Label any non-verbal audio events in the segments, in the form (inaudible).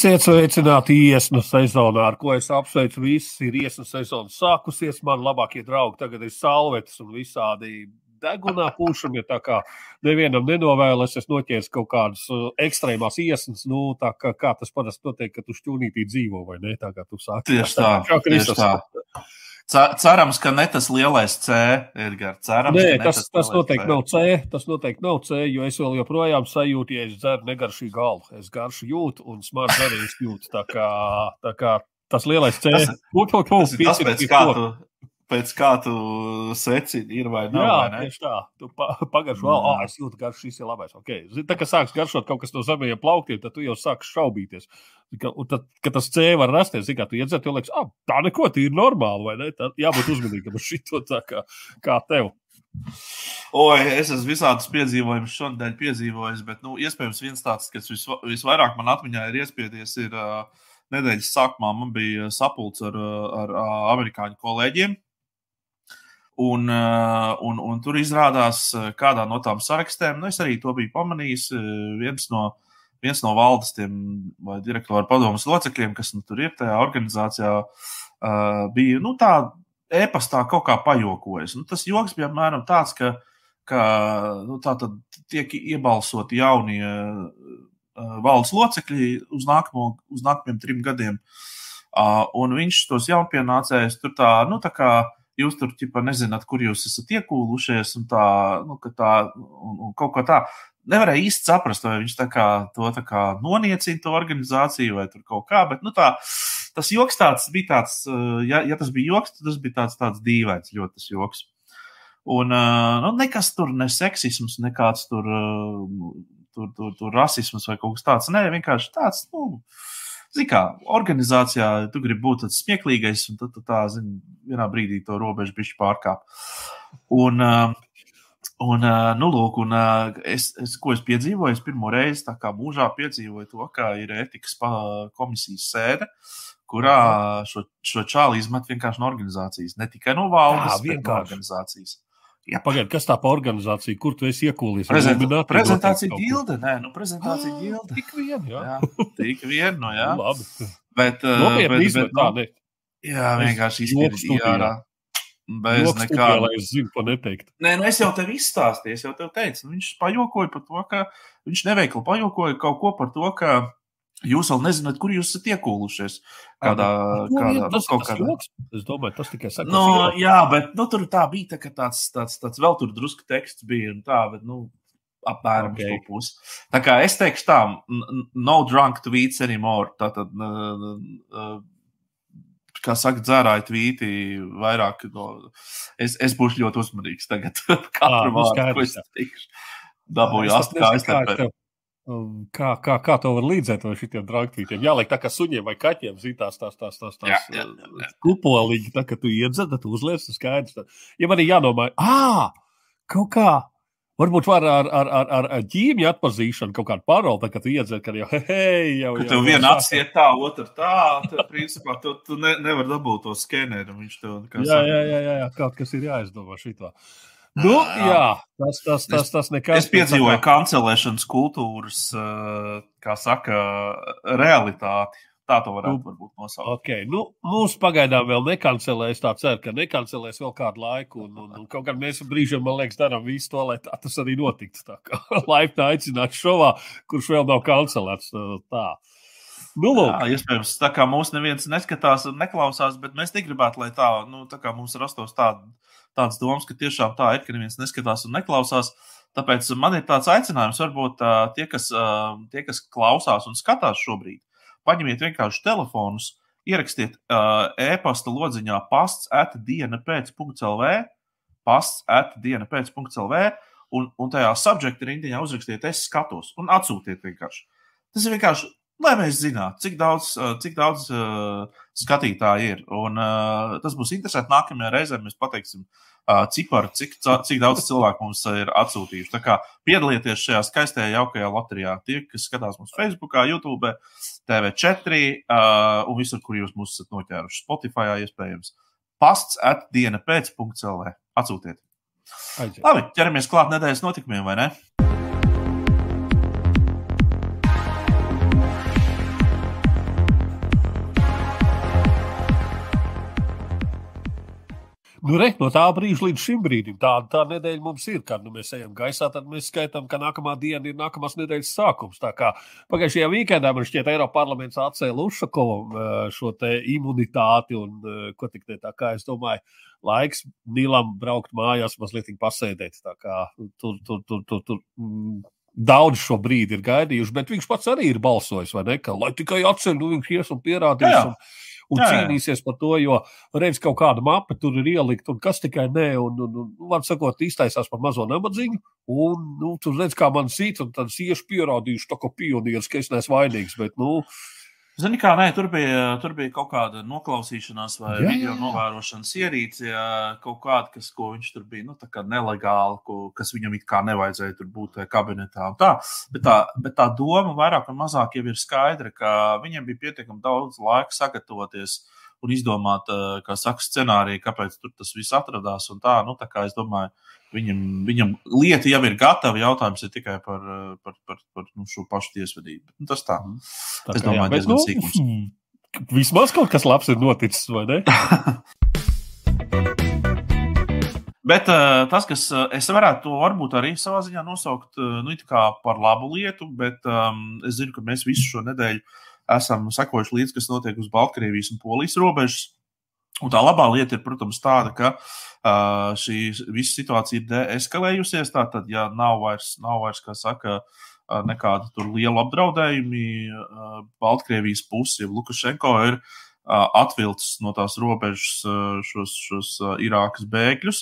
Esiet sveicināti iesnu sezonā, ar ko es apsveicu visus. Ir iesnu sezona sākusies, man labākie draugi tagad ir salvetes un visādi degunā pūšami. Tā kā nevienam nenovēlas, es noķēru kaut kādas uh, ekstrēmās iesnas, nu, tā kā, kā tas parasti notiek, ka tu šķūnītī dzīvo vai ne, tā kā tu sāki. Tieši tā, kā tieši tā. Cerams, ka ne tas lielais C, Edgars. Cerams, Nē, tas, tas, tas noteikti C. nav C. Tas noteikti nav C, jo es vēl joprojām sajūtu, ja es dzeru negaršīgu galu. Es garšu jūtu un smaržu arī jūtu. Tā kā, tā kā tas lielais C. Tas, būt, būt, būt, tas, tas pēc kā tu, pēc kā tu secini, ir vai nav. Jā, vai tieši tā. Tu pa, pagaršo, mm. ah, es jūtu, ka šis ir labais. Okay. Tā kā sāks garšot kaut kas no zemajiem plauktiem, tad tu jau sāks šaubīties. Un tad, kad tas C var rasties, kā tu iedzer, tu liekas, ah, tā neko, tā ir normāli, vai ne? Tad jābūt uzmanīgam uz šito tā kā, kā tev. Oi, es esmu visādus piedzīvojumus šodien piedzīvojis, bet, nu, iespējams, viens tāds, kas vis, visvairāk man atmiņā ir iespiedies, ir uh, nedēļas sākumā man bija sapulcs ar, ar, ar amerikāņu kolēģiem. Un, eh, un, un tur izrādās, eh, kādā no tām sarakstiem, nu, es arī to biju pamanījis, eh, viens no, viens no valdes tiem vai direktoru padomus locekļiem, kas nu, tur ir tajā organizācijā, bija nu, tā e-pastā kaut kā pajokojis. Nu, tas joks bija apmēram tāds, ka, ka nu, tā tad tiek iebalsoti jaunie valdes locekļi uz, nākamo, uz nākamajiem trim gadiem. Un viņš tos jaunpienācējus tur tā, nu, tā kā jūs tur ķipa, nezināt, kur jūs esat iekūlušies, un tā, nu, tā, un, un kaut kā tā. Nevarēja īsti saprast, vai viņš kā, to kā noniecina to organizāciju vai kaut kā, bet nu, tā, tas joks tāds bija tāds, ja, ja tas bija joks, tad tas bija tāds, tāds dīvains, ļoti tas joks. Un nu, nekas tur, ne seksisms, nekāds tur, tur, tur, tur rasisms vai kaut kas tāds. Nē, vienkārši tāds, nu, Zini, kā organizācijā tu gribi būt tāds smieklīgais, un tad tu tā, zini, vienā brīdī to robežu bišķi pārkāp. Un, un, nu, lūk, un es, es, ko es piedzīvoju, es pirmo reizi tā kā mūžā piedzīvoju to, ka ir etikas komisijas sēde, kurā šo, šo čāli izmet vienkārši no organizācijas, ne tikai no valdes, bet no organizācijas. Jā, pagaidi, kas tā par organizāciju, kur tu esi iekūlis? Prezenta, prezentācija gilde, nē, nu, prezentācija ah, gilde. Tik vien, jā. jā tik vien, no jā. (laughs) Nu, labi. Bet, Nopietni bet, bet, tā, ne. Jā, vienkārši izskatīt ārā. Bez Joks nekā. Studijā, lai es zinu, ko neteikt. Nē, nu es jau tev izstāstīju, es jau tev teicu, nu, viņš pajokoja par to, ka viņš neveikli pajokoja kaut ko par to, ka Jūs vēl nezināt, kur jūs esat iekūlušies. Kādā, kādā, tas, nu, tas kādā. Joks. Es domāju, tas tikai saka. No, jā, bet nu, tur tā bija tā, tāds, tāds, tāds vēl tur drusku teksts bija un tā, bet, nu, apmēram okay. to pusi. Tā kā es teikšu tā, no drunk tweets anymore. Tātad, kā saka, dzērāji tvīti vairāk. No, es, es būšu ļoti uzmanīgs tagad. (laughs) Katru nu, vārdu, ko es teikšu. Dabūju astkājas. Um, kā, kā, kā to var līdzēt ar šiem draugiem? Jā, lai tā kā suņiem vai kaķiem zitās tās, tās, tās, tās, jā. kupoliņi, tā kā tu iedzer, tad uzliec, tas skaidrs. Tad, ja man ir jādomā, ah, kaut kā, varbūt var ar, ar, ar, ar, ar ģīmiju atpazīšanu kaut kādu paroli, tā tu iedzer, ka jau, hei, jau. Ka tev viena acis iet tā, otra tā, tad, principā, tu, tu ne, nevar dabūt to skeneru, viņš tev, kā jā, jā, jā, jā, jā, kaut kas ir jāizdomā šitā. Nu, jā, tas, tas, tas, tas nekas. Es piedzīvoju kā... kancelēšanas kultūras, kā saka, realitāti. Tā to varētu nu, nosaukt. Okay. Nu, mums pagaidām vēl nekancelēs. Tā ceru, ka nekancelēs vēl kādu laiku. Un, un, un kaut kā mēs brīžiem, man liekas, darām visu to, lai tā, tas arī notiktu. Tā kā (laughs) laipni aicināt šovā, kurš vēl nav kancelēts. Tā. Nu, lūk. Jā, iespējams, tā kā mūsu neviens neskatās un neklausās, bet mēs negribētu, lai tā, nu, tā kā mums rastos tāda tādas domas, ka tiešām tā ir, ka neviens neskatās un neklausās. Tāpēc man ir tāds aicinājums, varbūt tie, kas, tie, kas klausās un skatās šobrīd, paņemiet vienkārši telefonus, ierakstiet e-pasta lodziņā pasts atdiena pēc.lv, pasts atdiena pēc.lv, un, un tajā subjekta rindiņā uzrakstiet, es skatos, un atsūtiet vienkārši. Tas ir vienkārši lai mēs zinātu, cik daudz, cik daudz uh, skatītāju ir. Un, uh, tas būs interesanti. Nākamajā reizē mēs pateiksim uh, ciparu, cik, cik daudz cilvēku mums ir atsūtījuši. Tā kā piedalieties šajā skaistajā, jaukajā loterijā. Tie, kas skatās mums Facebook, YouTube, TV4 uh, un visur, kur jūs mūs esat noķēruši. Spotify, iespējams. Pasts atdiena pēc.cl. Atsūtiet! Aiziet. Labi, ķeramies klāt nedēļas notikumiem, vai ne? Nu, re, no tā brīža līdz šim brīdim tāda tā nedēļa mums ir. Kad nu, mēs ejam gaisā, tad mēs skaitām, ka nākamā diena ir nākamās nedēļas sākums. Tā kā pagājušajā weekendā man šķiet, Eiropas parlaments atcēla Ušakovam šo imunitāti un ko tik te tā kā es domāju. Laiks Nīlam braukt mājās, mazliet pasēdēt. Tur, tur, tur, tur, tur mm, daudz šo brīdi ir gaidījuši, bet viņš pats arī ir balsojis, vai ne? Ka, lai tikai atceļ, nu viņš ies un pierādīs. Jā, jā. Un, un jā, cīnīsies par to, jo redz kaut kādu mapu tur ir ielikt, un kas tikai nē, un, un, un var sakot, iztaisās par mazo nabadzīgu, un, nu, tur redz, kā man sīt, un tad es iešu pierādīšu, tā kā pionieris, ka es neesmu vainīgs, bet, nu, Zini, kā nē, tur bija, tur bija kaut kāda noklausīšanās vai jā, video novērošanas ierīce, jā, kaut kāda, kas, ko viņš tur bija, nu, tā kā nelegāli, ko, kas viņam it kā nevajadzēja tur būt kabinetā un tā. Bet tā, bet tā doma vairāk un mazāk jau ir skaidra, ka viņam bija pietiekami daudz laika sagatavoties un izdomāt, kā saka, scenāriju, kāpēc tur tas viss atradās un tā. Nu, tā kā es domāju, Viņam, viņam lieta jau ir gatava. Jautājums ir tikai par, par, par, par nu, šo pašu tiesvedību. Nu, tas tā. Mhm. tā es domāju, tas ir diezgan sīkums. Nu, vismaz kaut kas labs ir noticis, vai ne? (laughs) Bet uh, tas, kas uh, es varētu to varbūt arī savā ziņā nosaukt uh, nu, par labu lietu, bet um, es zinu, ka mēs visu šo nedēļu esam sekojuši līdzi, kas notiek uz Baltkrievijas un Polijas robežas. Un tā labā lieta ir, protams, tāda, ka uh, Uh, šī visa situācija ir deeskalējusies. Tātad, ja nav vairs, nav vairs kā saka, uh, nekāda tur liela apdraudējumi, uh, Baltkrievijas pusi, Lukašenko ir atvilcis no tās robežas šos, šos Irākas bēgļus.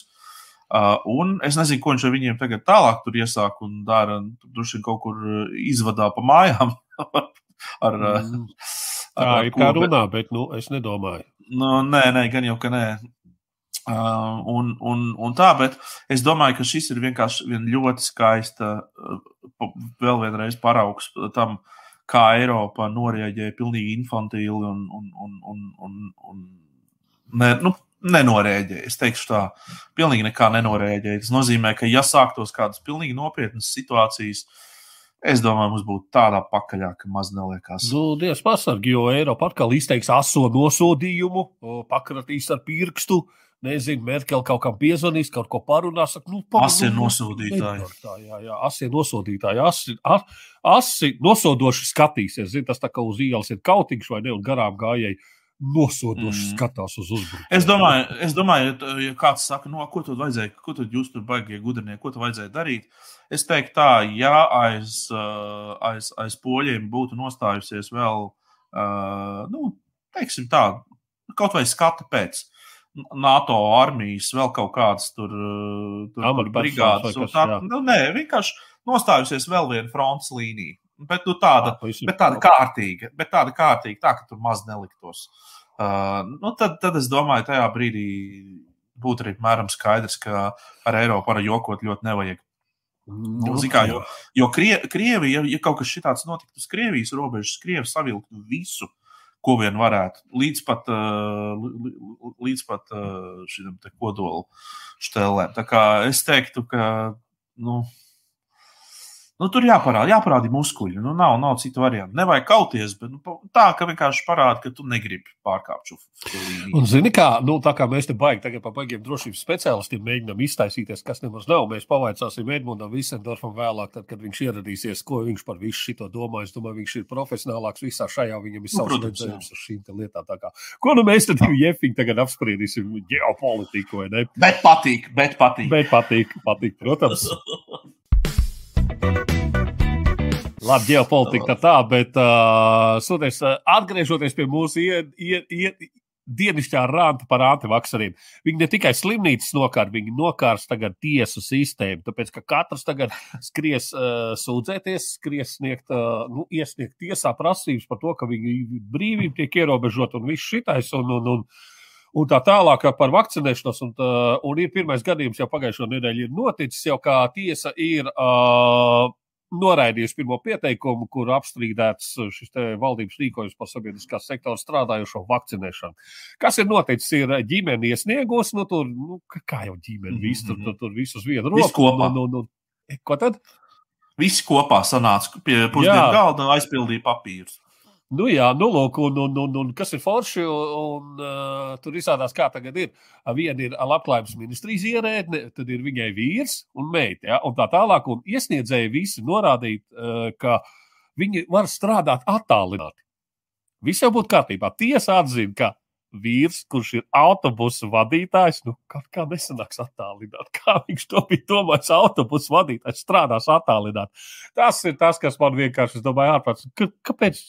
Uh, un es nezinu, ko viņš ar viņiem tagad tālāk tur iesāk un dara. Tur viņš kaut kur izvadā pa mājām. (laughs) ar, mm. Tā ar, ir kā runā, bet nu, es nedomāju. Nu, nē, nē, gan jau, ka nē. Uh, un, un, un tā, bet es domāju, ka šis ir vienkārši vien ļoti skaista, uh, vēl vienreiz paraugs tam, kā Eiropa noreaģēja pilnīgi infantīli un, un, un, un, un, un ne, nu, nenorēģēja. Es teikšu tā, pilnīgi nekā nenorēģēja. Tas nozīmē, ka ja sāktos kādas pilnīgi nopietnas situācijas, Es domāju, mums būtu tādā pakaļā, ka maz neliekās. Nu, Dievs pasargi, jo Eiropa atkal izteiks aso nosodījumu, pakratīs ar pirkstu, nezinu, Merkel kaut kam piezvanīs, kaut ko parunās. Saka, nu, asi nu, nosodītāji. Tā, jā, jā, asi nosodītāji. Asi, asi nosodoši skatīsies. Zin, tas tā kā uz ielas ir kautīgs vai ne, un garām gājēji nosodoši mm. skatās uz uzbrukumu. Es domāju, es domāju, ja kāds saka, no, nu, ko tur vajadzēja, ko tur jūs tur baigie gudrinieki, ko tur vajadzēja darīt. Es teiktu tā, ja aiz, aiz, aiz poļiem būtu nostājusies vēl, nu, teiksim tā, kaut vai skata pēc. NATO armijas, vēl kaut kādas tur, tur brigādes. Tā, nu, nē, vienkārši nostājusies vēl viena frontes līnija. Bet, nu, tāda, ah, bet tāda kārtīga, bet tāda kārtīga, tā ka tur maz neliktos. Uh, nu, tad, tad es domāju, tajā brīdī būtu arī mēram skaidrs, ka ar Eiropu arī jokot ļoti nevajag. Nu, kā, jo jo Krie, Krievija, ja, ja kaut kas tāds notiktu uz Krievijas robežas, Krievija savilktu visu ko vien varētu, līdz pat, uh, līdz pat uh, šim kodolu štelēm. Tā kā es teiktu, ka nu, Nu, tur jāparāda, jāparāda muskuļi. Nu, nav, nav citu variantu. Nevajag kauties, bet nu, tā, ka vienkārši parāda, ka tu negribi pārkāpt šo līniju. Zini, kā, nu, tā kā mēs te baigi tagad par baigiem drošības speciālistiem mēģinām iztaisīties, kas nemaz nav, mēs pavaicāsim Edmundam Visendorfam vēlāk, tad, kad viņš ieradīsies, ko viņš par visu šito domā. Es domāju, viņš ir profesionālāks visā šajā, viņam ir nu, savs redzējums ar šīm lietām. Kā, ko nu mēs tad Jefiņu tagad apspriedīsim ģeopolitiku, vai ne? Bet patīk, bet patīk. Bet patīk, patīk, protams. (laughs) Labi, ģeopolitika tā, bet uh, soties, atgriežoties pie mūsu ie, ie, ie, dienišķā rāta par antivakseriem. Viņi ne tikai slimnīcas nokārt, viņi nokārs tagad tiesu sistēmu, tāpēc ka katrs tagad skries uh, sūdzēties, skries sniegt, uh, nu, iesniegt tiesā prasības par to, ka viņa brīvība tiek ierobežota un viss šitais. Un, un, un, Un tā tālāk par vakcinēšanos, un, uh, un ir pirmais gadījums jau pagājušo nedēļu ir noticis, jau kā tiesa ir uh, noraidījusi pirmo pieteikumu, kur apstrīdēts šis valdības rīkojums par sabiedriskā sektora strādājošo vakcinēšanu. Kas ir noticis? Ir ģimene iesniegusi, nu, tur, nu, kā jau ģimene, mm -hmm. visu, tur, tur, tur visus vienu roku. Kopā. Nu, nu, nu, ko tad? Visi kopā sanāca pie pusdienu galda un aizpildīja papīrus. Nu, jā, nu, lūk, un, un, un, un kas ir forši, un, un uh, tur izrādās, kā tagad ir. Viena ir labklājības ministrijas ierēdne, tad ir viņai vīrs un meita, ja, un tā tālāk, un iesniedzēji visi norādīt, uh, ka viņi var strādāt attālināti. Viss jau būtu kārtībā. Tiesa atzina, ka vīrs, kurš ir autobusu vadītājs, nu, kaut kā nesanāks attālināt. Kā viņš to bija domājis, autobusu vadītājs strādās attālināt. Tas ir tas, kas man vienkārši, es domāju, ārprāts. Kāpēc?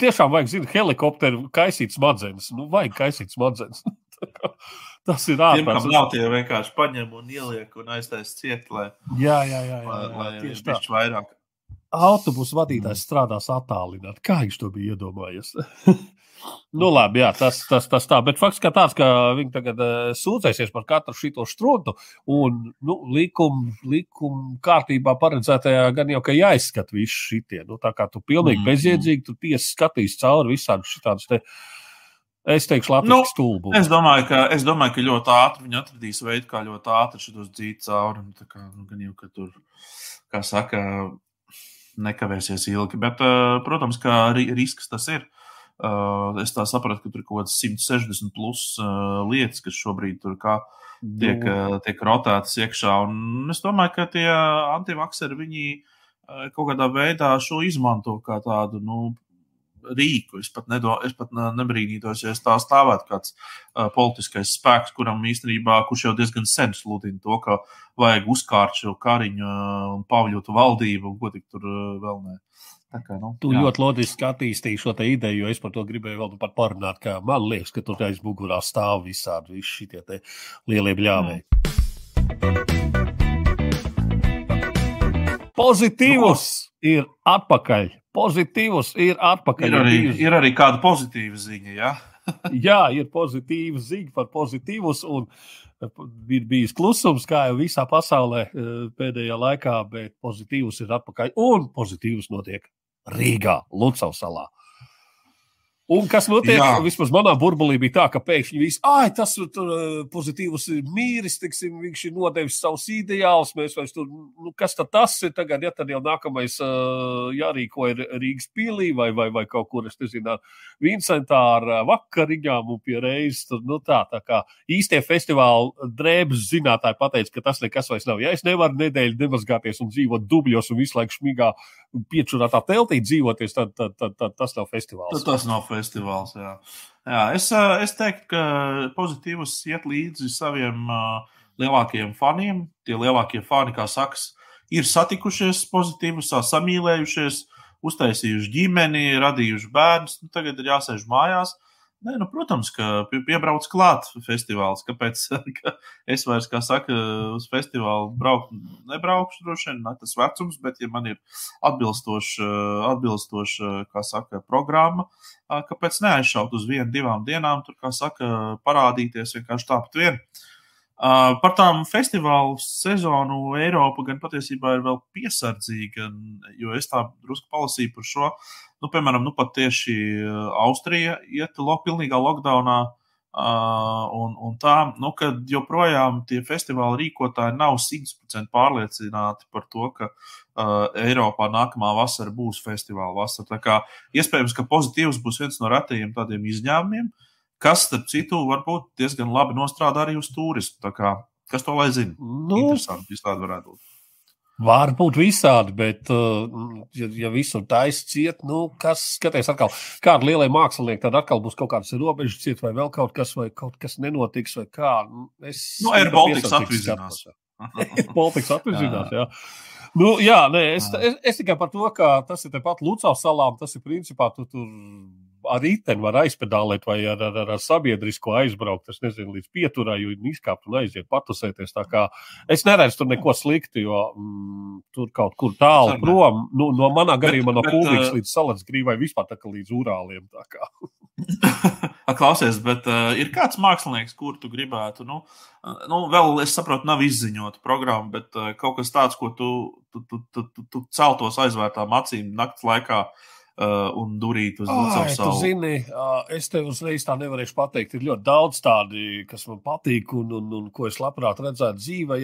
Tiešām vajag, zināt, helikopteru kaisīt smadzenes. Nu, vajag kaisīt smadzenes. (laughs) Tas ir ārprāts. Tiem, nav tie vienkārši paņem un ieliek un aiztais ciet, lai, jā, jā, jā, jā, jā, lai, lai tieši tā. vairāk. Autobusu vadītājs strādās attālināt. Kā viņš to bija iedomājies? (laughs) Nu, labi, jā, tas, tas, tas tā. Bet fakts tāds, ka viņi tagad uh, sūdzēsies par katru šo strūdu, un nu, likuma likum kārtībā paredzētajā gan jau, ka jāizskata visi šitie. Nu, tā kā tu pilnīgi mm. bezjēdzīgi, tu tiesi skatījis cauri visādus šitādus te. Es teikšu, labi, nu, stulbu. Es domāju, ka, es domāju, ka ļoti ātri viņi atradīs veidu, kā ļoti ātri šos dzīt cauri. Tā kā, nu, gan jau, ka tur, kā saka, nekavēsies ilgi. Bet, uh, protams, ka risks tas ir. Uh, Uh, es tā sapratu, ka tur ir kaut kādas 160 plus uh, lietas, kas šobrīd tur kā tiek, uh, tiek rotētas iekšā. Un es domāju, ka tie antivakseri viņi uh, kaut kādā veidā šo izmanto kā tādu nu, rīku. Es pat, nedo, es pat nebrīnītos, ja tā stāvētu kāds uh, politiskais spēks, kuram īstenībā, kurš jau diezgan sen sludina to, ka vajag uzkārt šo kariņu un uh, pavļotu valdību, un ko tik tur uh, vēl ne. Kā, nu, tu jā. ļoti loģiski attīstīji šo ideju, jo es par to gribēju vēl par parunāt. Man liekas, ka tur aiz mugurā stāv visādi visi šie lielie bļāvēji. Pozitīvs nu, ir atpakaļ. Pozitīvs ir atpakaļ. Ir arī, ir, arī kāda pozitīva ziņa. Ja? (laughs) jā, ir pozitīva ziņa par pozitīvus. Un ir bijis klusums, kā jau visā pasaulē eh, pēdējā laikā, bet pozitīvs ir atpakaļ un pozitīvs notiek Rīgā, Lucavas salā. Un kas notiek? Jā. Vismaz manā burbulī bija tā, ka pēkšņi viss, ah, tas ir uh, pozitīvs mīris, tiksim, viņš ir nodevis savus ideālus. Mēs vairs tur, nu, kas tad tas ir tagad, ja tad jau nākamais uh, jārīko ir Rīgas pīlī vai, vai, vai kaut kur, es nezinu, Vincentā ar uh, vakariņām un pie reizes. Tur, nu, tā, tā kā īstie festivāla drēbes zinātāji pateica, ka tas nekas vairs nav. Ja es nevaru nedēļu nemazgāties un dzīvot dubļos un visu laiku šmigā piečurātā teltī dzīvoties, tad, tad, tad, tad tas nav festivāls. Tad tas nav festivāls. Jā. Jā, es, es teiktu, ka pozitīvs iet līdzi saviem lielākajiem faniem. Tie lielākie fani, kā saka, ir satikušies pozitīvus, samīlējušies, uztaisījuši ģimeni, radījuši bērnus. Nu, tagad ir jāsēž mājās. Uh, Nē, nu, protams, ka piebrauc klāt festivāls. Kāpēc (laughs) ka es vairs, kā saka, uz festivālu braukt, nebraukšu droši vien, ne tas vecums, bet, ja man ir atbilstoša, atbilstoša kā saka, programma, kāpēc neaizšaut uz vienu, divām dienām, tur, kā saka, parādīties vienkārši tāpat vien. Uh, par tām festivālu sezonu Eiropa gan patiesībā ir vēl piesardzīga, jo es tā drusku palasīju par šo. Nu, piemēram, nu pat tieši Austrija iet lo, pilnīgā lockdownā, uh, un, un tā, nu, ka joprojām tie festivāla rīkotāji nav 100% pārliecināti par to, ka uh, Eiropā nākamā vasara būs festivāla vasara. Tā kā iespējams, ka pozitīvs būs viens no retajiem tādiem izņēmumiem. Uh, kas, starp citu, varbūt diezgan labi nostrādā arī uz turismu. Kā, kas to lai zina? Nu, Interesanti, visādi varētu būt. Var būt visādi, bet, uh, ja, ja visur taisa ciet, nu, kas skaties atkal, kāda lielie mākslinieki, tad atkal būs kaut kādas robežas ciet, vai vēl kaut kas, vai kaut kas nenotiks, vai kā. Nu, es nu, Air Baltics atvizinās. (laughs) Baltics atvizinās, jā. Nu, jā, nē, es, es, es tikai par to, ka tas ir tepat Lucavas salām, tas ir principā tu tur ar riteni var aizpedālēt vai ar, ar, ar sabiedrisko aizbraukt. Es nezinu, līdz pieturai izkāpt un aiziet patusēties. Es neredzu tur neko sliktu, jo mm, tur kaut kur tālu prom, nu, no manā gadījumā, no Kulvīgas līdz Salats grīvai vispār tā kā līdz Urāliem. (laughs) Klausies, bet uh, ir kāds mākslinieks, kur tu gribētu, nu, uh, nu vēl es saprotu, nav izziņota programma, bet uh, kaut kas tāds, ko tu, tu, tu, tu, tu, tu celtos aizvērtām acīm naktas laikā. Uh, uh, un durīt uz Ai, savu. Zini, uh, es tev uzreiz tā nevarēšu pateikt. Ir ļoti daudz tādi, kas man patīk un, un, un ko es labprāt redzētu dzīvē.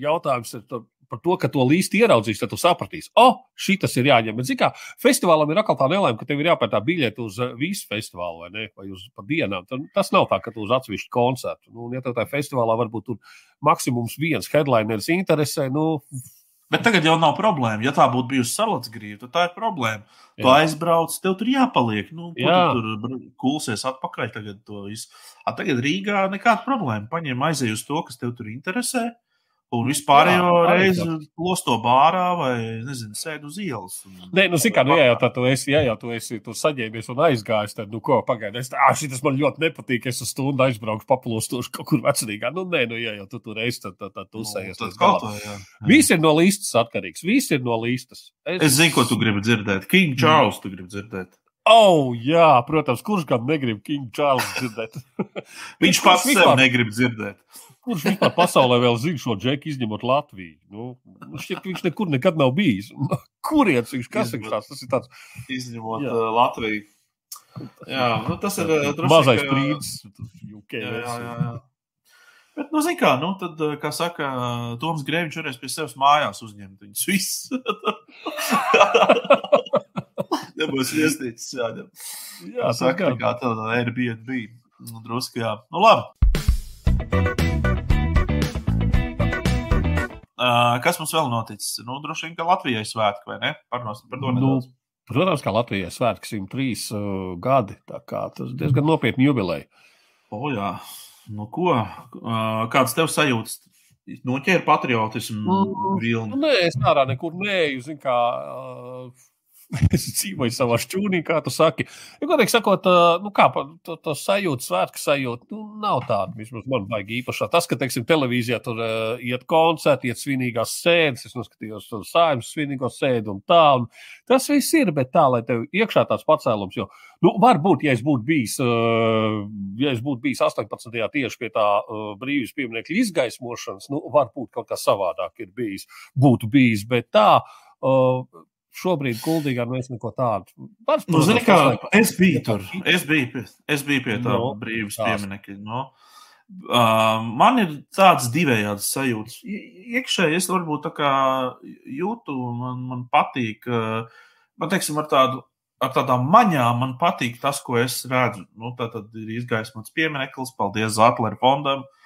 Jautājums ir par to, ka to līsti ieraudzīs, tad tu sapratīsi, o, oh, šī tas ir jāņem. Bet, mērā, festivālam ir atkal tā nelēma, ka tev ir jāpērk tā biļete uz visu festivālu vai, ne, vai uz dienām. Tad, tas nav tā, ka tu uz atsevišķu koncertu. Nu, ja tev tajā festivālā varbūt tur maksimums viens headlineris interesē, nu, Bet tagad jau nav problēma. Ja tā būtu bijusi salātsgrīva, tad tā ir problēma. Jā. Tu aizbrauc, tev tur jāpaliek. Nu, Jā. tu tur kulsies atpakaļ. Tagad, A, tagad Rīgā nekāda problēma. Paņem aiziet uz to, kas tev tur interesē. Un vispārējo reizi plosto bārā vai, nezinu, sēž uz ielas. Un... Nē, nu, zini, kā, nu, ja jau tā tu esi, ja jau tu esi tur saģēries un aizgājis, tad, nu, ko, pagaidi, es, ah, šis man ļoti nepatīk, es uz stundu aizbraukšu, paplostošu kaut kur vecrīgā. Nu, nē, nu, ja jau tu tur esi, tad, tad, tad tu sējies. Nu, tad tā, jā. Viss ir no līstas atkarīgs, viss ir no līstas. Es, es zinu, ko tu gribi dzirdēt. King Charles tu gribi dzirdēt. Oh, jā, protams, kurš gan negrib King Charles dzirdēt? (laughs) (laughs) Viņš pats sev negrib dzirdēt. Kurš vispār pasaulē vēl zina šo džeku, izņemot Latviju? Nu, šķiet, viņš nekur nekad nav bijis. (laughs) Kurienes viņš kas ir? Tas ir tāds. Izņemot jā. Latviju. Jā, nu, tas ir droši, mazais brīdis. Jā, jā, jā, jā. Bet, nu, zini, kā, nu, tad, kā saka, Toms Grēviņš varēs pie sevis mājās uzņemt viņus visus. (laughs) Nebūs iestīts šādam. Jā, saka, kā tāda Airbnb. Nu, drusku, jā. Nu, labi. Kas mums vēl noticis? Nu, droši vien, ka Latvijai svētki, vai ne? Parnos, par to nu, nedaudz. Protams, ka Latvijai svētki 103 uh, gadi. Tas diezgan nopietni jubileja. O, jā. Nu, ko? Uh, kāds tev sajūtas? Noķēra patriotismu mm, vilni. Nu, nē, es ārā nekur neju. Zin, kā, uh, (laughs) es dzīvoju savā šķūnī, kā tu saki. Ja, godīgi sakot, nu, kā to, to sajūtu, svētku sajūtu, nu, nav tāda. Vismaz man vajag īpašā. Tas, ka, teiksim, televīzijā tur uh, iet koncerti, iet svinīgās sēdes, es noskatījos tur saimnes svinīgo sēdi un tā. Un tas viss ir, bet tā, lai tev iekšā tāds pacēlums, jo, nu, varbūt, ja es būtu bijis, uh, ja es būtu bijis 18. tieši pie tā uh, brīvības pieminiekļa izgaismošanas, nu, varbūt kaut kas savādāk ir bijis, būtu bijis, bet tā. Uh, šobrīd Kuldīgā mēs neko tādu. Pats, nu, zini, kā, es biju tur. Es biju pie, es biju pie tā no, brīvības pieminekļa. No. Uh, man ir tāds divējāds sajūts. Iekšēji es varbūt tā kā jūtu, man, man patīk, uh, man teiksim, ar tādu. Ar tādām maņām man patīk tas, ko es redzu. Nu, tā tad ir izgaismots piemineklis. Paldies Zetleru fondam, uh,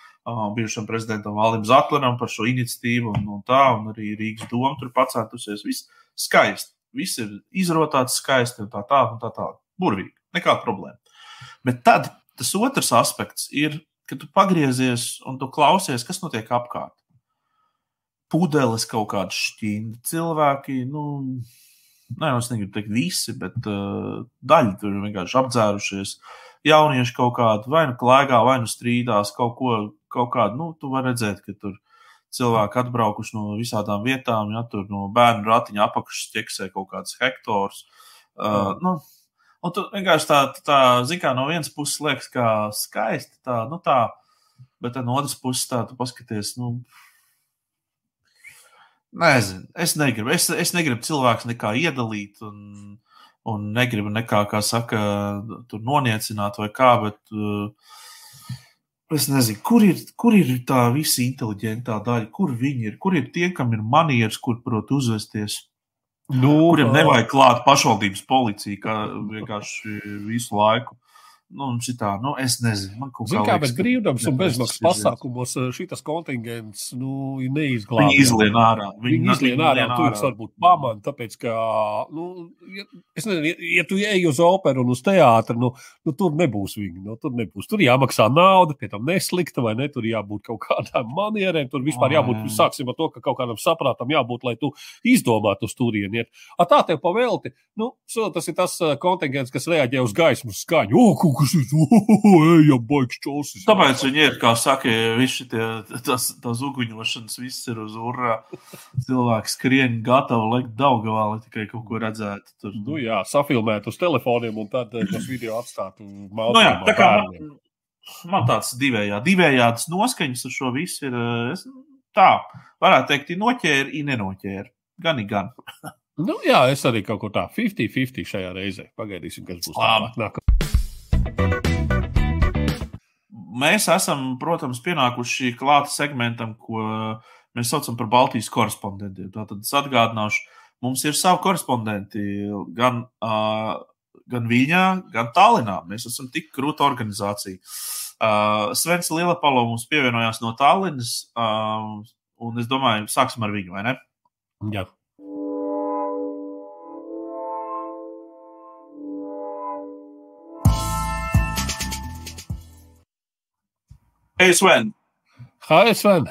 bijušam prezidentam Valim Zetleram par šo iniciatīvu un, un tā, un arī Rīgas doma tur pacētusies. Viss skaisti. Viss ir izrotāts skaisti un tā tālāk, un tā tālāk. Burvīgi, nekāda problēma. Bet tad tas otrs aspekts ir, ka tu pagriezies un tu klausies, kas notiek apkārt. Pudeles kaut kāda šķīna, cilvēki, nu, ne, es negribu teikt visi, bet uh, daļa tur vienkārši apdzērušies. Jaunieši kaut kādi vai nu klēgā, vai nu strīdās, kaut ko, kaut kādu, nu, tu vari redzēt, ka tur cilvēki atbraukuši no visām vietām, ja tur no bērnu ratiņa apakšas ķeksē kaut kāds hektors. Uh, nu, un tu vienkārši tā, tā zināmā no vienas puses liekas, kā skaisti, tā, nu tā, bet no otras puses tā, tu paskaties, nu, nezinu, es negribu, es, es negribu cilvēks nekā iedalīt un, un negribu nekā, kā saka, tur noniecināt vai kā, bet uh, Es nezinu, kur ir, kur ir tā visa inteliģentā daļa, kur viņi ir, kur ir tie, kam ir manieres, kur prot uzvesties. Nu, kuriem nevajag klāt pašvaldības policija, kā vienkārši visu laiku. Nu, šitā, nu, es nezinu, man kaut kā tāda brīvdabas un bezmaksas pasākumos eh, šis kontingents nu, ir neizglābts. Viņi izlien ārā. Viņi, viņi izlien ārā, un tur varbūt pamana, tāpēc, ka, nu, ja, es nezinu, ja, ja tu ej uz operu un uz teātru, nu, nu, tur nebūs viņi, nu, tur nebūs. Tur jāmaksā nauda, pie tam neslikta, vai ne, tur jābūt kaut kādām manierēm, tur vispār jābūt, oh, sāksim ar to, ka kaut kādam saprātam jābūt, lai tu izdomātu uz turieni tā tev pavelti, nu, tas ir tas eh, kontingents, kas reaģē uz gaismas skaņu. O, kas ir? Ejam, baigs čosis. Tāpēc viņi ir, kā saka, visi tie, tas, tās uguņošanas, viss ir uz urā. Cilvēki skrien gatavi lekt Daugavā, lai tikai kaut ko redzētu. Tur. Nu jā, safilmēt uz telefoniem un tad eh, tos video atstātu. Nu jā, tā kā man, man tāds divējā, divējādas noskaņas ar šo visu ir, eh, es, tā, varētu teikt, ir noķēri, ir nenoķēri. Gan ir gan. Nu, jā, es arī kaut ko tādu 50-50 šajā reizē. Pagaidīsim, kas būs tālāk. Mēs esam, protams, pienākuši klāta segmentam, ko mēs saucam par Baltijas korespondentiem. Tātad es atgādināšu, mums ir savi korespondenti gan, uh, gan Viņā, gan Tallinā. Mēs esam tik krūta organizācija. Uh, Svens Lielapalo mums pievienojās no Tallinas, uh, un es domāju, sāksim ar viņu, vai ne? Jā. Hey, Sven. Hi, Sven.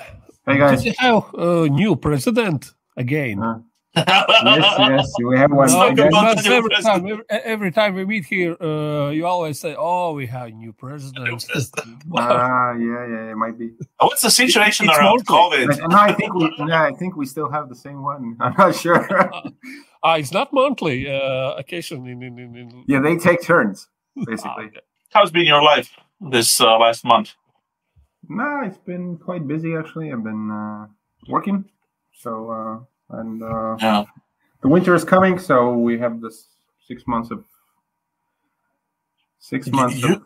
Hey guys. Did you have a new president again? Uh, yes, yes, we have one. Talk again. about Because the new every time, every, every time we meet here, uh, you always say, "Oh, we have a new president." (laughs) Ah, yeah, yeah, it might be. What's the situation It's around monthly. But, COVID? no, I think we, yeah, I think we still have the same one. (laughs) I'm not sure. Ah, it's not monthly. Uh, occasion in, in, in, in yeah, they take turns, Ah, basically. How's been your life this uh, last month? No, it's been quite busy actually. I've been uh, working, so uh, and uh, Yeah. the winter is coming, so we have this six months of six months you- of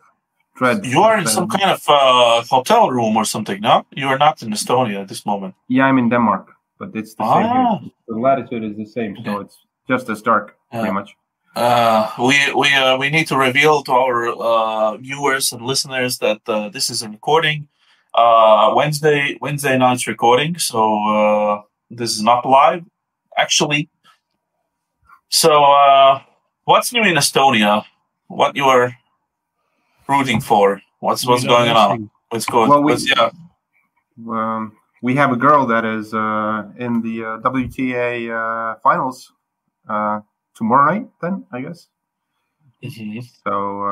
dread. You are in Uh, some kind of uh, hotel room or something, no? You are not in Estonia at this moment. Yeah, I'm in Denmark, but it's the same Ah. here. The latitude is the same, so it's just as dark, Yeah. pretty much. Uh, we we uh, we need to reveal to our uh, viewers and listeners that uh, this is a recording. Uh, Wednesday Wednesday night's recording, so uh, this is not live, actually. So, uh, what's new in Estonia? What you are rooting for? What's what's You know, going on? What's going? Well, we- what's, yeah, Um, we have a girl that is uh, in the uh, WTA uh, finals uh, tomorrow night. Then I guess. Mhm. So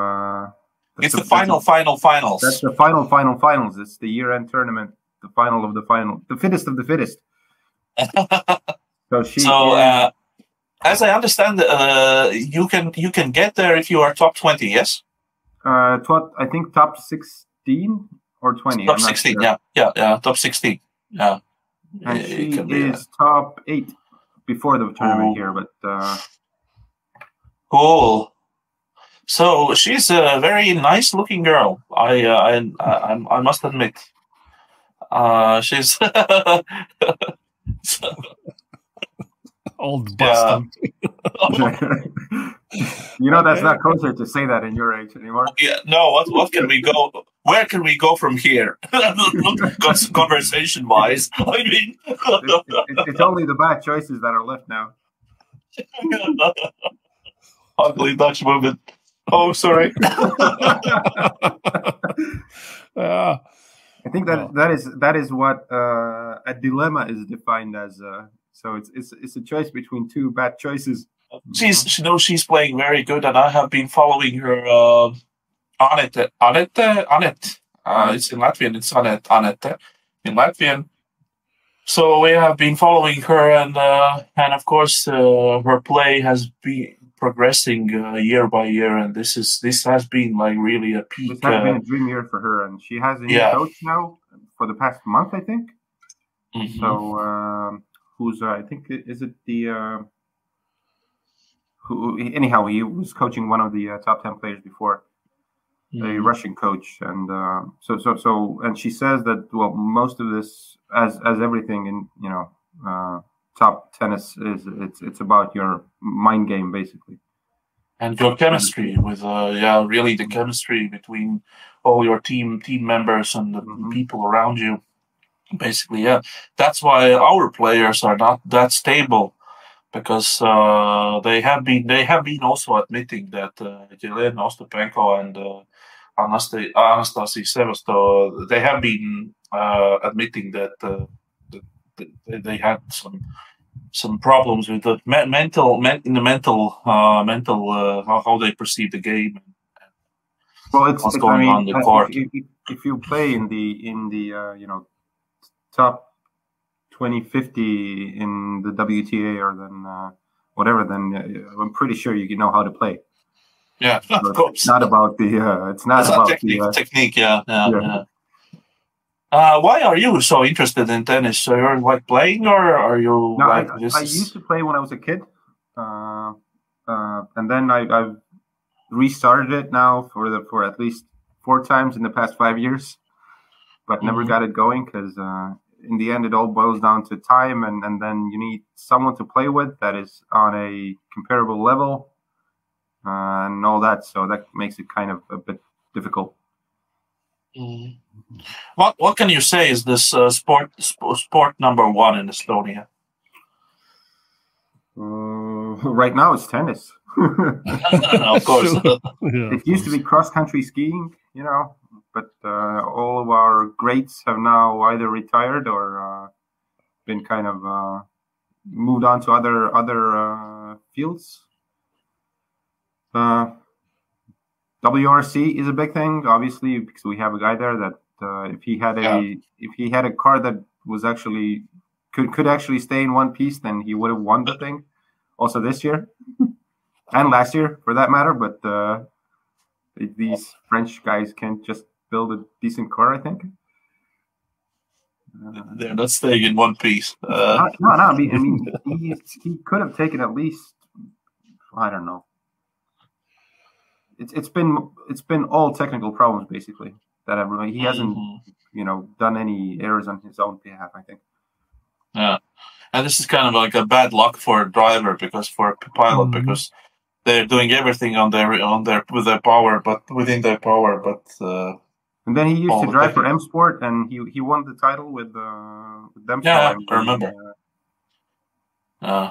uh, it's that's the final, final, finals. That's the final, final, finals. It's the year-end tournament, the final of the final, the fittest of the fittest. (laughs) So she. so, uh, as I understand, uh, you can you can get there if you are top twenty. Yes. uh, tw- I think top sixteen or twenty. Top 16, sure. yeah, yeah, yeah, top 16. Yeah. and It she can be, uh, is top eight before the tournament Oh. here, but uh, cool. So she's a very nice looking girl. I, uh, I, I, I must admit. Uh, she's. so- (laughs) Old Yeah. bastard. (laughs) you know that's not kosher to say that in your age anymore. yeah, no, what, what can we go? Where can we go from here? (laughs) Conversation wise. I mean. It- it- it's only the bad choices that are left now. Ugly Dutch woman. Oh, sorry. (laughs) Ah, I think that that is that is what uh, a dilemma is defined as. Uh, so it's it's it's a choice between two bad choices. She's she knows she's playing very good, and I have been following her. Uh, Anette, Anette, Anette. Uh, it's in Latvian. It's Anette, Anette in Latvian. So we have been following her, and uh, and of course uh, her play has been progressing uh, year by year, and this is this has been like really a peak. This has been Uh, a dream year for her, and she has a new Yeah. coach now for the past month, I think. mhm. So um, who's uh, I think is it the uh, who anyhow he was coaching one of the uh, top ten players before a Mhm. Russian coach, and uh, so so so and she says that well most of this as as everything in you know uh, top tennis is it's it's about your mind game basically. and your chemistry with uh yeah really the chemistry between all your team team members and the Mhm. people around you basically yeah that's why our players are not that stable because uh they have been they have been also admitting that uh Jelena Ostapenko and uh, Anastasi Sevasto they have been uh admitting that uh, that they had some some problems with the me- mental men- in the mental uh, mental uh, how, how they perceive the game. Well, it's, What's it's going I mean, on the uh, court. If, if, if you play in the in the uh, you know top 2050 in the WTA or then uh, whatever, then uh, I'm pretty sure you know how to play. Yeah, So (laughs) of it's course. not about the uh, it's not It's about technique, the uh, technique. Yeah, yeah. Yeah. yeah. Uh, why are you so interested in tennis? So you're like playing, or are you No, I, like just? I used to play when I was a kid, uh, uh, and then I, I've restarted it now for the for at least four times in the past five years, but never Mhm. got it going because uh, in the end, it all boils down to time, and, and then you need someone to play with that is on a comparable level uh, and all that. So that makes it kind of a bit difficult. Mm. What what can you say is this uh, sport sp- sport number one in Estonia? Uh, right now, it's tennis. (laughs) (laughs) of course. (laughs) yeah, it used to be cross country skiing, you know, but uh, all of our greats have now either retired or uh, been kind of uh, moved on to other other uh, fields. Uh, WRC is a big thing, obviously, because we have a guy there that uh, if he had a Yeah. if he had a car that was actually could could actually stay in one piece, then he would have won the thing. Also this year (laughs) and last year, for that matter. But uh, these French guys can't just build a decent car. I think. Uh, They're not staying in one piece. Uh, no, no, I mean, I mean, he, he could have taken at least, I don't know. It's it's been it's been all technical problems basically that everyone he hasn't mhm. you know done any errors on his own behalf. I think. Yeah, and this is kind of like a bad luck for a driver because for a pilot Mhm. because they're doing everything on their on their with their power, but within their power. But uh, And then he used to the drive for technical- M Sport, and he he won the title with uh, with them. Yeah, I remember. uh, Uh,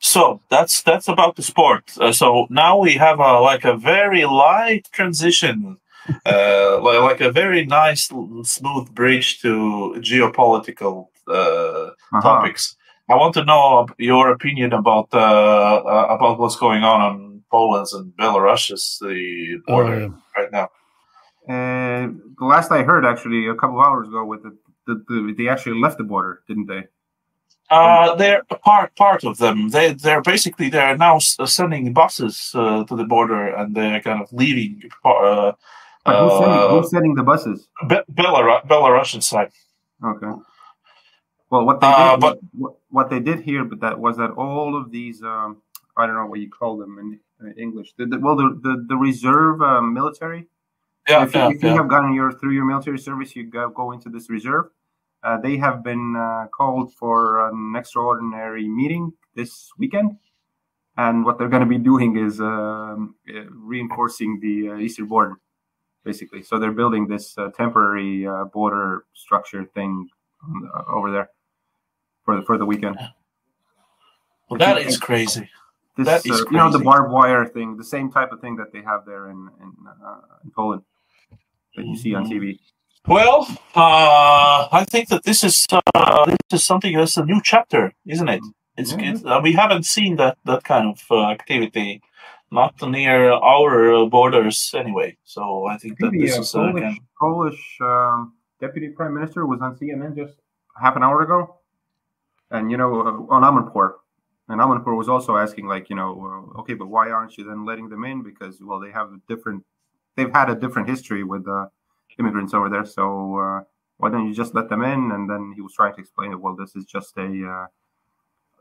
so that's that's about the sport. Uh, so now we have a like a very light transition, uh, (laughs) like, like a very nice, smooth bridge to geopolitical uh, uh-huh. topics. I want to know your opinion about uh, uh, about what's going on on Poland's and Belarus's the Oh, border yeah. right now. Uh, the last I heard, actually, a couple of hours ago, with the, the, the they actually left the border, didn't they? Uh, they're part part of them. They they're basically they're now uh, sending buses uh, to the border and they're kind of leaving. Uh, But who's, sending, uh, who's sending the buses? Be- Belarus Belarusian side. Okay. Well, what they Uh, did, but- what, what they did here, but that was that all of these, um, I don't know what you call them in English. The, the, well, the the, the reserve um, military. Yeah, if you, yeah, you have gotten your through your military service, you go, go into this reserve. Uh, they have been uh, called for an extraordinary meeting this weekend, and what they're going to be doing is um, uh, reinforcing the uh, eastern border, basically. So they're building this uh, temporary uh, border structure thing on the- over there for the for the weekend. Well, that is crazy. This, That is uh, you know, the barbed wire thing, the same type of thing that they have there in in, uh, in Poland that you see on Mhm. TV. Well, uh, I think that this is uh, this is something that's a new chapter, isn't it? It's, Yeah. it's uh, we haven't seen that that kind of uh, activity, not near our borders anyway. So I think that this is uh, Polish, kind Polish um, deputy prime minister was on CNN just half an hour ago, and you know uh, on Amanpour, and Amanpour was also asking like you know uh, okay, but why aren't you then letting them in? Because well, they have a different, they've had a different history with uh, immigrants over there, so uh, why don't you just let them in? And then he was trying to explain that well, this is just a uh,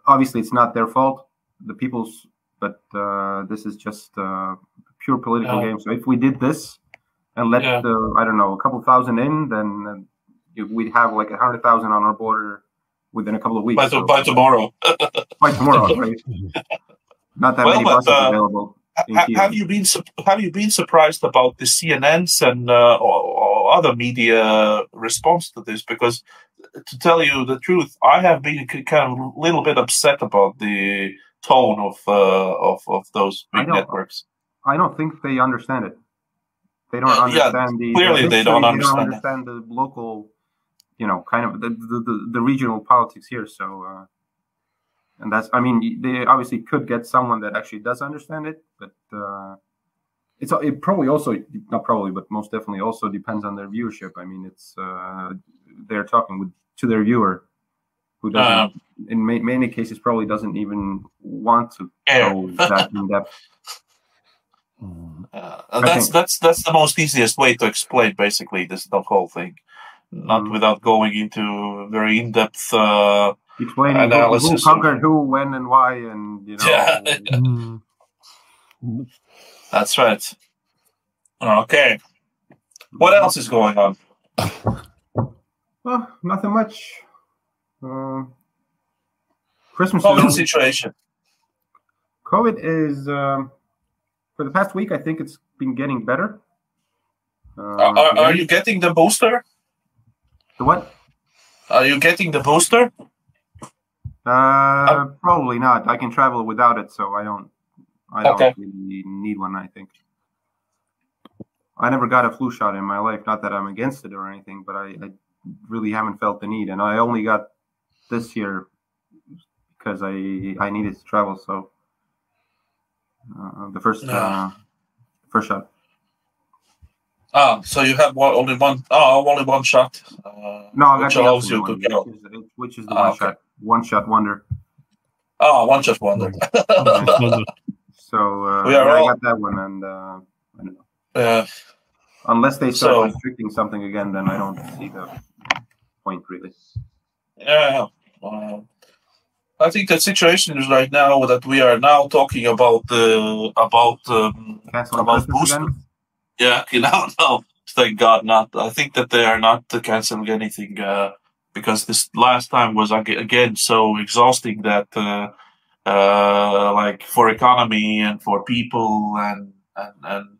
obviously it's not their fault, the people's, but uh, this is just uh, pure political game. So if we did this and let Yeah. the I don't know a couple thousand in, then uh, we'd have like a hundred thousand on our border within a couple of weeks. by, So- by tomorrow. (laughs) by tomorrow, right? (laughs) Not that Well, many but, buses uh, available. Ha- have you been have you been surprised about the CNN's and uh, or, or other media response to this? Because to tell you the truth, I have been kind of a little bit upset about the tone of uh, of of those big know. networks. I don't think they understand it. They don't Yeah, understand the clearly the they don't They understand don't understand the local, you know, kind of the the, the, the regional politics here. So, uh, and that's I mean, they obviously could get someone that actually does understand it, but uh, it's it probably also not probably, but most definitely also depends on their viewership. I mean, it's uh, they're talking with to their viewer who doesn't. Uh, in ma- many cases, probably doesn't even want to (laughs) Yeah. go that in depth. Mm. Uh, that's think- that's that's the most easiest way to explain basically this the whole thing, not Mm. without going into very in depth. Uh, explaining who, who conquered who, when, and why, and you know. Yeah. (laughs) That's right. Okay, what else is going on? Well, nothing much. Uh, Christmas. COVID is- situation. COVID is um, for the past week. I think it's been getting better. Uh, Are, are, are you getting the booster? the what? Are you getting the booster? Uh, probably not. I can travel without it, so I don't. I don't Okay. really need one. I think. I never got a flu shot in my life. Not that I'm against it or anything, but I, I really haven't felt the need, and I only got this year because I I needed to travel. So uh, the first uh, first shot. Ah, so you have one, only one. Oh, only one shot. Uh, No, I got which the allows you one, to go. which is, the- which is the Ah, one okay. shot one shot wonder. Ah, one just wonder. (laughs) So uh, We are I all- got that one, and uh, I don't know. Uh, Unless they start So- restricting something again, then I don't see the point really. yeah. Uh, I think the situation is right now that we are now talking about the about um, About booster. again. yeah. (laughs) You know, no, thank God not. I think that they are not canceling anything uh, because this last time was again so exhausting that uh, uh, like for economy and for people and and and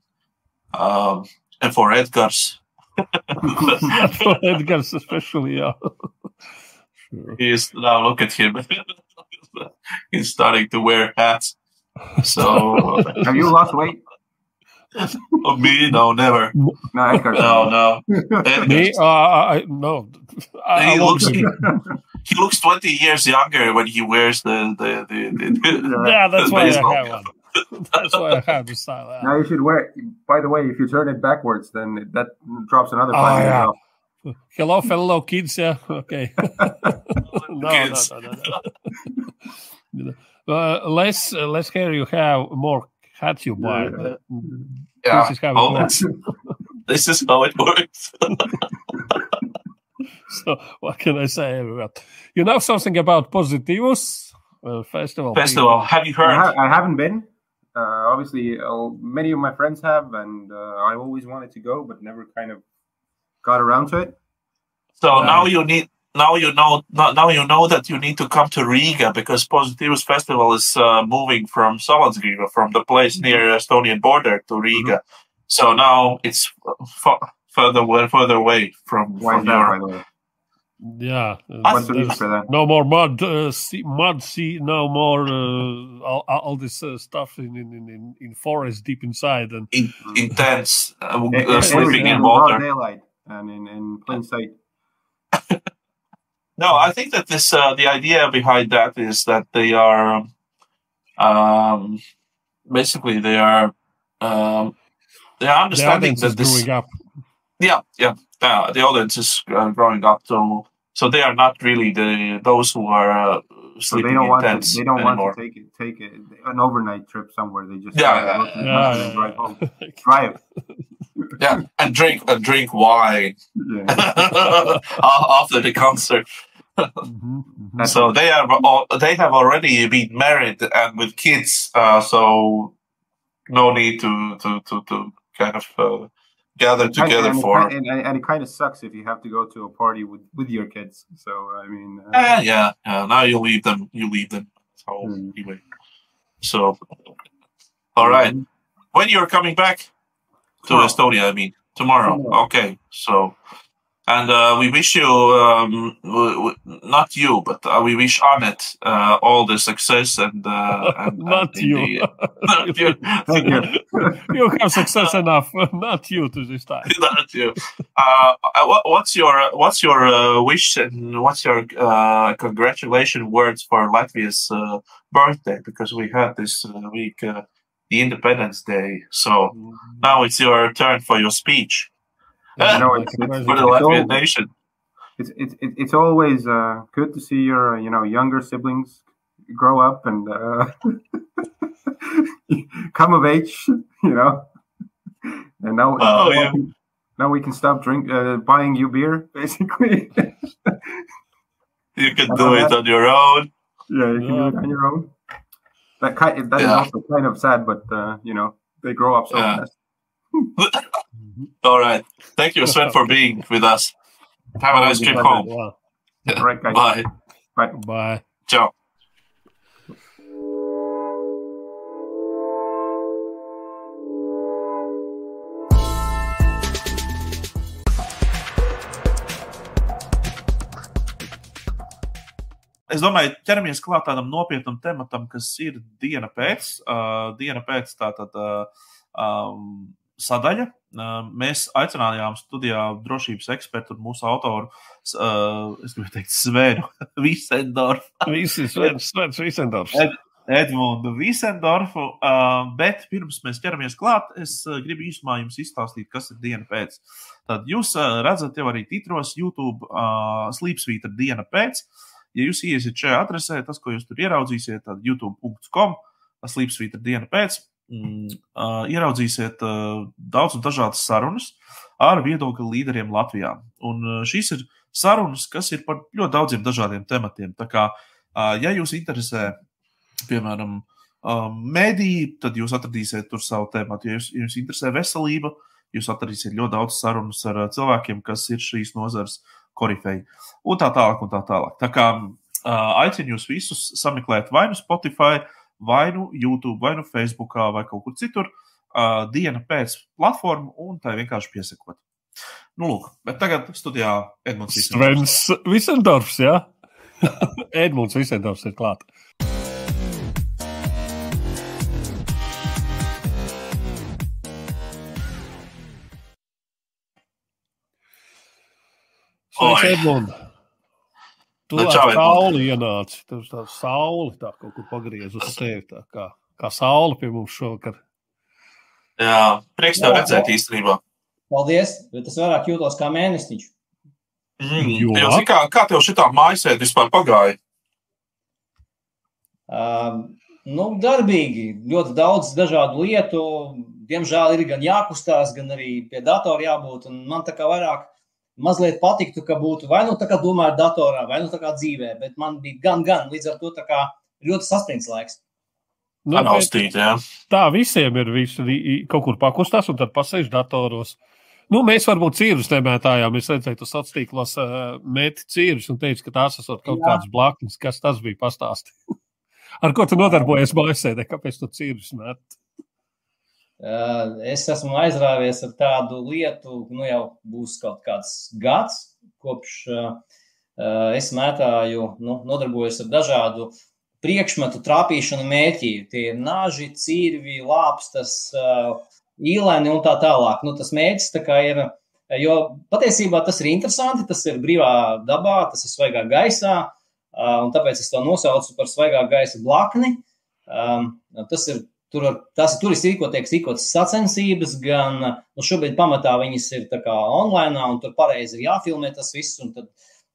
um, and for Edgar's. (laughs) for Edgar's especially, yeah. sure. He's now look at him. (laughs) He's starting to wear hats. So (laughs) Have you lost weight? Oh, me, no, never. No, No, no. Me, uh, I, no. I, he I looks be- he looks twenty years younger when he wears the the the. the, yeah, that's the why I baseball have cap. one. That's why I have the style. yeah. Now you should wear. By the way, if you turn it backwards, then that drops another Oh, five yeah. years. Hello, fellow kids. Yeah, okay. (laughs) no, Kids. no, no, no, no. (laughs) Uh, let's uh, let's hear you have more hats you buy. Yeah. Yeah. This is how it Oh, works. (laughs) this is how it works. (laughs) So what can I say about? You know something about Positivus uh, festival? Festival. Have you I, heard? ha- I haven't been. Uh, obviously, uh, many of my friends have, and uh, I always wanted to go, but never kind of got around to it. So now you need. Now you know. Now now you know that you need to come to Riga because Positivus Festival is uh, moving from Salacgrīva, from the place near Estonian border to Riga. So now it's f- further away, further away from, Why is from that, by your. the way? Yeah. What's the reason there's? No more mud, uh, sea, mud, sea. No more uh, all, all this uh, stuff in, in, in, in forest deep inside, and In, intense uh, uh, sleeping in water. daylight and in, in plain sight. (laughs) No, I think that this uh, the idea behind that is that they are um, basically they are um, they are understanding audience is that this growing up. yeah yeah uh, the audience is uh, growing up so so they are not really the those who are uh, So they don't in want to, they don't anymore. want to take it take it, an overnight trip somewhere. They just Yeah, go Yeah, yeah, drive home. (laughs) yeah. Drive. yeah, and drink and drink wine Yeah. (laughs) after the concert. Mhm, mhm. so they are they have already been married and with kids, uh, so no need to to to, to kind of uh, gather together and, for. and, and, and it kind of sucks if you have to go to a party with, with your kids. So I mean, uh, Eh, yeah, yeah. Now you leave them. You leave them. So Mm. anyway, so all right. When you're coming back to Tomorrow. Estonia, I mean tomorrow. Tomorrow. Okay, so. And uh, we wish you, um, w- w- not you, but uh, we wish Annette uh, all the success and, uh, (laughs) and Not and you. the- (laughs) not you. (laughs) Thank you. you have success enough, not you to this time. Not you. Uh, what's your what's your uh, wish and what's your uh, congratulation words for Latvia's uh, birthday? Because we had this uh, week uh, the Independence Day, so now it's your turn for your speech You know, (laughs) it's, it's, for the it's, Latvian al- nation. it's, it's, it's, it's always uh, good to see your uh, you know younger siblings grow up and uh, (laughs) come of age. You know, and now Oh, now, yeah. we can, now we can stop drink uh, buying you beer, (laughs) basically. You can do it that. on your own. Yeah, you can do it on your own. That kind that is Yeah. also kind of sad, but uh, you know they grow up so Yeah. fast. (laughs) All right. Thank you, Sven, for being with us. Have a nice trip home. Wow. Yeah. All right, guys. Bye. Bye. Bye. Čau! Es domāju, ķeramies klāt tādam nopietnam tematam, kas ir diena pēc. Uh, diena pēc tātad uh, um, sadaļa. Mēs aicinājām studijā drošības ekspertu un mūsu autoru, es gribēju teikt, Svenu (laughs) Visendorfu. Svens, Visendorfs. Ed, Edmundu Visendorfu. Bet pirms mēs ķeramies klāt, es gribu īsumā jums izstāstīt, kas ir diena pēc. Tad jūs redzat jau arī titros YouTube Sleepsvīta diena pēc. Ja jūs iesiet šajā adresē, tas, ko jūs tur ieraudzīsiet, tad youtube.com, Sleepsvīta diena pēc, ieraudzīsiet uh, daudz un dažādas sarunas ar viedokļu līderiem Latvijā. Un uh, šīs ir sarunas, kas ir par ļoti daudziem dažādiem tematiem. Tā kā, uh, ja jūs interesē, piemēram, uh, mediji, tad jūs atradīsiet tur savu tēmatu. Ja jūs, jūs interesē veselība, jūs atradīsiet ļoti daudz sarunas ar uh, cilvēkiem, kas ir šīs nozares korifeji. Un tā tālāk, un tā tālāk. Tā kā uh, aicinu jūs visus sameklēt vai nu Spotify, vai nu YouTube, vai nu Facebook, vai kaut kur citur, uh, diena pēc platformu, un tai vienkārši piesakot. Nu, lūk, bet tagad studijā Edmunds Svens Visendorfs, jā? (laughs) Edmunds Visendorfs ir klāt. Sveiks, Oi. Tu Nu, ar sauli ienāci. Tur tā saule tā kaut kur pagriez uz tevi. Tā kā, kā saule pie mums šovakar. Jā, prieks tev redzēt īstenībā. Paldies, bet es vairāk jūtos kā mēnesiņš. Mm, Jo. jo, zini, kā, kā tev šitā mājasēde vispār pagāja? Uh, nu, darbīgi, ļoti daudz dažādu lietu. Diemžēl ir gan jākustās, gan arī pie datora jābūt. Un man tā kā vairāk mazliet patiktu, ka būtu vai nu tā kā domāt datorā, vai nu tā kā dzīvē, bet man bija gan, gan līdz ar to kā ļoti saspringts laiks. Nu, bet Analstīt, jā. tā visiem ir visi i- kaut kur pakustās un tad pasēž datoros. Nu, mēs varbūt cīrus nemētājām. Es redzēju, tu sociālos tīklos uh, mēti cīrus un teici, ka tās esat kaut Jā. kādas blaknes. Kas tas bija pastāstīt? (laughs) Ar ko tu nodarbojies mājasēdē? Kāpēc tu cīrus met? Uh, es esmu aizrāvies ar tādu lietu, nu jau būs kaut kāds gads, kopš uh, es mētāju, nu, nodarbojos ar dažādu priekšmetu trāpīšanu mērķī. Tie ir naži, cirvi, lāpstas, uh, īlēni un tā tālāk. Nu, tas mērķis tā kā ir, jo patiesībā tas ir interesanti, tas ir brīvā dabā, tas ir svaigā gaisā, un tāpēc es to nosaucu par svaigā gaisa blakni. Tas ir Tur, tas, tur ir rīko, tiek rīkotas sacensības, gan nu, šobrīd pamatā viņas ir online, un tur pareizi ir jāfilmē tas viss, un tad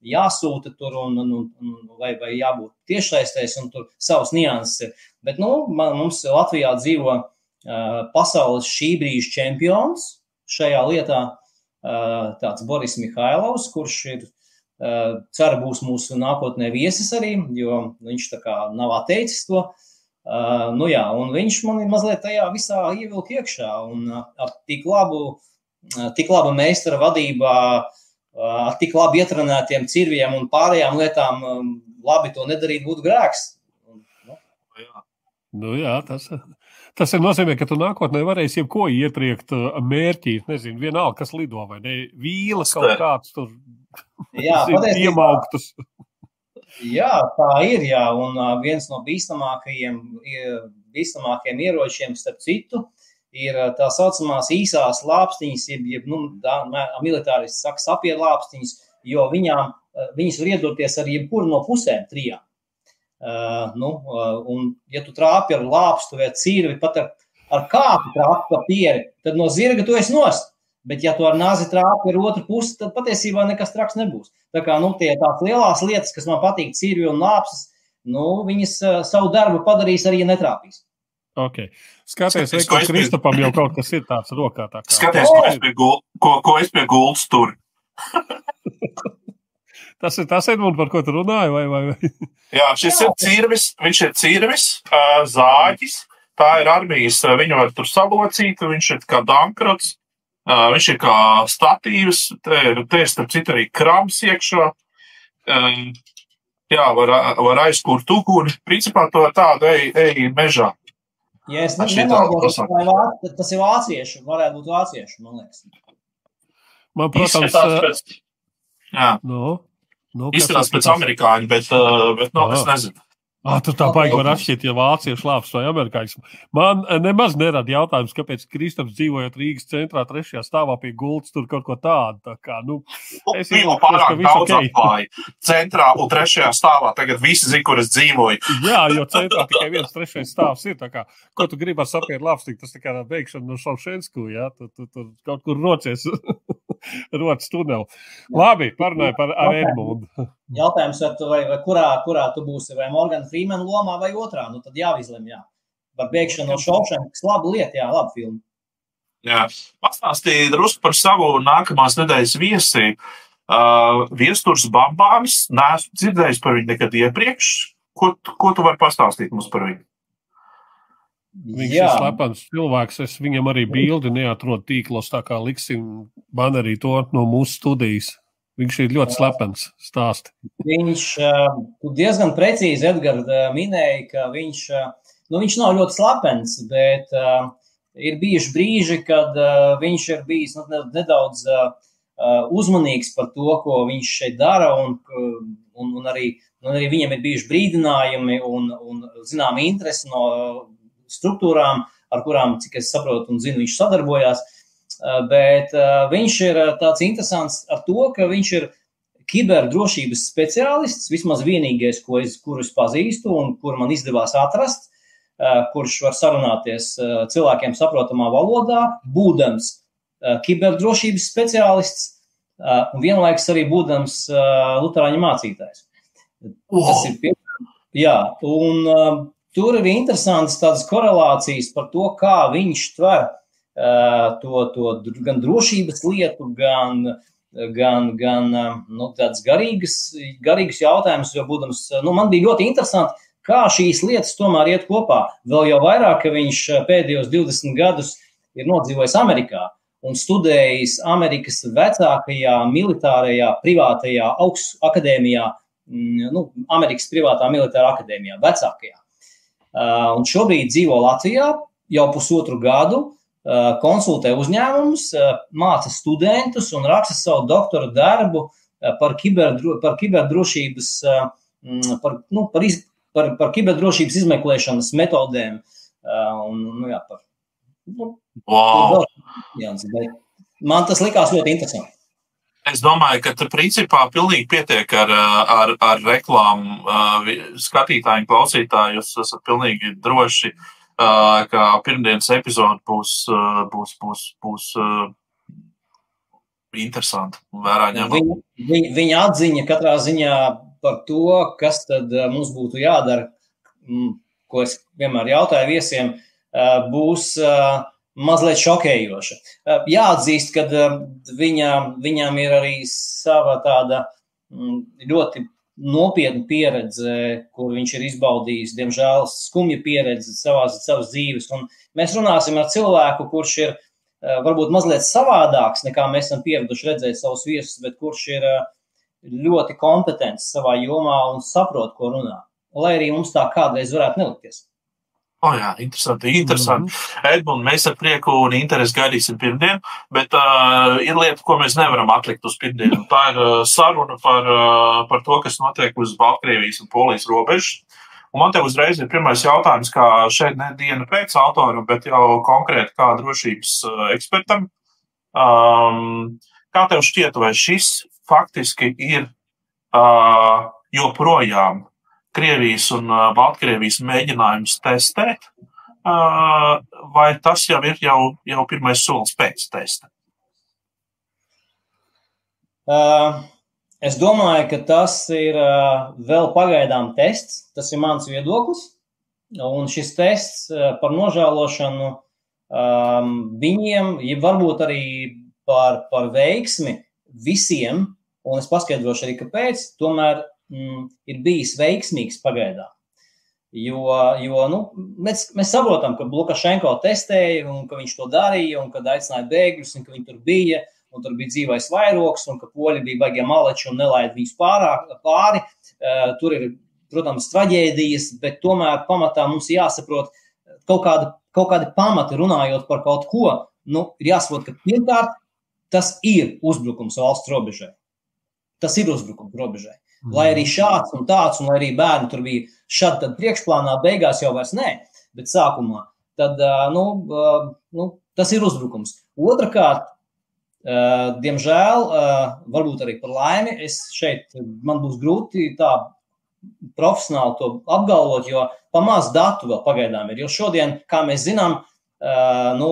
jāsūta tur, un, un, un vai, vai jābūt tiešsaistēs, un tur savas nianses ir. Bet nu, man, mums Latvijā dzīvo uh, pasaules šī brīža čempions šajā lietā, uh, tāds Boris Mihailovs, kurš ir uh, ceru būs mūsu nākotnē viesis arī, jo viņš tā kā nav atteicis to. Uh, nu jā, un viņš man ir mazliet tajā visā ievilka iekšā. Un uh, ar tik labu, uh, tik labu meistara vadībā, uh, ar tik labi ietrenētiem cirviem un pārējām lietām, um, labi to nedarīt būtu grēks. Un, nu, Jā. Nu, jā, tas, tas ir nozīmē, ka tu nākotnē varēsi jebko iepriekt uh, mērķī. Nezinu, vienalga, kas lido vai ne. Vīles kaut kāds tur jā, (laughs) patiesībā, iemauktus. Jā, tā ir. Jā, un uh, viens no bīstamākajiem, ie- bīstamākajiem ieročiem, starp citu, ir uh, tā saucamās īsās lāpstiņas, jeb, jeb nu, militāristi saka, sapiedu lāpstiņas, jo viņām, uh, viņas var iedoties ar jebkuru no pusēm trijām. Uh, nu, uh, un, ja tu trāpi ar lāpstu vai cīrvi, pat ar, ar kāpu trāpi pa pieri, tad no zirga tu esi nost. Bet, ja tu ar nāzi trāpi ar otru pusi, tad patiesībā nekas traks nebūs. Tā kā nu, tie tās lielās lietas, kas man patīk, cīrvi un lāpstas, nu, viņas uh, savu darbu padarīs arī, netrāpīs. Okay. Skaties, Skaties, vai ko Kristapam jau kaut kas ir tāds rokā. Tā kā. Skaties, ko es pie, gul, ko, ko es pie gultas tur. (laughs) Tas ir tas, Edmunds, par ko tu runāji. Vai, vai, vai? Jā, šis ir cirvis, viņš ir cirvis, zāģis. Tā ir armijas, viņu var tur salocīt, viņš ir kā dankrots, viņš ir kā statīvs, te ir, te ir starp citu arī krams iekšā. Ā, Jā, var, var aizkurt uguni. Principā to tādu ej, ej mežā. Ja es nemaldos, vā- tas ir vācieši, varētu būt vācieši, man liekas. Man, protams, Izskatās eh, pēc, jā, nu, nu, kas izskatās pēc amerikāņu, bet, uh, bet no, es Jā. nezinu. Ah, tur tā baigi var atšķirt, ja vāciešu lāps vai amerikāņu. Man eh, nemaz nerada jautājums, kāpēc Kristaps dzīvojot Rīgas centrā, trešajā stāvā pie gultas, tur kaut ko tādu. Tā kā, nu, Es Bija iedomājos, pārāk daudz ok. atklāja. Centrā un trešajā stāvā tagad visi zina, kur es dzīvoju. jā, jo centrā tikai viens trešais stāvs ir. tā Kā, ko tu gribi sapieru lāpstiku? Tas tā kā beigšana no Šaušensku, jā, tu, tu, tu kaut kur rocies, (laughs) rotas tuneli. Labi, parunāj par ar Edmundu. Jautājums, vai, tu, vai, vai kurā, kurā tu būsi, vai Morgana Freemana lomā vai otrā, nu tad jāizlem, jā. Par bēgšanu no Šaušankas, laba lieta, jā, laba filma. Jā. Pastāstīja drusku par savu nākamās nedēļas viesi. Uh, Viesturs Bambāns. Nē, esmu dzirdējis par viņu nekad iepriekš. Ko, tu- ko tu vari pastāstīt mums par viņu? Viņš jā, ir slepens cilvēks. Es viņam arī bildi neatrodu tīklos, tā kā liksim banerī to no mūsu studijas. Viņš ir ļoti slepens stāsts. viņš tu diezgan precīzi, Edgars, uh, minēja, ka viņš, uh, nu, viņš nav ļoti slepens, bet ir bijuši brīži, kad viņš ir bijis nu, ne- nedaudz uzmanīgs par to, ko viņš šeit dara, un, un, un, arī, un arī viņam ir bijuši brīdinājumi un, un zinām interesi no struktūrām, ar kurām, cik es saprotu un zinu, viņš sadarbojās. Uh, Bet uh, viņš ir uh, tāds interesants ar to, ka viņš ir kiberdrošības speciālists, vismaz vienīgais, ko es, kuru es pazīstu un kur man izdevās atrast, kurš var sarunāties cilvēkiem saprotamā valodā, būdams kiberdrošības speciālists un vienlaikus arī būdams Lutāņu mācītājs. Tas ir pie... Jā, un tur ir interesantas tādas korelācijas par to, kā viņš tver to, to dr- gan drošības lietu, gan, gan, gan uh, nu, tādas garīgas, garīgas jautājumas, jo, būdams, uh, nu, man bija ļoti interesanti, kā šīs lietas tomēr iet kopā. Vēl jau vairāk, ka viņš pēdējos 20 gadus ir nodzīvojis Amerikā un studējis Amerikas vecākajā militārajā, privātajā augstu akadēmijā, mm, nu, Amerikas privātā militāra akadēmijā, vecākajā. Uh, un šobrīd dzīvo Latvijā jau pusotru gadu, uh, konsultē uzņēmumus, uh, māca studentus un raksta savu doktora darbu uh, par, kiberdro, par kiberdrošības, mm, par, nu, par, iz, par, par kiberdrošības izmeklēšanas metodēm. Un, nu, jā, par, nu, Wow. Bet man tas likās ļoti interesanti. Es domāju, ka tur principā pilnīgi pietiek ar, ar, ar reklāmu. uh, vi- Skatītāji un klausītāji, jūs esat pilnīgi droši, uh, ka pirmdienas epizode būs, būs, būs, būs interesanta un vērā ņemama. Viņa, viņa, viņa atziņa katrā ziņā par to, kas tad mums būtu jādara, ko es vienmēr jautāju viesiem, būs mazliet šokējoša. Jāatzīst, ka viņa, viņam ir arī sava tāda ļoti nopietna pieredze, kur viņš ir izbaudījis, diemžēl, skumja pieredze savās, savas dzīves. Un mēs runāsim ar cilvēku, kurš ir eh, varbūt mazliet savādāks nekā mēs esam pieraduši redzēt savus viesus, bet kurš ir eh, ļoti kompetents savā jomā un saprot, ko runā. Lai arī mums tā kādreiz varētu nelikties. O, jā, interesanti. interesanti. Edmunds, mēs ar prieku un interesi gaidīsim pirmdienu, bet uh, ir lieta, ko mēs nevaram atlikt uz pirmdienu. Tā ir uh, saruna par, uh, par to, kas notiek uz Baltkrievijas un Polijas robežas. Un man te uzreiz ir pirmais jautājums, kā šeit ne diena pēc autoram, bet jau konkrēti kā drošības uh, ekspertam. Um, kā tev šķiet, vai šis faktiski ir uh, joprojām Krievijas un Baltkrievijas mēģinājums testēt, vai tas jau ir jau, jau pirmais solis pēc testa? Uh, es domāju, ka tas ir uh, vēl pagaidām tests. Tas ir mans viedoklis. Un šis tests uh, par nožēlošanu um, viņiem, ja varbūt arī par, par veiksmi visiem, un es paskaidrošu arī, kāpēc, tomēr mm, ir bijis veiksmīgs pagaidām. Jo, jo nu, mēs, mēs saprotam, ka Lukašenko testēja, un ka viņš to darīja, un kad aicināja bēgļus, un ka viņi tur bija, un tur bija dzīvais vairogs, un ka poļi bija baigiem maleči un nelaid viņus pārāk, pāri. Tur ir, protams, traģēdijas, bet tomēr pamatā mums jāsaprot kaut kāda, kaut kāda pamata runājot par kaut ko. Nu, ir jāsaprot, ka pirmkārt tas ir uzbrukums valsts robežai. Tas ir uzbrukums robežai. Lai arī šāds un tāds, un arī bērni tur bija šādi priekšplānā, beigās jau vairs nē, bet sākumā. Tad, nu, nu, tas ir uzbrukums. Otrakārt, diemžēl, varbūt arī par laimi, es šeit man būs grūti tā profesionāli to apgalvot, jo pamaz datu vēl pagaidām ir. Jo šodien, kā mēs zinām, nu,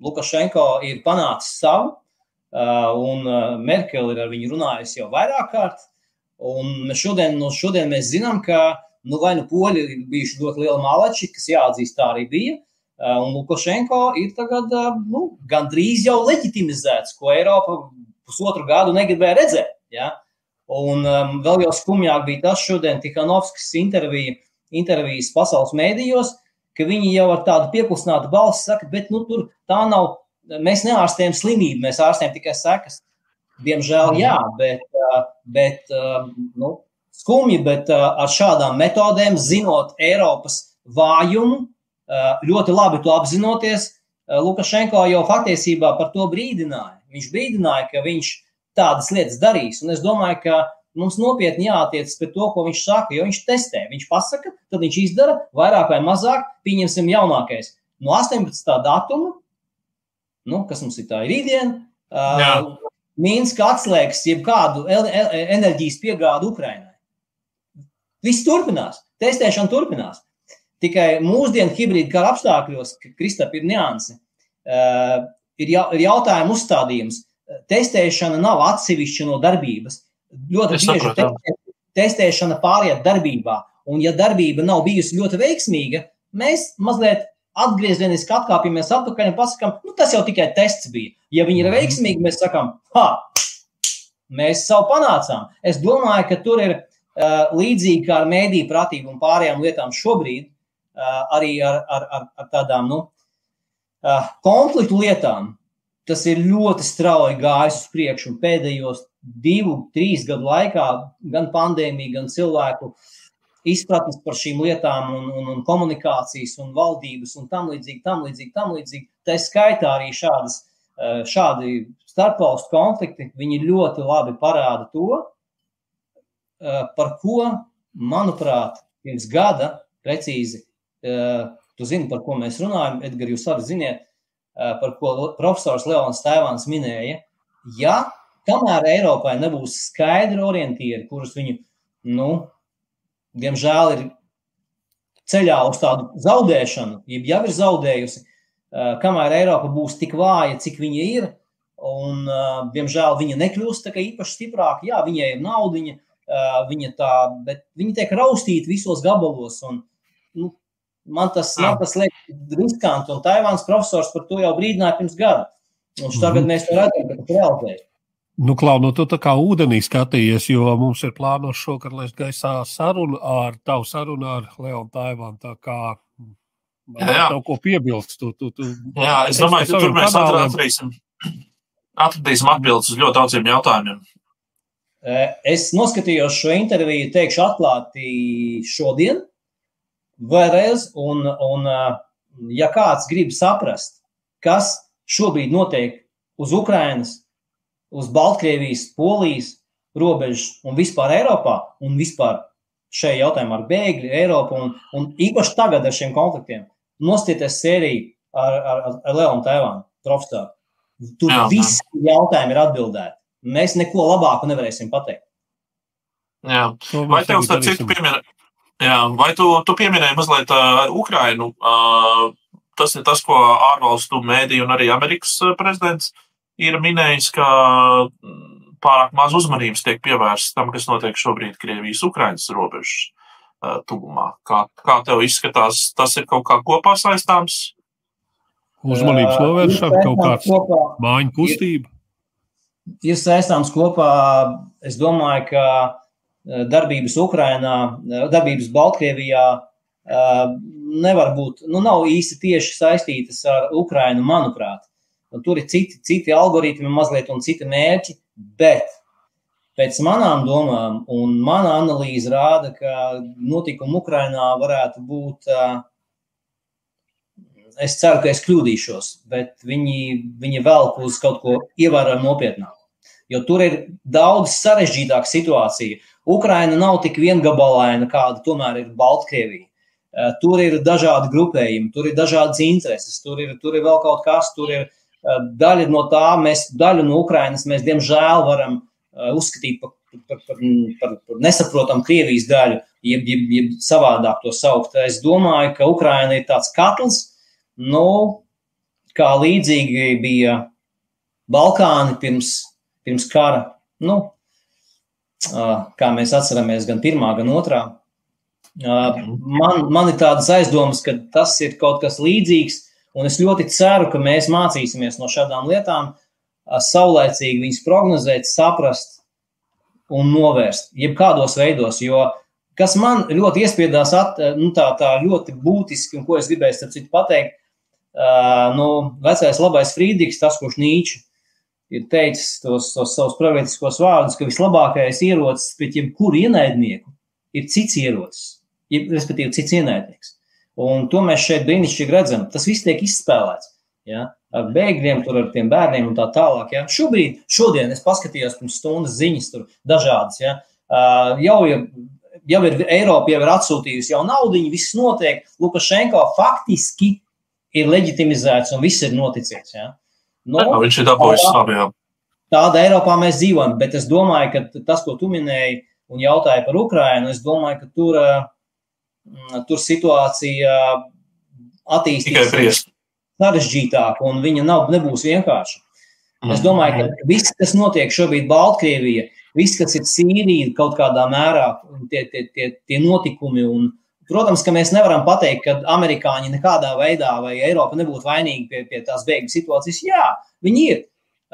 Lukašenko ir panācis savu, un Merkele ir ar viņu runājusi jau vairāk kārt. Un šodien, nu, šodien mēs zinām, ka nu, vai nu poļi ir bijuši ļoti lieli malači, kas jāatzīst, tā arī bija. Un Lukašenko ir tagad nu, gandrīz jau leģitimizēts, ko Eiropa pusotru gadu negribēja redzēt. Ja? Un um, vēl jau skumjāk bija tas šodien Tikanovskis intervija, intervijas pasaules mēdījos, ka viņi jau ar tādu pieklusinātu balsi saka, bet nu, tur tā nav, mēs neārstējam slimību, mēs ārstējam tikai sekas. Diemžēl, jā, bet, bet nu, skumji, bet ar šādām metodēm, zinot Eiropas vājumu, ļoti labi to apzinoties, Lukašenko jau faktiesībā par to brīdināja. Viņš brīdināja, ka viņš tādas lietas darīs. Un es domāju, ka mums nopietni jāattiecas pret to, ko viņš saka, jo viņš testē. Viņš pasaka, tad viņš izdara vairāk vai mazāk. Pieņemsim, jaunākais no 18. datuma, nu, kas mums ir tā rītdiena. Uh, Mīnska atslēgs jebkādu enerģijas piegādu Ukrainai. Viss turpinās, testēšana turpinās. Tikai mūsdienu hibrīda kara apstākļos, Kristap, ir niansi. Uh, ir, ja, ir jautājuma uzstādījums. Testēšana nav atsevišķa no darbības. Ļoti es bieži testē, testēšana pāriet darbībā. Un, ja darbība nav bijusi ļoti veiksmīga, mēs mazliet atgriezeniski atkāpjamies atpakaļ un pasakām, nu, tas jau tikai tests bija. Ja viņi ir mhm. veiksmīgi, mēs sakām, ha, mēs savu panācām. Es domāju, ka tur ir uh, līdzīgi kā ar mēdīju pratību un pārējām lietām šobrīd, uh, arī ar, ar, ar, ar tādām nu, uh, konfliktu lietām. Tas ir ļoti strauji gājis uz priekšu pēdējos divu, trīs gadu laikā gan pandēmija, gan cilvēku uh, izpratnes par šīm lietām, un, un, un komunikācijas, un valdības, un tam līdzīgi, tam līdzīgi, tam līdzīgi. Tā skaitā arī šādas, eh, šādi starpvalstu konflikti, viņi ļoti labi parāda to, eh, par ko, manuprāt, pirms gada precīzi, eh, tu zini, par ko mēs runājam, Edgars, jūs arī ziniet, par ko profesors Leons Tēvāns minēja. Ja kamēr Eiropai nebūs skaidri orientieri, kurus viņu, nu, diemžēl, ir ceļā uz tādu zaudēšanu, jeb jau ir zaudējusi, kamēr Eiropa būs tik vāja, cik viņa ir. Un, diemžēl viņa nekļūst īpaši stiprāka. Jā, viņai ir naudiņa, viņa tā, bet viņa tiek raustīta visos gabalos. Un, nu, man tas, man tas liekas riskanti, un Taivāns profesors par to jau brīdināja pirms gada. Un tagad -hmm. mēs to redzam, ka tas ir realizēts. Nu, Klau, nu, tu tā kā ūdenī skatījies, jo mums ir plānots šokar laist gaisā sarunu ar tavu sarunu ar Leonu Taivānu. Tā kā jā, jā. kaut ko piebilst. Tu, tu, tu, jā, es domāju, ka tur mēs atradīsim, atradīsim atbildes uz ļoti daudziem jautājumiem. Es noskatījos šo interviju, teikšu atklāti šodien, vēlreiz, un, un ja kāds grib saprast, kas šobrīd notiek uz Ukrainas, uz Baltkrievijas, Polijas robežas un vispār Eiropā un vispār šajā jautājumā ar bēgļu, Eiropu un, un īpaši tagad ar šiem konfliktiem. Nostieties sēriju ar, ar, ar Leonu Taivānu, profesoru. Tur jā, visi jā. jautājumi ir atbildēti. Mēs neko labāku nevarēsim pateikt. Jā. Vai tev starp citu pieminē, jā, vai tu, tu pieminēji mazliet uh, Ukrainu? Uh, tas ir tas, ko ārvalstu mēdī un arī Amerikas prezidents ir minējis, ka mm, pārāk maz uzmanības tiek pievērsta tam, kas notiek šobrīd Krievijas-Ukrainas robežas uh, tuvumā. Kā, kā tev izskatās, tas ir kaut kā kopā saistāms? Uzmanības novēršana, kaut kāds kopā, mājiņu kustība. Ir, ir saistāms kopā, es domāju, ka darbības Ukrainā, darbības Baltkrievijā nevar būt, nu nav īsti tieši saistītas ar Ukrainu, manuprāt. Tur ir citi, citi algoritmi, mazliet un citi mērķi, bet pēc manām domām un mana analīze rāda, ka notikumi Ukrainā varētu būt. Es ceru, ka es kļūdīšos, bet viņi, viņi velk uz kaut ko ievērojami nopietnāku. Jo tur ir daudz sarežģītāka situācija. Ukraina nav tik viengabalaina, kāda tomēr ir Baltkrievija. Tur ir dažādi grupējumi, tur ir dažādas intereses, tur ir, tur ir vēl kaut kas, tur ir daļa no tā, mēs daļu no Ukrainas mēs diemžēl varam uzskatīt par, par, par, par, par nesaprotamu Krievijas daļu, jeb, jeb, jeb savādāk to saukt. Es domāju, ka Ukraina ir tāds katls, nu, kā līdzīgi bija Balkāni pirms, pirms kara. Nu, kā mēs atceramies, gan pirmā, gan otrā. Man, man ir tādas aizdomas, ka tas ir kaut kas līdzīgs, un es ļoti ceru, ka mēs mācīsimies no šādām lietām, saulēcīgi viņas prognozēt, saprast un novērst, jebkādos veidos. Jo kas man ļoti iespiedās, at, nu, tā, tā ļoti būtiski, un ko es gribēju starp citu pateikt, uh, nu, vecais labais Frīdīgs, tas, kurš Nīčs ir teicis tos, tos savus pravietiskos vārdus, ka vislabākais ierocis pret jebkuru ienaidnieku ir cits ierocis respektīvi cits ienaidnieks. Un to mēs šeit brīnišķīgi redzam. Tas viss tiek izspēlēts. Ja? Ar bēgļiem, tur ar tiem bērniem un tā tālāk. Ja? Šobrīd, šodien es paskatījos pirms stundas ziņas, tur dažādas. Ja? Jau, jau ir Eiropa jau ir atsūtījusi jau naudu, viss notiek. Lukašenko faktiski ir leģitimizēts un viss ir noticis. Ja? Nu, no, viņš ir dabūjis savu. Tāda Eiropā mēs dzīvojam, bet es domāju, ka tas, ko tu minēji un jautāji par Ukrajinu, es domāju, ka tur uh, tur situācija attīstīsies sarežģītāk, un viņa nav, nebūs vienkārša. Es mm. domāju, ka viss, kas notiek šobrīd Baltkrievijā, viss, kas ir Sīrija, kaut kādā mērā tie, tie, tie, tie notikumi. Un, protams, ka mēs nevaram pateikt, ka amerikāņi nekādā veidā vai Eiropa nebūtu vainīgi pie, pie tās bēgļu situācijas. Jā, viņi ir.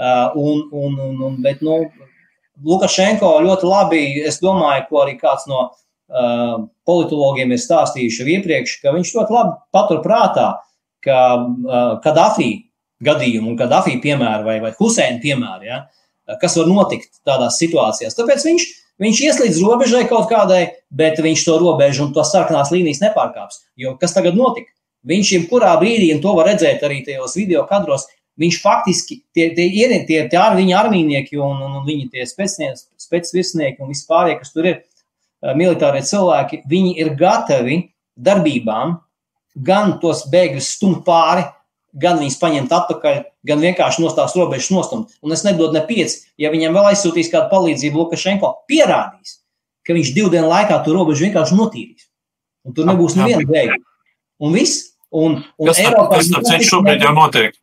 Uh, un, un, un, un, bet, nu, Lukašenko ļoti labi, es domāju, ko arī kāds no Uh, politologiem ir stāstījuši jau iepriekš, ka viņš ļoti labi patur prātā, ka uh, Kadafī gadījumu un Kadafī piemēru vai, vai Huseina piemēru, ja, kas var notikt tādās situācijās. Tāpēc viņš, viņš ieslīdz robežai kaut kādai, bet viņš to robežu un to sarkanās līnijas nepārkāps. Jo kas tagad notika? Viņš jebkurā brīdī, un to var redzēt arī tajos video kadros, viņš faktiski tie, tie, tie, tie, tie ar viņa armīnieki un, un, un viņa tie spēcvirsnieki un vispārie, kas tur ir, militārie cilvēki, viņi ir gatavi darbībām, gan tos bēgļus stumt pāri, gan viņus paņemt atpakaļ, gan vienkārši no tās robežas nostumt. Un es nedodu ne pieci, ja viņam vēl aizsūtīs kādu palīdzību, Lukašenko pierādīs, ka viņš divu dienu laikā to robežu vienkārši notīrīs. Un tur nebūs neviena bēgļa. Un viss. Un, un kas, Eiropā, tas, tas šobrīd jau notiek.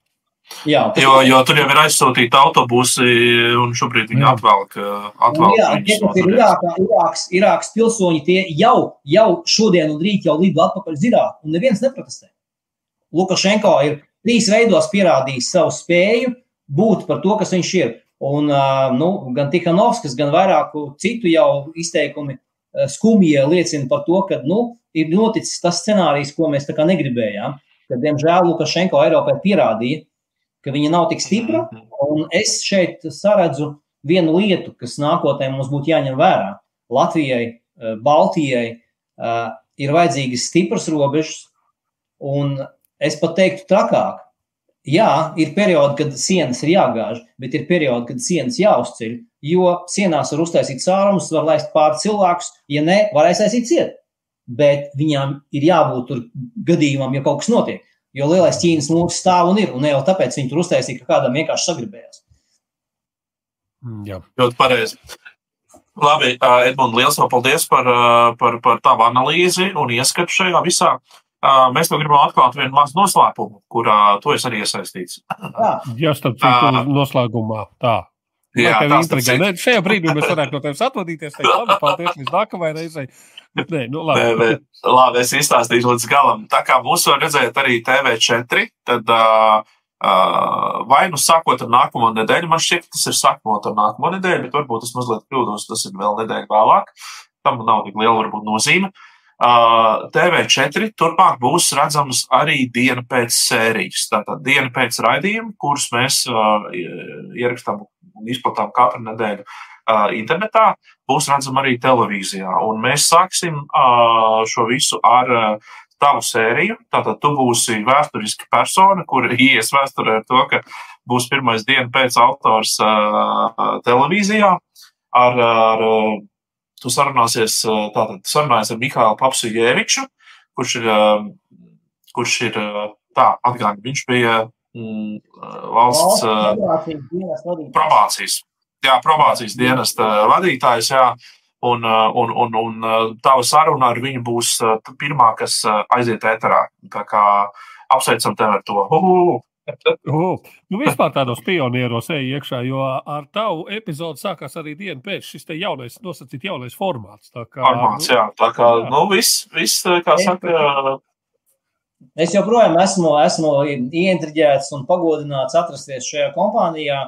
Jā, jo, jo tur jau ir aizsūtīti autobusi, un šobrīd viņi atvelk. atvelk jā, tie, kas ir Irākā, Irāks, Irāks pilsoņi, tie jau, jau šodien un rīt jau lido atpakaļ uz Irāku, un neviens neprotestē. Lukašenko ir trīs veidos pierādījis savu spēju būt par to, kas viņš ir. Un, nu, gan Tihanovskis, gan vairāku citu jau izteikumi skumjie liecina par to, ka nu, ir noticis tas scenārijs, ko mēs negribējām. Kad, diemžēl, Lukašenko Eiropai pierādīja, ka viņa nav tik stipra. Mhm. Un es šeit saredzu vienu lietu, kas nākotnē mums būtu jāņem vērā. Latvijai, eh, Baltijai uh, ir vajadzīgas stipras robežas, un es pat teiktu trakāk. Jā, ir periodi, kad sienas ir jāgāž, bet ir periodi, kad sienas jāuzceļ. Jo sienās var uztaisīt caurumus, var laist pāri cilvēkus, ja ne, var aiztaisīt ciet. Bet viņām ir jābūt tur gadījumam, ja kaut kas notiek. Jo lielais Ķīnas mūks stāv un ir, un ne jau tāpēc viņi tur uztaisīja, ka kādam vienkārši sagribējās. Mm, jā, ļoti pareizi. Labi, Edmunds, liels paldies par, par, par tavu analīzi un ieskatu šajā visā. Mēs tev gribam atklāt vienu mazu noslēpumu, kurā tu esi arī iesaistīts. Jā, Jā starp citu, noslēgumā tā. Jā, tas ir. Šajā brīdī mēs varētu no tevis atvadīties. Teikt, labi, paldies, līdz nākamajai reizei. Bet, nē, nu, labi. Nē, nē, labi, es izstāstīšu līdz galam. Tā kā mūsu var redzēt arī TV4, tad uh, uh, vai nu sākot ar nākamo nedēļu, man šķiet, tas ir sākot ar nākamo nedēļu, bet varbūt es mazliet kļūdos, tas ir vēl nedēļa vēlāk. Tam nav tik liela varbūt nozīme. Uh, TV4 turpmāk būs redzamas arī diena pēc sērijas. Tātad diena pēc raidījuma, kurus mēs uh, ierakstām un izplatām katru nedēļu uh, internetā, būs redzama arī televīzijā. Un mēs sāksim uh, šo visu ar uh, tavu sēriju. Tātad tu būsi vēsturiska persona, kur (laughs) ies vēsturē ar to, ka būs pirmais diena pēc autors uh, televīzijā ar, ar tu sarunāsies, tātad sarunājies ar Mihālu Papsu Jēviču, kurš ir, kurš ir tā, atgādājot, viņš bija valsts probācijas, jā, probācijas dienesta vadītājs, jā, un, un, un, un tava saruna ar viņu būs pirmā, kas aiziet ēterā. Tā kā apsveicam tevi ar to. Uhu! Uh, nu, vispār tādos pionieros ej iekšā, jo ar tavu epizodi sākās arī diena pēc šis te jaunais, nosacīt jaunais formāts. Tā kā, formāts, nu, jā, tā kā, jā. nu, viss, viss, kā saka. Es joprojām esmu, esmu ieintriģēts un pagodināts atrasties šajā kompānijā.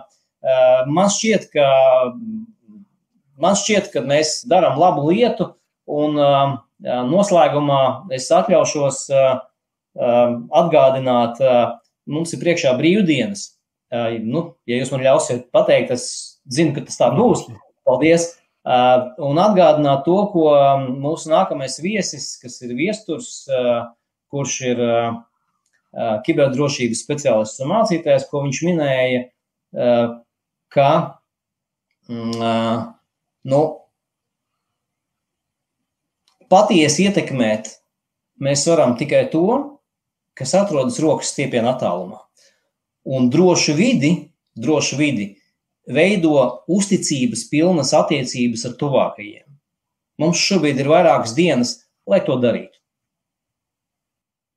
Man šķiet, ka, man šķiet, ka mēs darām labu lietu, un noslēgumā es atļaušos atgādināt mums ir priekšā brīvdienas. Nu, ja jūs man ļausiet pateikt, es zinu, ka tas tā būs. Paldies! Un atgādināt to, ko mūsu nākamais viesis, kas ir viesturs, kurš ir kiberdrošības speciālists un mācītājs, ko viņš minēja, ka mm, nu, patiesi ietekmēt mēs varam tikai to, kas atrodas rokas stiepienā attālumā. Un drošu vidi, drošu vidi veido uzticības pilnas attiecības ar tuvākajiem. Mums šobrīd ir vairākas dienas, lai to darītu.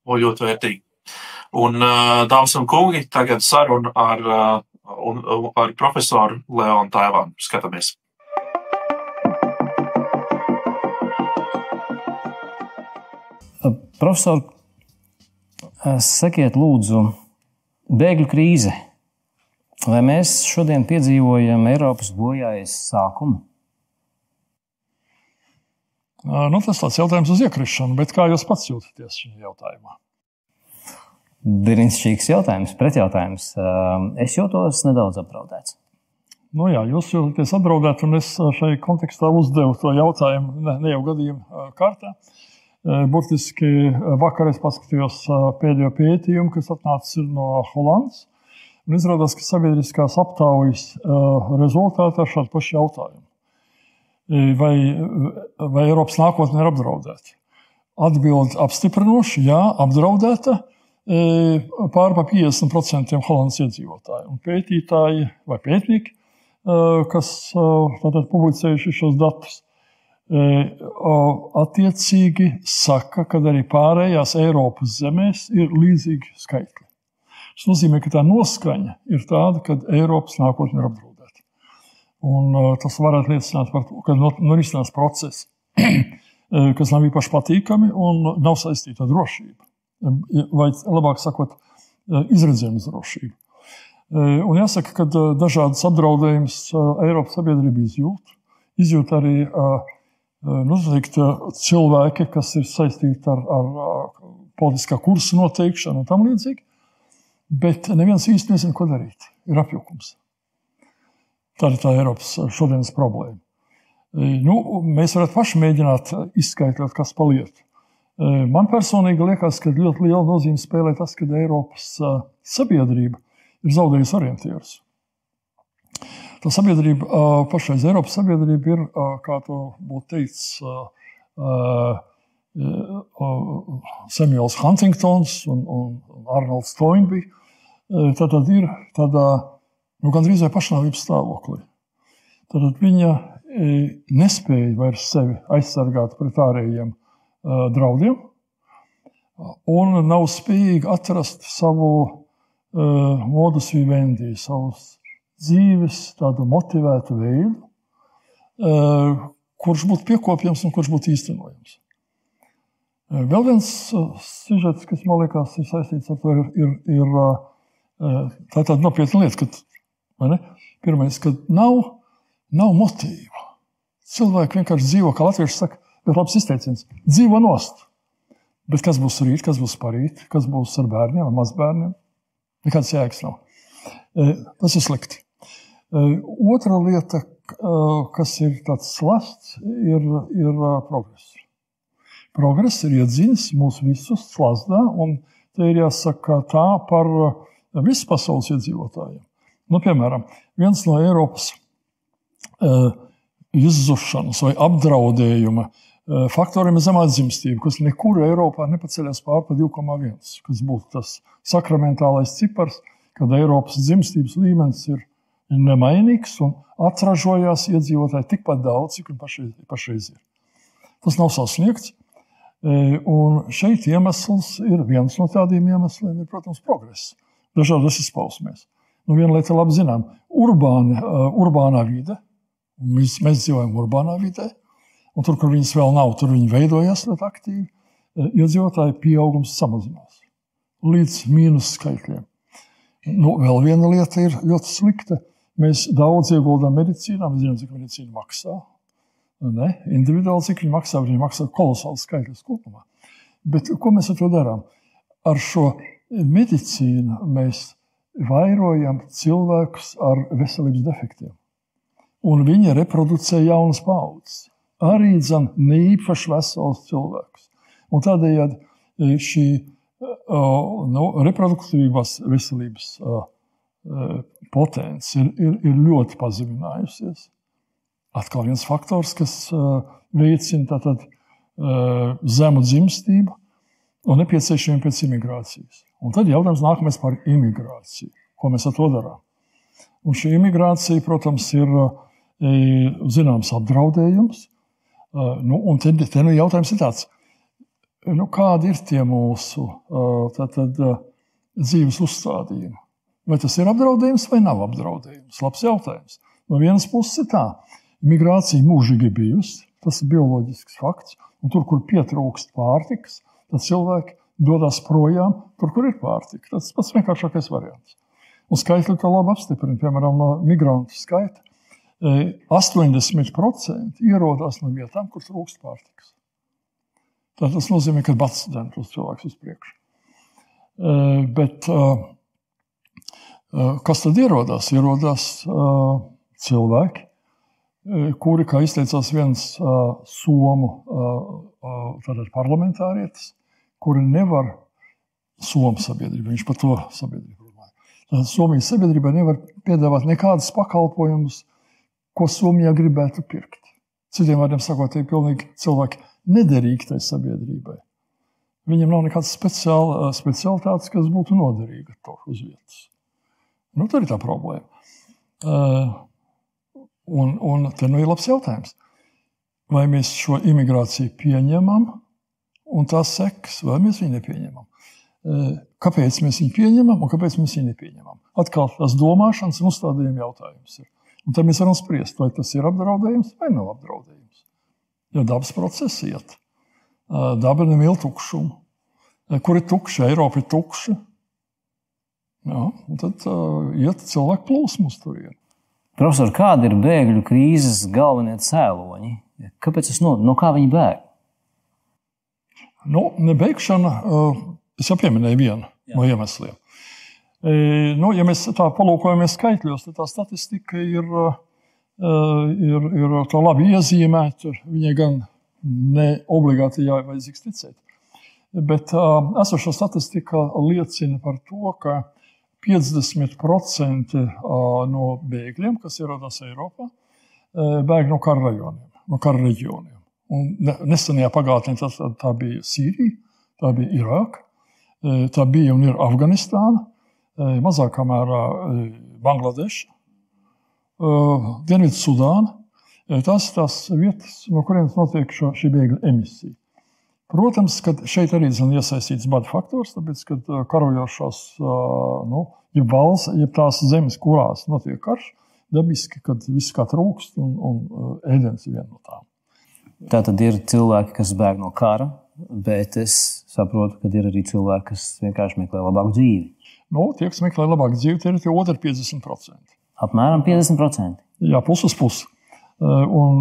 O, ļoti vērtīgi. Un, dāmas un kungi, tagad saruna ar, ar profesoru Leonu Taivānu. Skatāmies! Profesor, Sakiet, lūdzu, bēgļu krīze. Vai mēs šodien piedzīvojam Eiropas bojājas sākumu? Nu, tas ir jautājums uz iekrišanu, bet kā jūs pats jūtaties šajā jautājumā? Brīnišķīgs jautājums, pretjautājums. Es jūtos nedaudz apdraudēts. Nu jā, jūs jūtaties apdraudēts, un es šai kontekstā uzdevu to jautājumu ne, ne jau gadījumu kārtā. Burtiski vakar es paskatījos pēdējo pētījumu, kas atnācis no Hollandas. Un izrādās, ka sabiedriskās aptaujas rezultātā ir šādi paši jautājumi. Vai, vai Eiropas nākotne ir apdraudēta? Atbilde apstiprinoši, jā, apdraudēta pār pa 50% Hollandas iedzīvotāju. Un pētītāji vai pētnieki, kas tātad publicējuši šos datus, attiecīgi saka, ka arī pārējās Eiropas zemēs ir līdzīgi skaitļi. Tas nozīmē, ka tā noskaņa ir tāda, ka Eiropas nākotne ir apdraudēta. Un tas varētu liecināt par to, ka norisinās procesi, (clears throat) kas nav īpaši patīkami un nav saistīti ar drošību. Vai labāk sakot, izredzējumu drošību. Un jāsaka, ka dažādas apdraudējumus Eiropas sabiedrība izjūt. Izjūt arī noteikti cilvēki, kas ir saistīti ar, ar politiskā kursa noteikšanu un tam līdzīgi. Bet neviens īsti nezina, ko darīt. Ir apjukums. Tā ir tā Eiropas šodienas problēma. Nu, mēs varētu paši mēģināt izskaidrot, kas paliek. Man personīgi liekas, ka ļoti liela nozīme spēlē tas, ka Eiropas sabiedrība ir zaudējusi orientierus. Tā sabiedrība, pašreiz Eiropas sabiedrība ir, kā to būtu teicis, Samuels Huntingtons un, un Arnolds Toynbee. Tad ir tādā nu, gandrīz vai pašnāvības stāvoklī. Tad viņa nespēja vairs sevi aizsargāt pret ārējiem draudiem un nav spējīga atrast savu modus vivendi, savus dzīves, tādu motivētu veidu, kurš būtu piekopjams un kurš būtu īstenojams. Vēl viens sižets, kas man liekas, ir saistīts ar to, ir, ir, ir tā tāda nopietna lieta, ka pirmais, kad nav, nav motīva. Cilvēki vienkārši dzīvo, kā latvieši saka, Bet labs izteiciens - dzīvo nost. Bet kas būs rīt, kas būs parīt, kas būs ar bērniem, ar mazbērniem? Nekāds jēgas nav. Tas ir slikti. Otra lieta, kas ir tāds slasts, ir, ir progress. Progress ir iedzinis mūs visus slazdā, un te ir jāsaka tā par visu pasaules iedzīvotājiem. Nu, piemēram, viens no Eiropas uh, izzušanas vai apdraudējuma uh, faktoriem ir zemā dzimstība, kas nekur Eiropā nepaceļas pār pa 2,1, kas būtu tas sakramentālais cipars, kad Eiropas dzimstības līmenis ir nemainīgs un atražojās iedzīvotāji tikpat daudz, cik pašreiz, pašreiz ir. Tas nav sasniegts. Un šeit iemesls ir viens no tādiem iemesliem, ir, protams, progress dažādas izpausmēs. Nu, viena lieta, labi zinām, urbāni, urbānā vide. Mēs, mēs dzīvojam urbānā vidē, un tur, kur viņas vēl nav, tur viņi veidojas ļoti aktīvi. Iedzīvotāju pieaugums samazinās līdz mīnus skaitļiem. Nu, vēl viena lieta ir ļoti slikta. Mēs daudz ieguldām medicīnā, mēs zinām, cik medicīna maksā. Ne? Individuāli, cik viņi maksā, viņi maksā kolosāli skaitļus kopumā. Bet ko mēs ar to darām? Ar šo medicīnu mēs vairojam cilvēkus ar veselības defektiem. Un viņi reproducē jaunas paudzes. Arī zan, ne īpaši vesels cilvēks. Un tādējādi šī nu, reproduktīvās veselības potence ir, ir, ir ļoti pazeminājusies. Atkal viens faktors, kas veicina tātad, zemu dzimstību un nepieciešamību pēc imigrācijas. Un tad jautājums nākamais par imigrāciju. Ko mēs ar to darām? Un šī imigrācija, protams, ir zināms apdraudējums. Nu, un te, te nu jautājums ir tāds, nu, kādi ir tie mūsu tad, tad, dzīves uzstādījumi? Vai tas ir apdraudējums vai nav apdraudējums? Labs jautājums. No vienas puses ir tā, migrācija mūžīgi bijusi, tas ir bioloģisks fakts, un tur, kur pietrūkst pārtikas, tad cilvēki dodas projām, tur, kur ir pārtika. Tas pats vienkāršākais variants. Un skaitļi to labi apstiprina. Piemēram, no migrantu skaita 80% ierodas no vietām, kur trūkst pārtikas. Tad tas nozīmē, ka bats dzēna tos cilvēkus uz priekšu. Bet kas tad ierodas? Ierodas cilvēki, kuri, kā izteicās viens somu parlamentārietis, kuri nevar Somu sabiedrība, viņš par to sabiedrību runāja. Tad Somijas sabiedrībai nevar piedāvāt nekādus pakalpojumus, ko Somijā gribētu pirkt. Citiem vārdiem sakot, ir pilnīgi cilvēki nederīgi tai sabiedrībai. Viņam nav nekādas speciāla, specialitātes, kas būtu noderīga tur uz vietas. Nu, tur ir tā problēma. Uh, un, un te nu ir labs jautājums. Vai mēs šo imigrāciju pieņemam un tās sekas, vai mēs viņu nepieņemam. Kāpēc mēs viņu pieņemam un kāpēc mēs viņu nepieņemam? Atkal tas domāšanas un uzstādījuma jautājums ir. Un tad mēs varam spriest, vai tas ir apdraudējums vai nav apdraudējums. Jo dabas process iet. Daba nemīl tukšumu. Kur ir tukša? Eiropa ir tukša. Jā, tad uh, iet cilvēku plūsmu uz turieni. Profesor, kādi ir bēgļu krīzes galvenie cēloņi? Kāpēc tas no, no kā viņi bēg? Nu, beigšana, es jau pieminēju vienu Jā. no iemesliem. Nu, ja mēs tā palūkojamies skaitļos, tad tā statistika ir, ir, ir tā labi iezīmēta. Viņai gan ne obligāti jāvajadzīgs ticēt. Bet esošā statistika liecina par to, ka 50% no bēgļiem, kas ierodas Eiropā, bēg no kara rajoniem, no kara reģioniem. Nesenajā pagātnē tas, tā bija Sīrija, tā bija Irāka, e, tā bija un ir Afganistāna, e, mazākā mērā e, Bangladeša, Dienvidu Sudāna. Tas ir tās vietas, no kurienes notiek šo, šī bēgļu emisija. Protams, ka šeit arī ir iesaistīts bada faktors, tāpēc, ka karojošās, nu, ja valsts, ja tās zemes, kurās notiek karš, dabiski, kad viss kā trūkst, un, un ēdienas ir viena no tām. Tā tad ir cilvēki, kas bēg no kara, bet es saprotu, ka ir arī cilvēki, kas vienkārši meklē labāku dzīvi. Nu, tie, kas meklē labāku dzīvi, tie ir tie otri 50%. Apmēram 50%. Jā, puses puses. Un,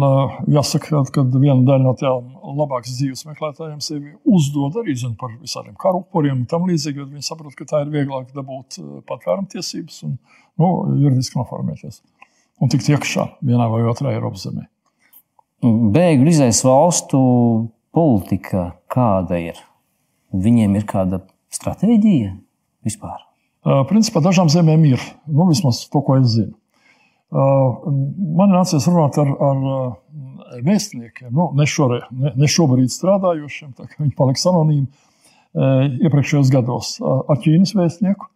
jāsaka, ka viena daļa no tām labākas dzīves meklētājiem sevi uzdod arī zin, par visādiem karu upuriem un tam līdzīgi. Viņi saprot, ka tā ir vieglāk dabūt patvērumu tiesības un nu, juridiski noformēties un tikt iekšā vienā vai otrā Eiropas zemē. Bēgļu izējas valstu politika kāda ir? Viņiem ir kāda stratēģija vispār? Principā dažām zemēm ir, nu, vismaz to, ko es zinu. Man nācies runāt ar, ar vēstniekiem, nu, ne, šore, ne, ne šobrīd strādājošiem, tā kā viņi paliks anonīmi iepriekšējos gados ar Ķīnas vēstnieku,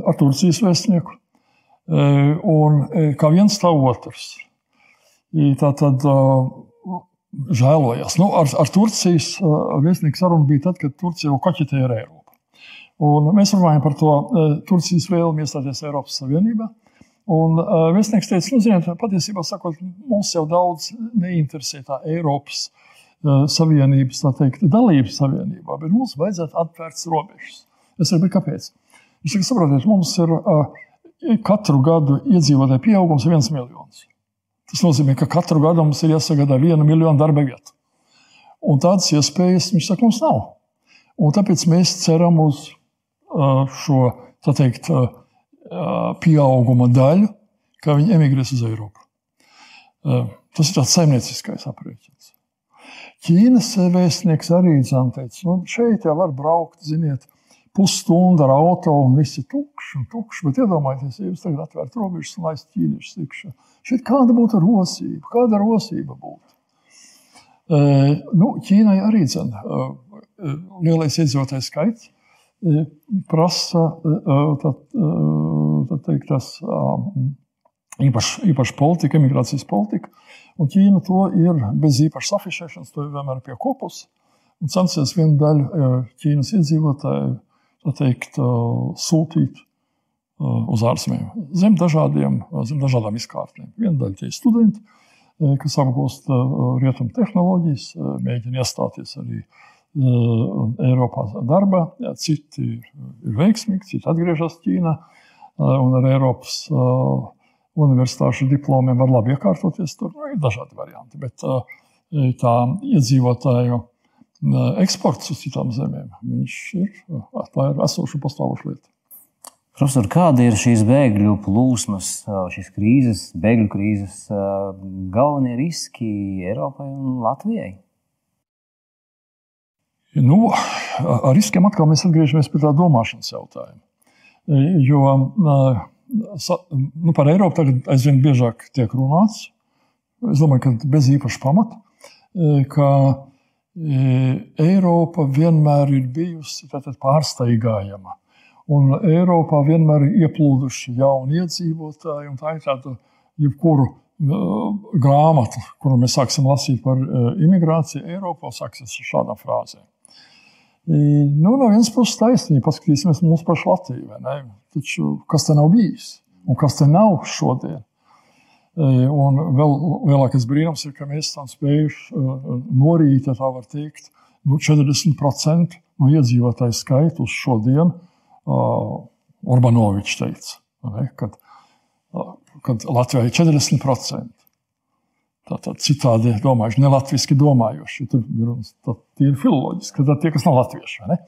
ar Turcijas vēstnieku. Un kā viens tā otrs. Tā tad žēlojās. Nu, ar, ar Turcijas vēstnieku sarunu bija tad, kad Turcija jau koķetēja ar Eiropu. Un mēs runājam par to Turcijas vēlmi iestāties Eiropas Savienībā. Un uh, vēstnieks teica, nu, ziniet, patiesībā sakot, mums jau daudz neinteresē tā Eiropas uh, Savienības, tā teikt, dalības savienībā, bet mums vajadzētu atvērt robežas. Es saprotu, kāpēc. Viņš saka, saprotiet, mums ir uh, katru gadu iedzīvotāju pieaugums viens miljons. Tas nozīmē, ka katru gadu mums ir jāsagādā viena miljona darba vieta. Un tādas iespējas viņš saka, mums nav. Un tāpēc mēs ceram uz uh, šo, teikt, uh, pieauguma daļu, ka viņi emigrēs uz Eiropu. Tas ir tāds saimnieciskais aprēķins. Ķīnas vēstnieks arī teica, nu, šeit jau var braukt, ziniet, pusstundu ar auto un viss ir tukšs un tukšs. Bet iedomājieties, ja jūs tagad atvērtu robežas un laistu ķīniešus iekšā. Šeit kāda būtu rosība? Kāda rosība būtu? Uh, nu, Ķīnai arī dzen, uh, lielais iedzīvotājs skaits prasa tad, tad teikt, tas, īpaši, īpaši politika, imigrācijas politika. Un Ķīna to ir bez īpašas afišēšanas, to ir vienmēr pie kopus. Un censies vienu daļu Ķīnas iedzīvotāju teikt, sūtīt uz ārzemēm, zem, dažādiem, zem dažādām izkārtnēm. Viena daļa tie ir studenti, kas apgūst rietumu tehnoloģijas, mēģina iestāties arī Eiropā darba, citi ir veiksmīgi, citi atgriežas Ķīnā un ar Eiropas universitāšu diplomiem var labi iekārtoties. Tur nu, ir dažādi varianti, bet tā iedzīvotāju eksports uz citām zemēm, viņš ir, tā ir esoša pastāvoša lieta. Profesor, kāda ir šīs bēgļu plūsmas, šīs krīzes, bēgļu krīzes galvenie riski Eiropai un Latvijai? Nu, ar riskiem atkal mēs atgriežamies pie tā domāšanas jautājuma. Jo nu, par Eiropu tagad aizvien biežāk tiek runāts. Es domāju, ka bez īpaša pamata, ka Eiropa vienmēr ir bijusi pārsteigājama. Un Eiropā vienmēr ir ieplūduši jauni iedzīvotāji, tā ir tāda jebkuru grāmatu, kuru mēs sāksim lasīt par imigrāciju Eiropā, sāksies ar šādām frāzēm. Nu, no vienas puses taisnība, paskatīsimies mūsu pašu Latviju. Taču kas te nav bijis un kas te nav šodien? Un vēl lielākais brīnums ir, ka mēs esam spējuši norīt, ja tā var teikt, nu, 40% no iedzīvotāju skaitu uz šodienu. Urbanovičs teica, ne, kad, kad Latvijā ir 40%. Tātad citādi domājuši, ne latviešu domājuši. Tur ir tīri filoloģiski, tad tie, kas nav latvieši.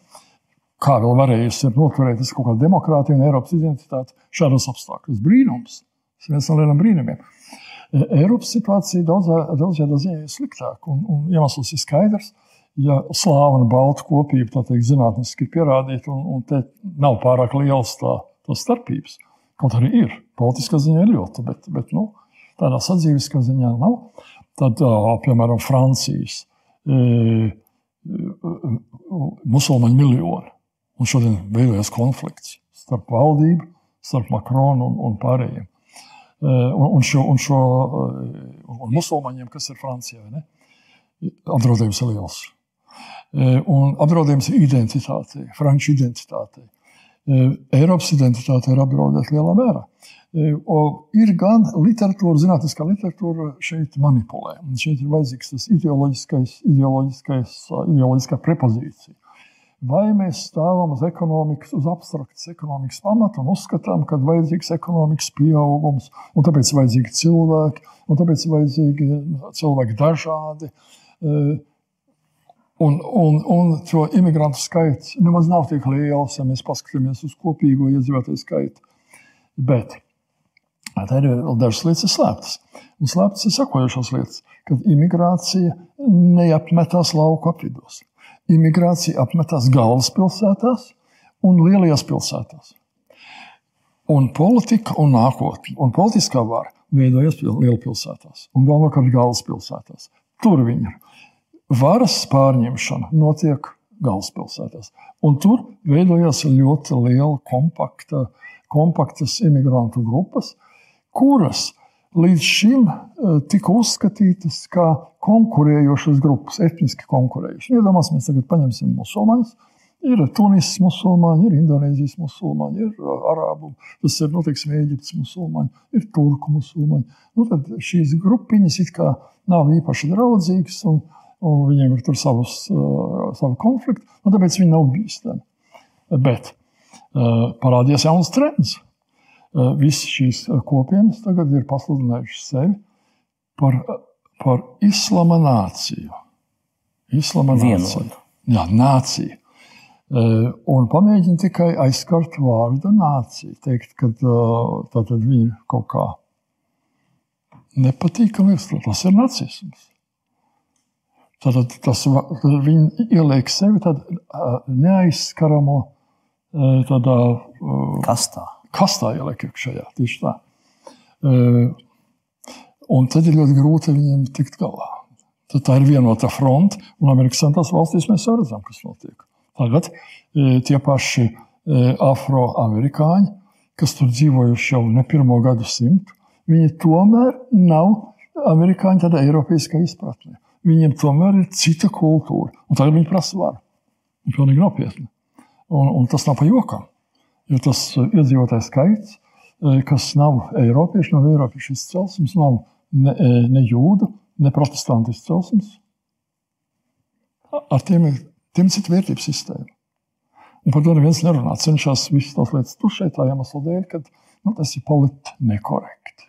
Kā vēl varējusi noturēt kaut kādu demokrātiju un Eiropas identitāti šādos apstākļos? Brīnums. Tas ir viens no lieliem brīnumiem. E, Eiropas situācija daudzā, daudzā ziņā ir sliktāka, un, un iemesls ir skaidrs. Ja slāva un balta kopība, teikt, zinātniski ir pierādīta, un, un te nav pārāk liels tā, tā starpības. Kaut arī ir. Politiskā ziņā ir ļoti, bet, bet nu, tādā sadzīviskā ziņā nav. Tad, piemēram, Francijas musulmaņu miljoni. Un šodien beidzas konflikts starp valdību, starp Makronu un, un pārējiem. Un, un, šo, un, šo, un musulmaņiem, kas ir Francijā, apdraudējums ir liels. Un apdraudējums ir identitātei, franču identitātei. Eiropas identitāte ir apdraudēta lielā mērā. Ir gan literatūra, zinātniskā literatūra šeit manipulē. Šeit ir vajadzīgs tas ideoloģiskais, ideoloģiskais, ideoloģiskā prepozīcija. Vai mēs stāvam uz ekonomikas, uz abstraktas ekonomikas pamata un uzskatām, ka vajadzīgs ekonomikas pieaugums, un tāpēc ir vajadzīgi cilvēki, un tāpēc ir vajadzīgi cilvēki dažādi. Uh, Un, un, un to imigrantu skaits nemaz nav tik liels, ja mēs paskatāmies uz kopīgo iedzīvotāju skaitu. Bet tā ir vēl dažas lietas slēptas. Un slēptas ir sekojošas lietas, kad imigrācija neapmetās lauku apvidos. Imigrācija apmetās galvaspilsētās un lielajās pilsētās. Un politika un nākotne un politiskā vara veidojas lielpilsētās un galvenokārt galvaspilsētās. Tur viņi ir varas pārņemšana notiek galvaspilsētās. Un tur veidojās ļoti liela, kompakta, kompaktas imigrantu grupas, kuras līdz šim eh, tika uzskatītas kā konkurējošas grupas, etniski konkurējošas. Iedomāsimies, tagad paņemsim musulmaņus. Ir Tunisas musulmaņi, ir Indonēzijas musulmaņi, ir eh, arābu, tas ir nu, Eģiptes musulmaņi, ir turku musulmaņi. Nu, tad šīs grupiņas it kā nav īpaši draudzīgas. Un, un viņiem ir tur savus, uh, savu konfliktu, un tāpēc viņi nav bīstami. Bet uh, parādījās jauns trends. Visas šīs kopienas tagad ir pasludinājušas sevi par, par islama nāciju. Islama nācija. Jā, nācija. Un pamēģina tikai aizskart vārdu nācija. Teikt, ka uh, viņi kaut kā nepatīkami ir. Tas ir nacisms. Tad, tas, tad viņi ieliek sevi tādā neaizskaramo tādā, kastā. Kastā ieliek iekšējā, tieši tā. Un tad ir ļoti grūti viņiem tikt galā. Tad tā ir vienota fronte, un Amerikas Savienotās valstīs mēs jau redzam, kas notiek. Tagad tie paši afroamerikāņi, kas tur dzīvojuši jau ne pirmo gadu simtu, viņi tomēr nav amerikāņi tādā eiropeiskā izpratnē viņiem tomēr ir cita kultūra. Un tagad viņi prasa varu. Un pilnīgi nopietni. Un, un tas nav pa jokam. Jo tas uh, iedzīvotājs skaits, uh, kas nav Eiropieši, nav Eiropiešu izcelsmes, nav ne, uh, ne jūdu, ne protestantu izcelsmes, ar tiem ir tiem cita vērtības sistēma. Un par to neviens nerunā. Cenšas visas tās lietas tušēt tā iemesla dēļ, ka nu, tas ir politiski nekorekti.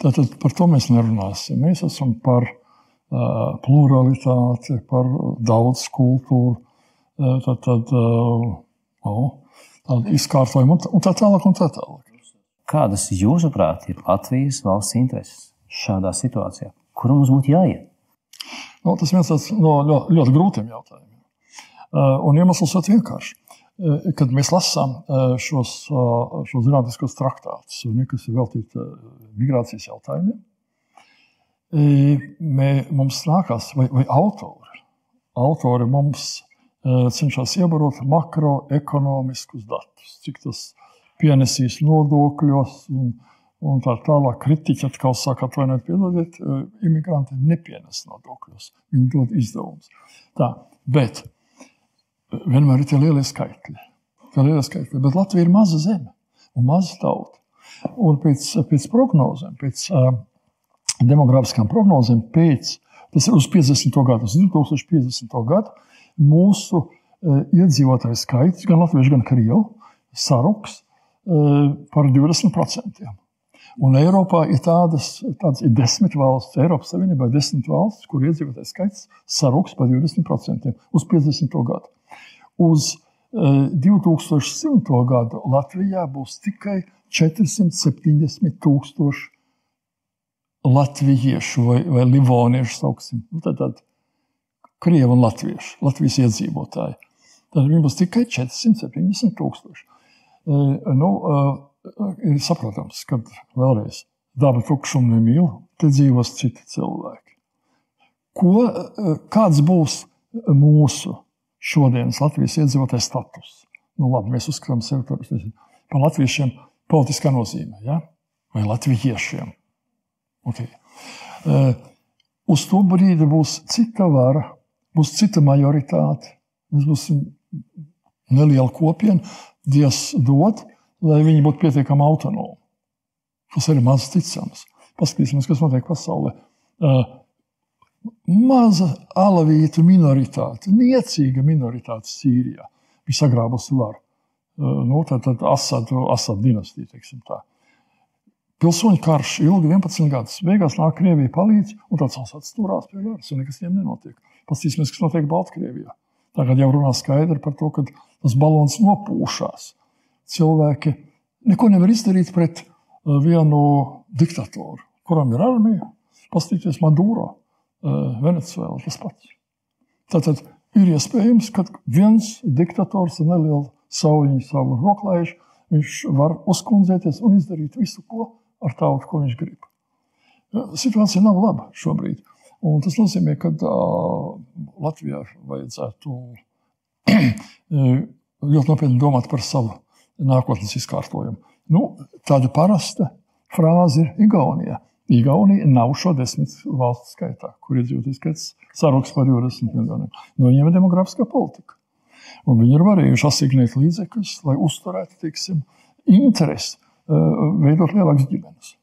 Tātad par to mēs nerunāsim. Mēs esam par pluralitāti, par daudz kultūru, tad, tad, tādu izkārtojumu un tā tālāk. Un tā tālāk. Kādas, jūsuprāt, ir Latvijas valsts intereses šādā situācijā? Kur mums būtu jāiet? Nu, tas viens no ļoti, ļoti grūtiem jautājumiem. Un iemesls ir vienkāršs. Kad mēs lasām šos, šos zinātniskos traktātus, kas ir veltīti migrācijas jautājumiem, mē, mums nākās, vai, vai autori, autori mums cenšas iebarot makroekonomiskus datus, cik tas pienesīs nodokļos un, un tā tālāk. Kritiķi atkal saka, atvainojiet, piedodiet, imigranti nepienes nodokļos, viņi dod izdevumus. Tā, bet vienmēr ir tie lielie skaitļi. Tie lielie skaitļi. Bet Latvija ir maza zeme un maza tauta. Un pēc, pēc prognozēm, pēc uh, demogrāfiskām prognozēm pēc, tas ir uz 50. gadu, uz 2050. gadu, mūsu uh, iedzīvotāju skaits, gan latviešu, gan krievu, saruks uh, par 20%. Un Eiropā ir tādas, tādas ir desmit valsts, Eiropas Savienībā ir desmit valstis, kur iedzīvotāju skaits saruks par 20% uz 50. gadu. Uz uh, 2100. gadu Latvijā būs tikai 470 tūkstoši latviešu vai, vai livoniešu sauksim. Nu, tad, tad krievi un latvieši, Latvijas iedzīvotāji. Tad viņi būs tikai 470 tūkstoši. E, nu, e, ir saprotams, ka vēlreiz daba tukšumu nemīl, te dzīvos citi cilvēki. Ko, e, kāds būs mūsu šodienas Latvijas iedzīvotāju status? Nu, labi, mēs uzskatām sevi par, par latviešiem politiskā nozīmē, ja? vai latviešiem. Okay. Uh, uz to brīdi būs cita vara, būs cita majoritāte. Mēs būsim neliela kopiena, Dievs dod, lai viņi būtu pietiekami autonomi. Tas ir maz ticams. Paskatīsimies, kas notiek pasaulē. Uh, maza alavītu minoritāte, niecīga minoritāte Sīrijā. Bija sagrābusi varu. Nu, tad tad Asadu, Asadu dinastija, teiksim tā. Pilsoņu karš ilgi 11 gadus. Beigās nāk Krievija palīdz, un tāds Asads turās pie varas, un nekas viņiem nenotiek. Pastīsimies, kas notiek Baltkrievijā. Tagad jau runā skaidri par to, ka tas balons nopūšās. Cilvēki neko nevar izdarīt pret vienu diktatoru, kuram ir armija. Pastīties Maduro, Venecuēlā tas pats. Tātad ir iespējams, ka viens diktators ar nelielu sauļu, savu roklaišu, viņš var uzkundzēties un izdarīt visu, ko ar tautu, ko viņš grib. Situācija nav laba šobrīd. Un tas nozīmē, ka Latvijā vajadzētu (clears throat) ļoti nopietni domāt par savu nākotnes izkārtojumu. Nu, tāda parasta frāze ir Igaunijā. Igaunija nav šo desmit valstu skaitā, kur iedzīvotāju skaits sarūks par 20 miljoniem. No viņiem ir demografiskā politika. Un viņi ir varējuši asignēt līdzekļus, lai uzturētu teiksim, interesi, veidot lielākas ģimenes.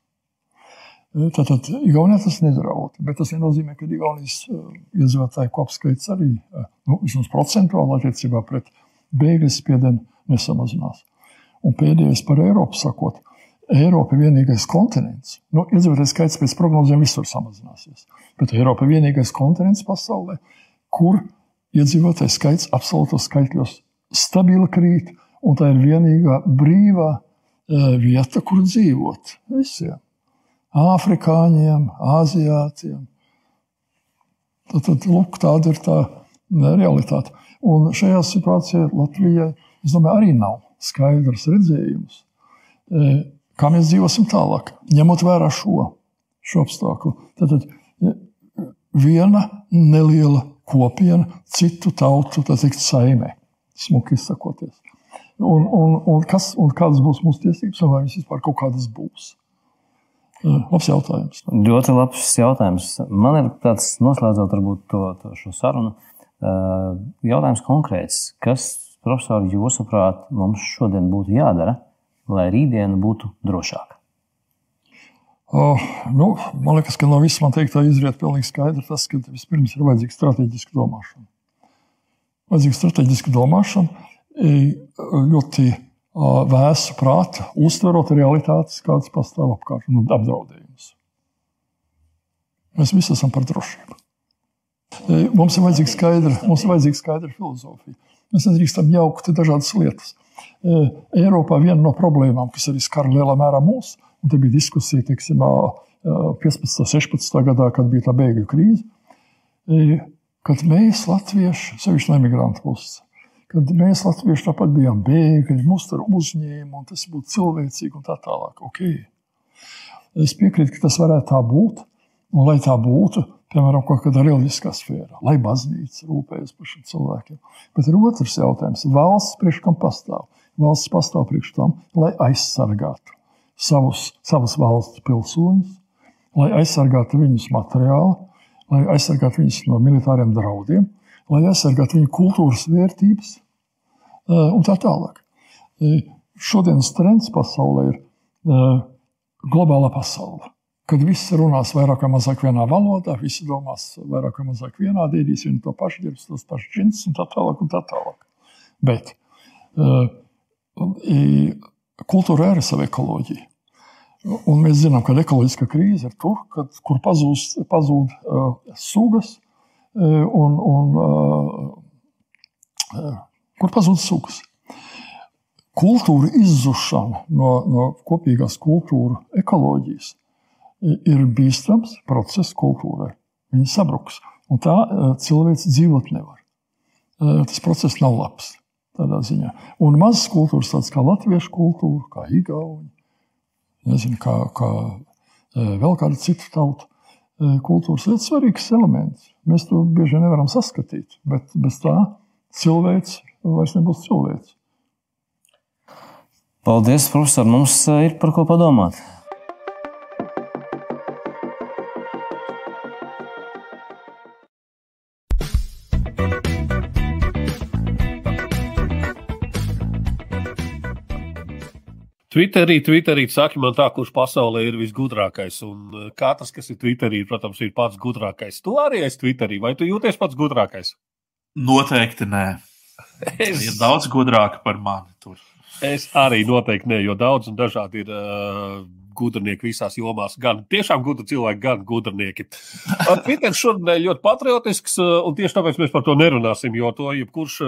Tātad Igaunijā tas nedraud, bet tas nenozīmē, ka Igaunijas iedzīvotāju kopskaits arī nu, vismaz procentuāli attiecībā pret bēgļu spiedienu nesamazinās. Un pēdējais par Eiropu sakot, Eiropa ir vienīgais kontinents. Nu, iedzīvotājs skaits pēc prognozēm visur samazināsies. Bet Eiropa ir vienīgais kontinents pasaulē, kur iedzīvotājs skaits absolūtos skaitļos stabili krīt, un tā ir vienīgā brīvā uh, vieta, kur dzīvot visiem. Āfrikāņiem, aziātiem. Tad, tad lūk, tāda ir tā realitāte. Un šajā situācijā Latvijai, es domāju, arī nav skaidrs redzējums. Uh, kā mēs dzīvosim tālāk, ņemot vērā šo, šo apstākļu. Tad, tad viena neliela kopiena, citu tautu teikt, saimē, smuki izsakoties. Un, un, un, kas, un kādas būs mūsu tiesības, un vai viņas vispār kaut kādas būs? Labs jautājums. Ļoti labs jautājums. Man ir tāds noslēdzot to, to šo sarunu. Jautājums konkrēts. Kas, profesori, jūsuprāt, mums šodien būtu jādara, lai rītdiena būtu drošāka? Uh, nu, man liekas, ka no visas man teiktā izriet pilnīgi skaidrs tas, ka vispirms ir vajadzīga strateģiska domāšana. Vajadzīga strateģiska domāšana, ļoti vēsu prātu, uztverot realitātes, kādas pastāv apkārt, un apdraudējumus. Mēs visi esam par drošību. Mums ir vajadzīga skaidra, mums ir vajadzīga skaidra filozofija. Mēs nedrīkstam jaukt dažādas lietas. Eiropā viena no problēmām, kas arī skar lielā mērā mūs, un te bija diskusija teiksim, 15. un 16. gadā, kad bija tā bēgļu krīze, kad mēs, latvieši, sevišķi no emigrantu puses, kad mēs, latvieši, tāpat bijām bēgļi, mūs tur uzņēma, un tas būtu cilvēcīgi un tā tālāk. Okay. Es piekrītu, ka tas varētu tā būt, un lai tā būtu, piemēram, kaut kādā reliģiskā sfērā, lai baznīca rūpējas par šiem cilvēkiem. Bet ir otrs jautājums. Valsts priekš kam pastāv? Valsts pastāv priekš tam, lai aizsargātu savus, savas valsts pilsoņus, lai aizsargātu viņus materiāli, lai aizsargātu viņus no militāriem draudiem, lai aizsargātu viņu kultūras vērtības eh, un tā tālāk. Eh, šodienas trends pasaulē ir eh, globāla pasaule kad visi runās vairāk vai mazāk vienā valodā, visi domās vairāk vai mazāk vienādi, ēdīs vienu to pašu, ģērbs tos pašus džins un tā tālāk. Un tā tālāk. Bet uh, kultūra ir sava ekoloģija. Un mēs zinām, ka ekoloģiskā krīze ir tur, kad, kur pazūs, pazūd uh, sugas un, un uh, uh, kur pazūd sugas. Kultūra izzušana no, no kopīgās kultūra ekoloģijas ir bīstams process kultūrai. Viņa sabruks. Un tā eh, cilvēks dzīvot nevar. Eh, tas process nav labs tādā ziņā. Un mazas kultūras, tādas kā latviešu kultūra, kā igauņi, nezinu, kā, kā eh, vēl kāda cita tauta kultūras, ir svarīgs elements. Mēs to bieži nevaram saskatīt, bet bez tā cilvēks vairs nebūs cilvēks. Paldies, profesor! Mums ir par ko padomāt. Twitterī, Twitterī saka, man tā, kurš pasaulē ir visgudrākais. Un katrs, kas ir Twitterī, protams, ir pats gudrākais. Tu arī esi Twitterī, vai tu jūties pats gudrākais? Noteikti nē. Es... Ir daudz gudrāka par mani. Tur. Es arī noteikti nē, jo daudz un dažādi ir uh, gudrinieki visās jomās. Gan tiešām gudri cilvēki, gan gudrinieki. Twitter šodien ļoti patriotisks, un tieši tāpēc mēs par to nerunāsim, jo to jebkurš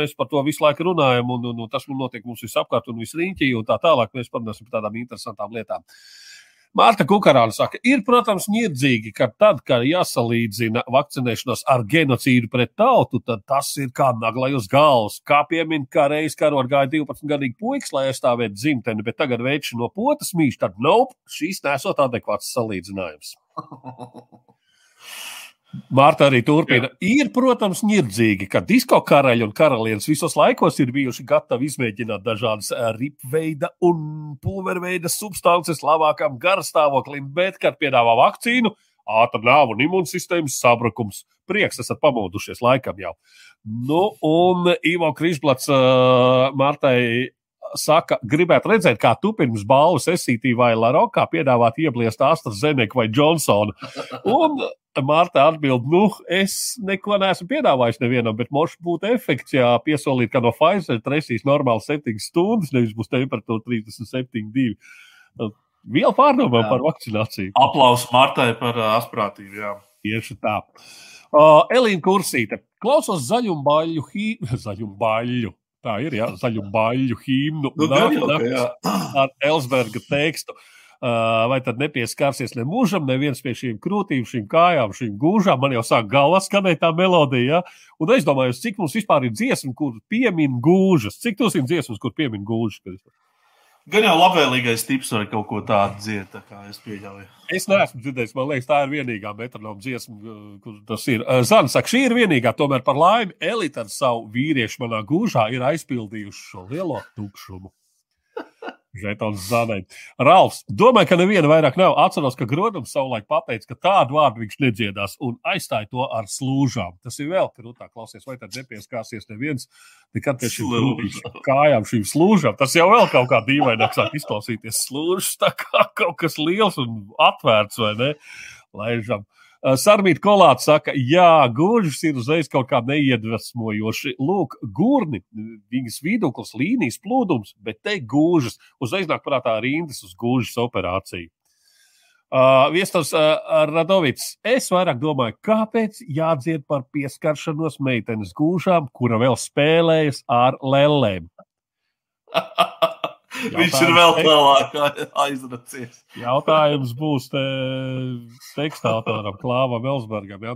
mēs par to visu laiku runājam, un, un, un tas notiek mums visapkārt un visriņķī, un tā tālāk mēs parunāsim par tādām interesantām lietām. Mārta Kukarāna saka, ir, protams, nirdzīgi, ka tad, kad jāsalīdzina vakcinēšanos ar genocīdu pret tautu, tad tas ir kā naglai uz galvas. Kā piemin, kā reiz karot gāja 12-gadīgi puikas, lai aizstāvētu dzimteni, bet tagad veikšu no potas mīš, tad nope, šīs nesot adekvāts salīdzinājums. (laughs) Mārta arī turpina. Jā. Ir, protams, nirdzīgi, ka disko karaļi un karalienes visos laikos ir bijuši gatavi izmēģināt dažādas eh, ripveida un pulverveida substances labākam garstāvoklim, bet, kad piedāvā vakcīnu, ātrā nāva un imūnsistēmas sabrukums. Prieks, esat pamodušies laikam jau. Nu, un Ivo Krišblats uh, eh, Martai saka, gribētu redzēt, kā tu pirms balvas esītī vai Larokā piedāvāt iebliest AstraZeneca vai Johnsonu. Un Mārta atbild, nu, es neko neesmu piedāvājis nevienam, bet mošs būtu efekts, ja piesolīt, ka no Pfizer tresīs normāli 7 stundas, nevis būs temperatūra 37,2. Viela pārdomām par vakcināciju. Aplausos Martai par asprātību. Jā. Tieši tā. Uh, Elīna Kursīte. Klausos zaļumbaļu, hī... zaļumbaļu. Tā ir, jā, zaļumbaļu hīmnu. Nu, ar Elsberga tekstu. Uh, vai tad nepieskarsies ne mūžam, neviens pie šīm krūtīm, šīm kājām, šīm gūžām. Man jau sāk galvā skanēt tā melodija. Ja? Un es domāju, cik mums vispār ir dziesma, kur piemin gūžas. Cik tos ir dziesmas, kur piemin gūžas? Gan jau labvēlīgais tips var kaut ko tādu dziedāt, tā kā es pieļauju. Es neesmu dzirdējis, man liekas, tā ir vienīgā metronoma dziesma, kur tas ir. Zana saka, šī ir vienīgā, tomēr par laimi Elita ar savu vīriešu manā gūžā ir aizpildījuši šo lielo tukšumu. Žetons zanēt. Ralfs, domāju, ka neviena vairāk nav. Atceros, ka Grodams savulaik pateica, ka tādu vārdu viņš nedziedās un aizstāja to ar slūžām. Tas ir vēl krūtāk, klausies, vai tad nepieskārsies neviens nekad pie šīm kājām, šīm slūžām. Tas jau vēl kaut kā dīvaināk sāk izklausīties slūžas, tā kā kaut kas liels un atvērts, vai ne? Laižam. Eh, Sarmīta Kolāts saka, jā, gūžas ir uzreiz kaut kā neiedvesmojoši. Lūk, gurni, viņas viduklis, līnijas plūdums, bet te gūžas. Uzreiz nāk prātā rindas uz gūžas operāciju. Uh, Viestors uh, Radovits, es vairāk domāju, kāpēc jādzied par pieskaršanos meitenes gūžām, kura vēl spēlējas ar lēlēm. (laughs) Viņš ir vēl tālāk aizracies. Jautājums būs te tekstā autoram Klāvam Elsbergam. Ja?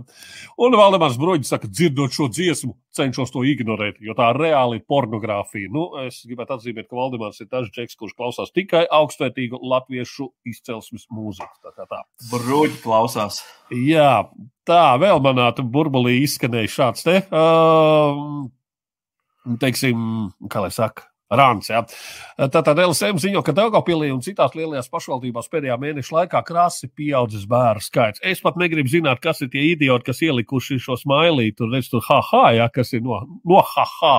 Un Valdemārs Broģis saka, dzirdot šo dziesmu, cenšos to ignorēt, jo tā reāli ir pornogrāfija. Nu, es gribētu atzīmēt, ka Valdemārs ir tas džeks, kurš klausās tikai augstvērtīgu latviešu izcelsmes mūziku. Tā kā tā. Broģi klausās. Jā, tā vēl manā burbulī izskanēja šāds te. Uh, teiksim, kā lai saka, Rāns. Ja. Tātad LSM ziņo, ka Daugopilī un citās lielajās pašvaldībās pēdējā mēneša laikā krasi pieaudzis bērnu skaits. Es pat negribu zināt, kas ir tie idioti, kas ielikuši šo smailītu, tur redz, tur ha, ha, ja, kas ir no, no ha, ha.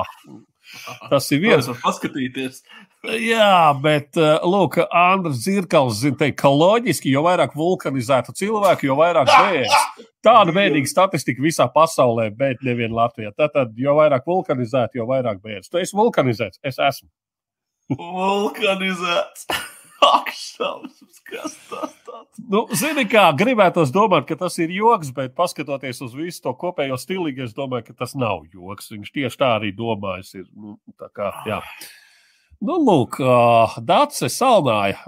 (laughs) Tas ir viens. Tas var paskatīties. (laughs) Jā, bet, eh, lūk, Andris Zirkals zina, teikt, ka loģiski, jo vairāk vulkanizētu cilvēku, jo vairāk (laughs) bēdas. Tāda bēdīga statistika visā pasaulē, bet nevien Latvijā. Tātad, jo vairāk vulkanizētu, jo vairāk bēdas. Tu esi vulkanizēts, es esmu. Vulkanizēts. Akšams, kas tas tāds? Nu, zini, kā gribētos domāt, ka tas ir joks, bet paskatoties uz visu to kopējo stilīgu, es domāju, ka tas nav joks. Viņš tieši tā arī domājis. Ir, nu, tā kā, jā. Nu, lūk, Dārsa salnāja,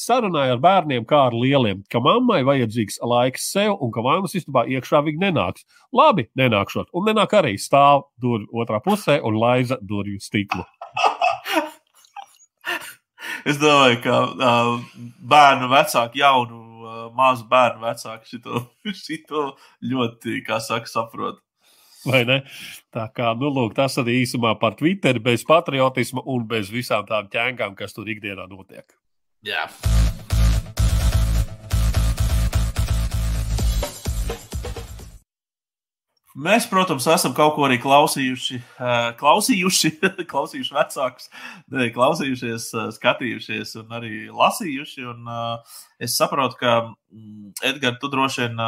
sarunāja ar bērniem kā ar lieliem, ka mammai vajadzīgs laiks sev un ka vainas istabā iekšā viņa nenāks. Labi, nenākšot, un nenāk arī stāv durvju otrā pusē un laiza durvju stiklu. Es domāju, ka uh, bērnu vecāki, jaunu, uh, mazu bērnu vecāki šito, (laughs) šito ļoti, kā saka, saprot. Vai ne? Tā kā, nu, lūk, tas arī īsumā par Twitter, bez patriotisma un bez visām tām ķēngām, kas tur ikdienā notiek. Jā. Mēs, protams, esam kaut ko arī klausījuši, klausījuši, (laughs) klausījuši vecākus, klausījušies, skatījušies un arī lasījuši. Un, es saprotu, ka mm, Edgars, tu droši vien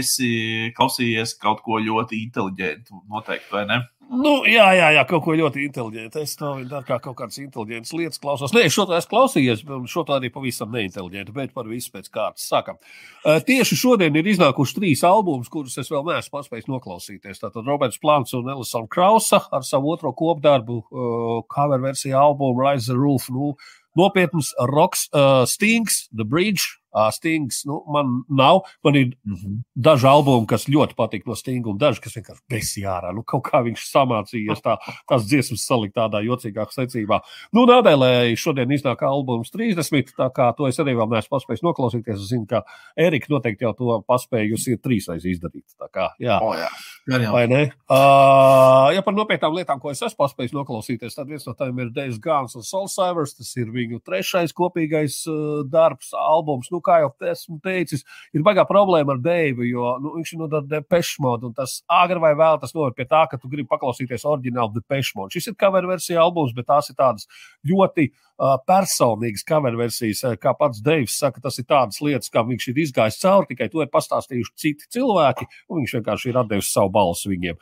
esi klausījies kaut ko ļoti inteliģentu, noteikti, vai ne? Nu, jā, jā, jā, kaut ko ļoti inteliģentu. Es to daru kā kaut kādas inteliģentas lietas, klausos. Nē, šo to esmu klausījies, šo to arī pavisam neinteliģentu, bet par visu pēc kārtas sākam. Uh, tieši šodien ir iznākuši trīs albumi, kurus es vēl neesmu paspējis noklausīties. Tātad Roberts Plants un Elisona Krausa ar savu otro kopdarbu, uh, cover versiju albumu Rise the Roof. Nu, nopietns roks, uh, Stings, The Bridge, Stings. Nu, man nav. Man ir mm -hmm. daži albumi, kas ļoti patīk no Stinga, un daži, kas vienkārši besijārā. Nu, kaut kā viņš samācījies tā, tās dziesmas salikt tādā jocīgākā secībā. Nu, Nādēļ šodien iznāk albums 30, tā kā to es arī vēl neesmu paspējis noklausīties. Es zinu, ka Erika noteikti jau to paspējusi ir trīsreiz izdarīt. Tā kā, jā. Oh, jā. Jā, Vai ne? Uh, ja par nopietnām lietām, ko es esmu paspējis noklausīties, tad viens no tiem ir Dave's Guns un Soul Savers. Tas ir viņu trešais kopīgais uh, darbs, albums. Nu, kā jau esmu teicis, ir baigā problēma ar Deivu, jo nu, viņš ir no Depeche Mode, un tas agri vai vēl tas noved pie tā, ka tu gribi paklausīties oriģinālu Depeche Mode. Šis ir cover versija albums, bet tās ir tādas ļoti uh, personīgas cover versijas. Kā pats Deivs saka, tas ir tādas lietas, kā viņš ir izgājis cauri, tikai to ir pastāstījuši citi cilvēki, un viņš vienkārši ir atdevis savu balsu viņiem.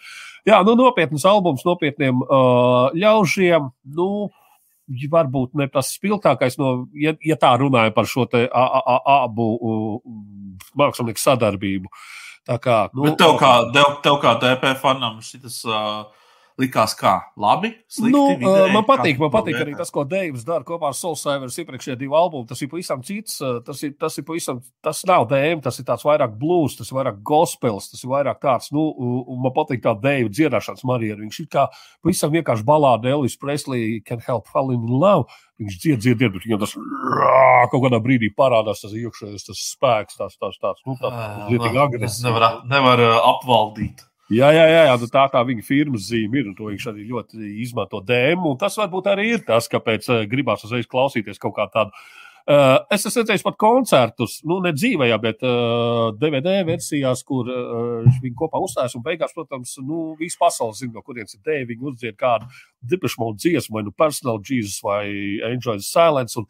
Jā, nu, nopietns albums nopietniem uh, ļaužiem. Nu, varbūt ne tas spilgtākais, no, ja, ja tā runājam par šo te a, a, a, abu mākslinieku sadarbību. Tā kā, nu, Bet tev kā, tev, tev kā DP fanam šis uh, likās kā labi. Slikti, nu, vidēji, man patīk, man patīk arī tas, ko Deivs dara kopā ar Soulsavers iepriekšējā divu albumu. Tas ir pavisam cits. Tas, ir, tas, ir pavisam, tas nav DM, tas ir tāds vairāk blues, tas ir vairāk gospels, tas ir vairāk tāds, nu, un man patīk tā Deiva dziedāšanas maniera. Viņš ir kā pavisam vienkārši balāde Elvis Presley, Can Help Falling in Love. Viņš dzied, dzied, dzied, bet viņam tas rā, kaut kādā brīdī parādās tas iekšējais tas spēks, tas tāds, tāds, nu, tāds, tāds agresīvs. Nevar, nevar apvaldīt. Jā, jā, jā, jā nu tā tā viņa firmas zīme ir. To viņš arī ļoti izmanto dēmu. Tas varbūt arī ir tas, kāpēc uh, gribās uzreiz klausīties kaut kā tādu. Uh, es esmu redzējis pat koncertus, nu, ne dzīvē, bet uh, DVD versijās, kur uh, viņi kopā uzstājas. Un beigās, protams, nu, visa pasaule zina, no kurienes ir dēļ. Viņi uzdzied kādu dipašmaudu dziesmu, vai nu Personal Jesus vai Enjoy the Silence. Un,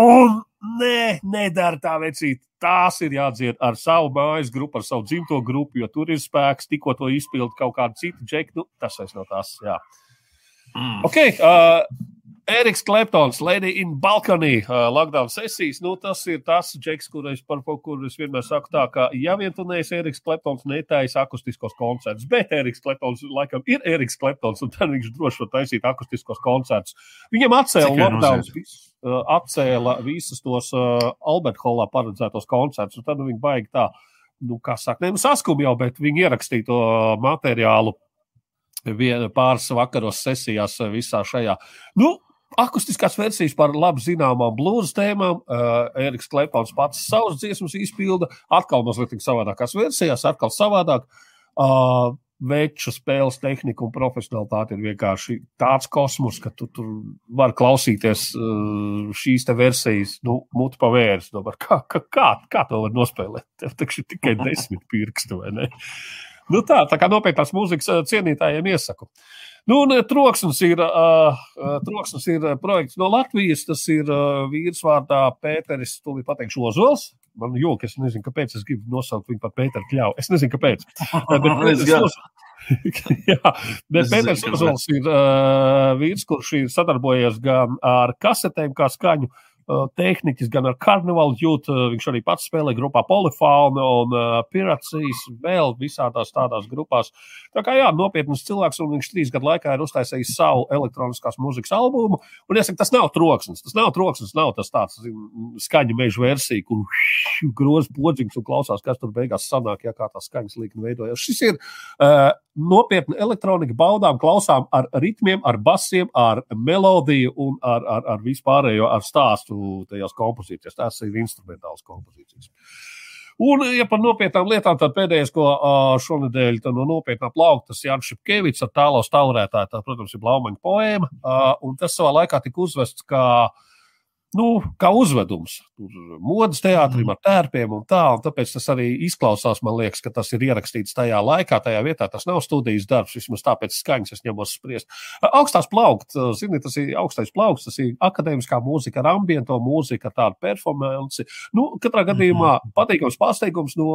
un nē, nedara tā vecīt tās ir jādzied ar savu mājas grupu, ar savu dzimto grupu, jo tur ir spēks, tikko to izpildīt kaut kādu citu džeku. Nu, tas vairs no tās. Jā. Mm. Okay, uh, Eriks Kleptons, Lady in Balkanī, uh, lockdown sesijas. Nu, tas ir tas džeks, kur es, par kuru es vienmēr saku tā, ka, ja vien tu neesi Eriks Kleptons, netaisa akustiskos koncertus, bet Eriks Kleptons laikam ir Eriks Kleptons, un tad viņš droši var taisīt akustiskos koncertus. Viņam atcēla lockdown, uh, atcēla visus tos uh, Albert Hallā paredzētos koncertus, un tad nu, viņi baigi tā, nu, kā saka, ne, nu, saskum jau, bet viņi ierakstīja to materiālu pāris vakaros sesijās visā šajā. Nu, akustiskās versijas par labi zināmām blūzas tēmām. Uh, Eriks Klepons pats savus dziesmas izpilda, atkal mazliet savādākās versijās, atkal savādāk. Uh, Veču spēles tehnika un profesionālitāte ir vienkārši tāds kosmos, ka tu tur vari klausīties uh, šīs versijas, nu, mutu pavērs. Kā, kā, kā, kā to var nospēlēt? Tev taču tikai desmit pirksti, vai ne? Nu tā, tā kā nopietnās mūzikas cienītājiem iesaku. Nu, un troksnis ir, uh, troksnis ir projekts no Latvijas. Tas ir uh, vīrs vārdā Pēteris, tūlīt pateikšu, Ozols. Man jūka, es nezinu, kāpēc es gribu nosaukt viņu par Pēteru Kļauju. Es nezinu, kāpēc. (laughs) Bet, (laughs) Jā, bet Pēters Ozols ir uh, vīrs, kurš ir sadarbojies gan ar kasetēm, kā skaņu, Uh, tehniķis, gan ar karnevālu jūtu. Uh, viņš arī pats spēlē grupā Polifauna un uh, Pirācijas, vēl visādās tādās grupās. Tā kā jā, nopietns cilvēks, un viņš trīs gadu laikā ir uztaisījis savu elektroniskās mūzikas albumu. Un jāsaka, tas nav troksnis. Tas nav troksnis, nav tas tāds skaņu meža versija, kur groz podziņš un klausās, kas tur beigās sanāk, ja kā tā skaņas līkne veidojas. Šis ir uh, nopietni elektronika, baudām, klausām ar ritmiem, ar basiem, ar melodiju un ar, ar, ar vispārējo ar stāstu tajās kompozīcijās. Tās ir instrumentālas kompozīcijas. Un, ja par nopietnām lietām, tad pēdējais, ko šonadēļ no nopietnā plaukta, tas Jānis Šepkevičs ar tālo stāvrētāju, tā, protams, ir Blaumaņa poēma. Un tas savā laikā tika uzvests kā nu, kā uzvedums. Tur modes teātrim ar tērpiem un tā, un tāpēc tas arī izklausās, man liekas, ka tas ir ierakstīts tajā laikā, tajā vietā. Tas nav studijas darbs, vismaz tāpēc skaņas es ņemos spriest. Augstās plaukts, zini, tas ir augstais plaukts, tas ir akadēmiskā mūzika ar ambiento mūziku, ar tādu performanci. Nu, katrā gadījumā patīkams pārsteigums no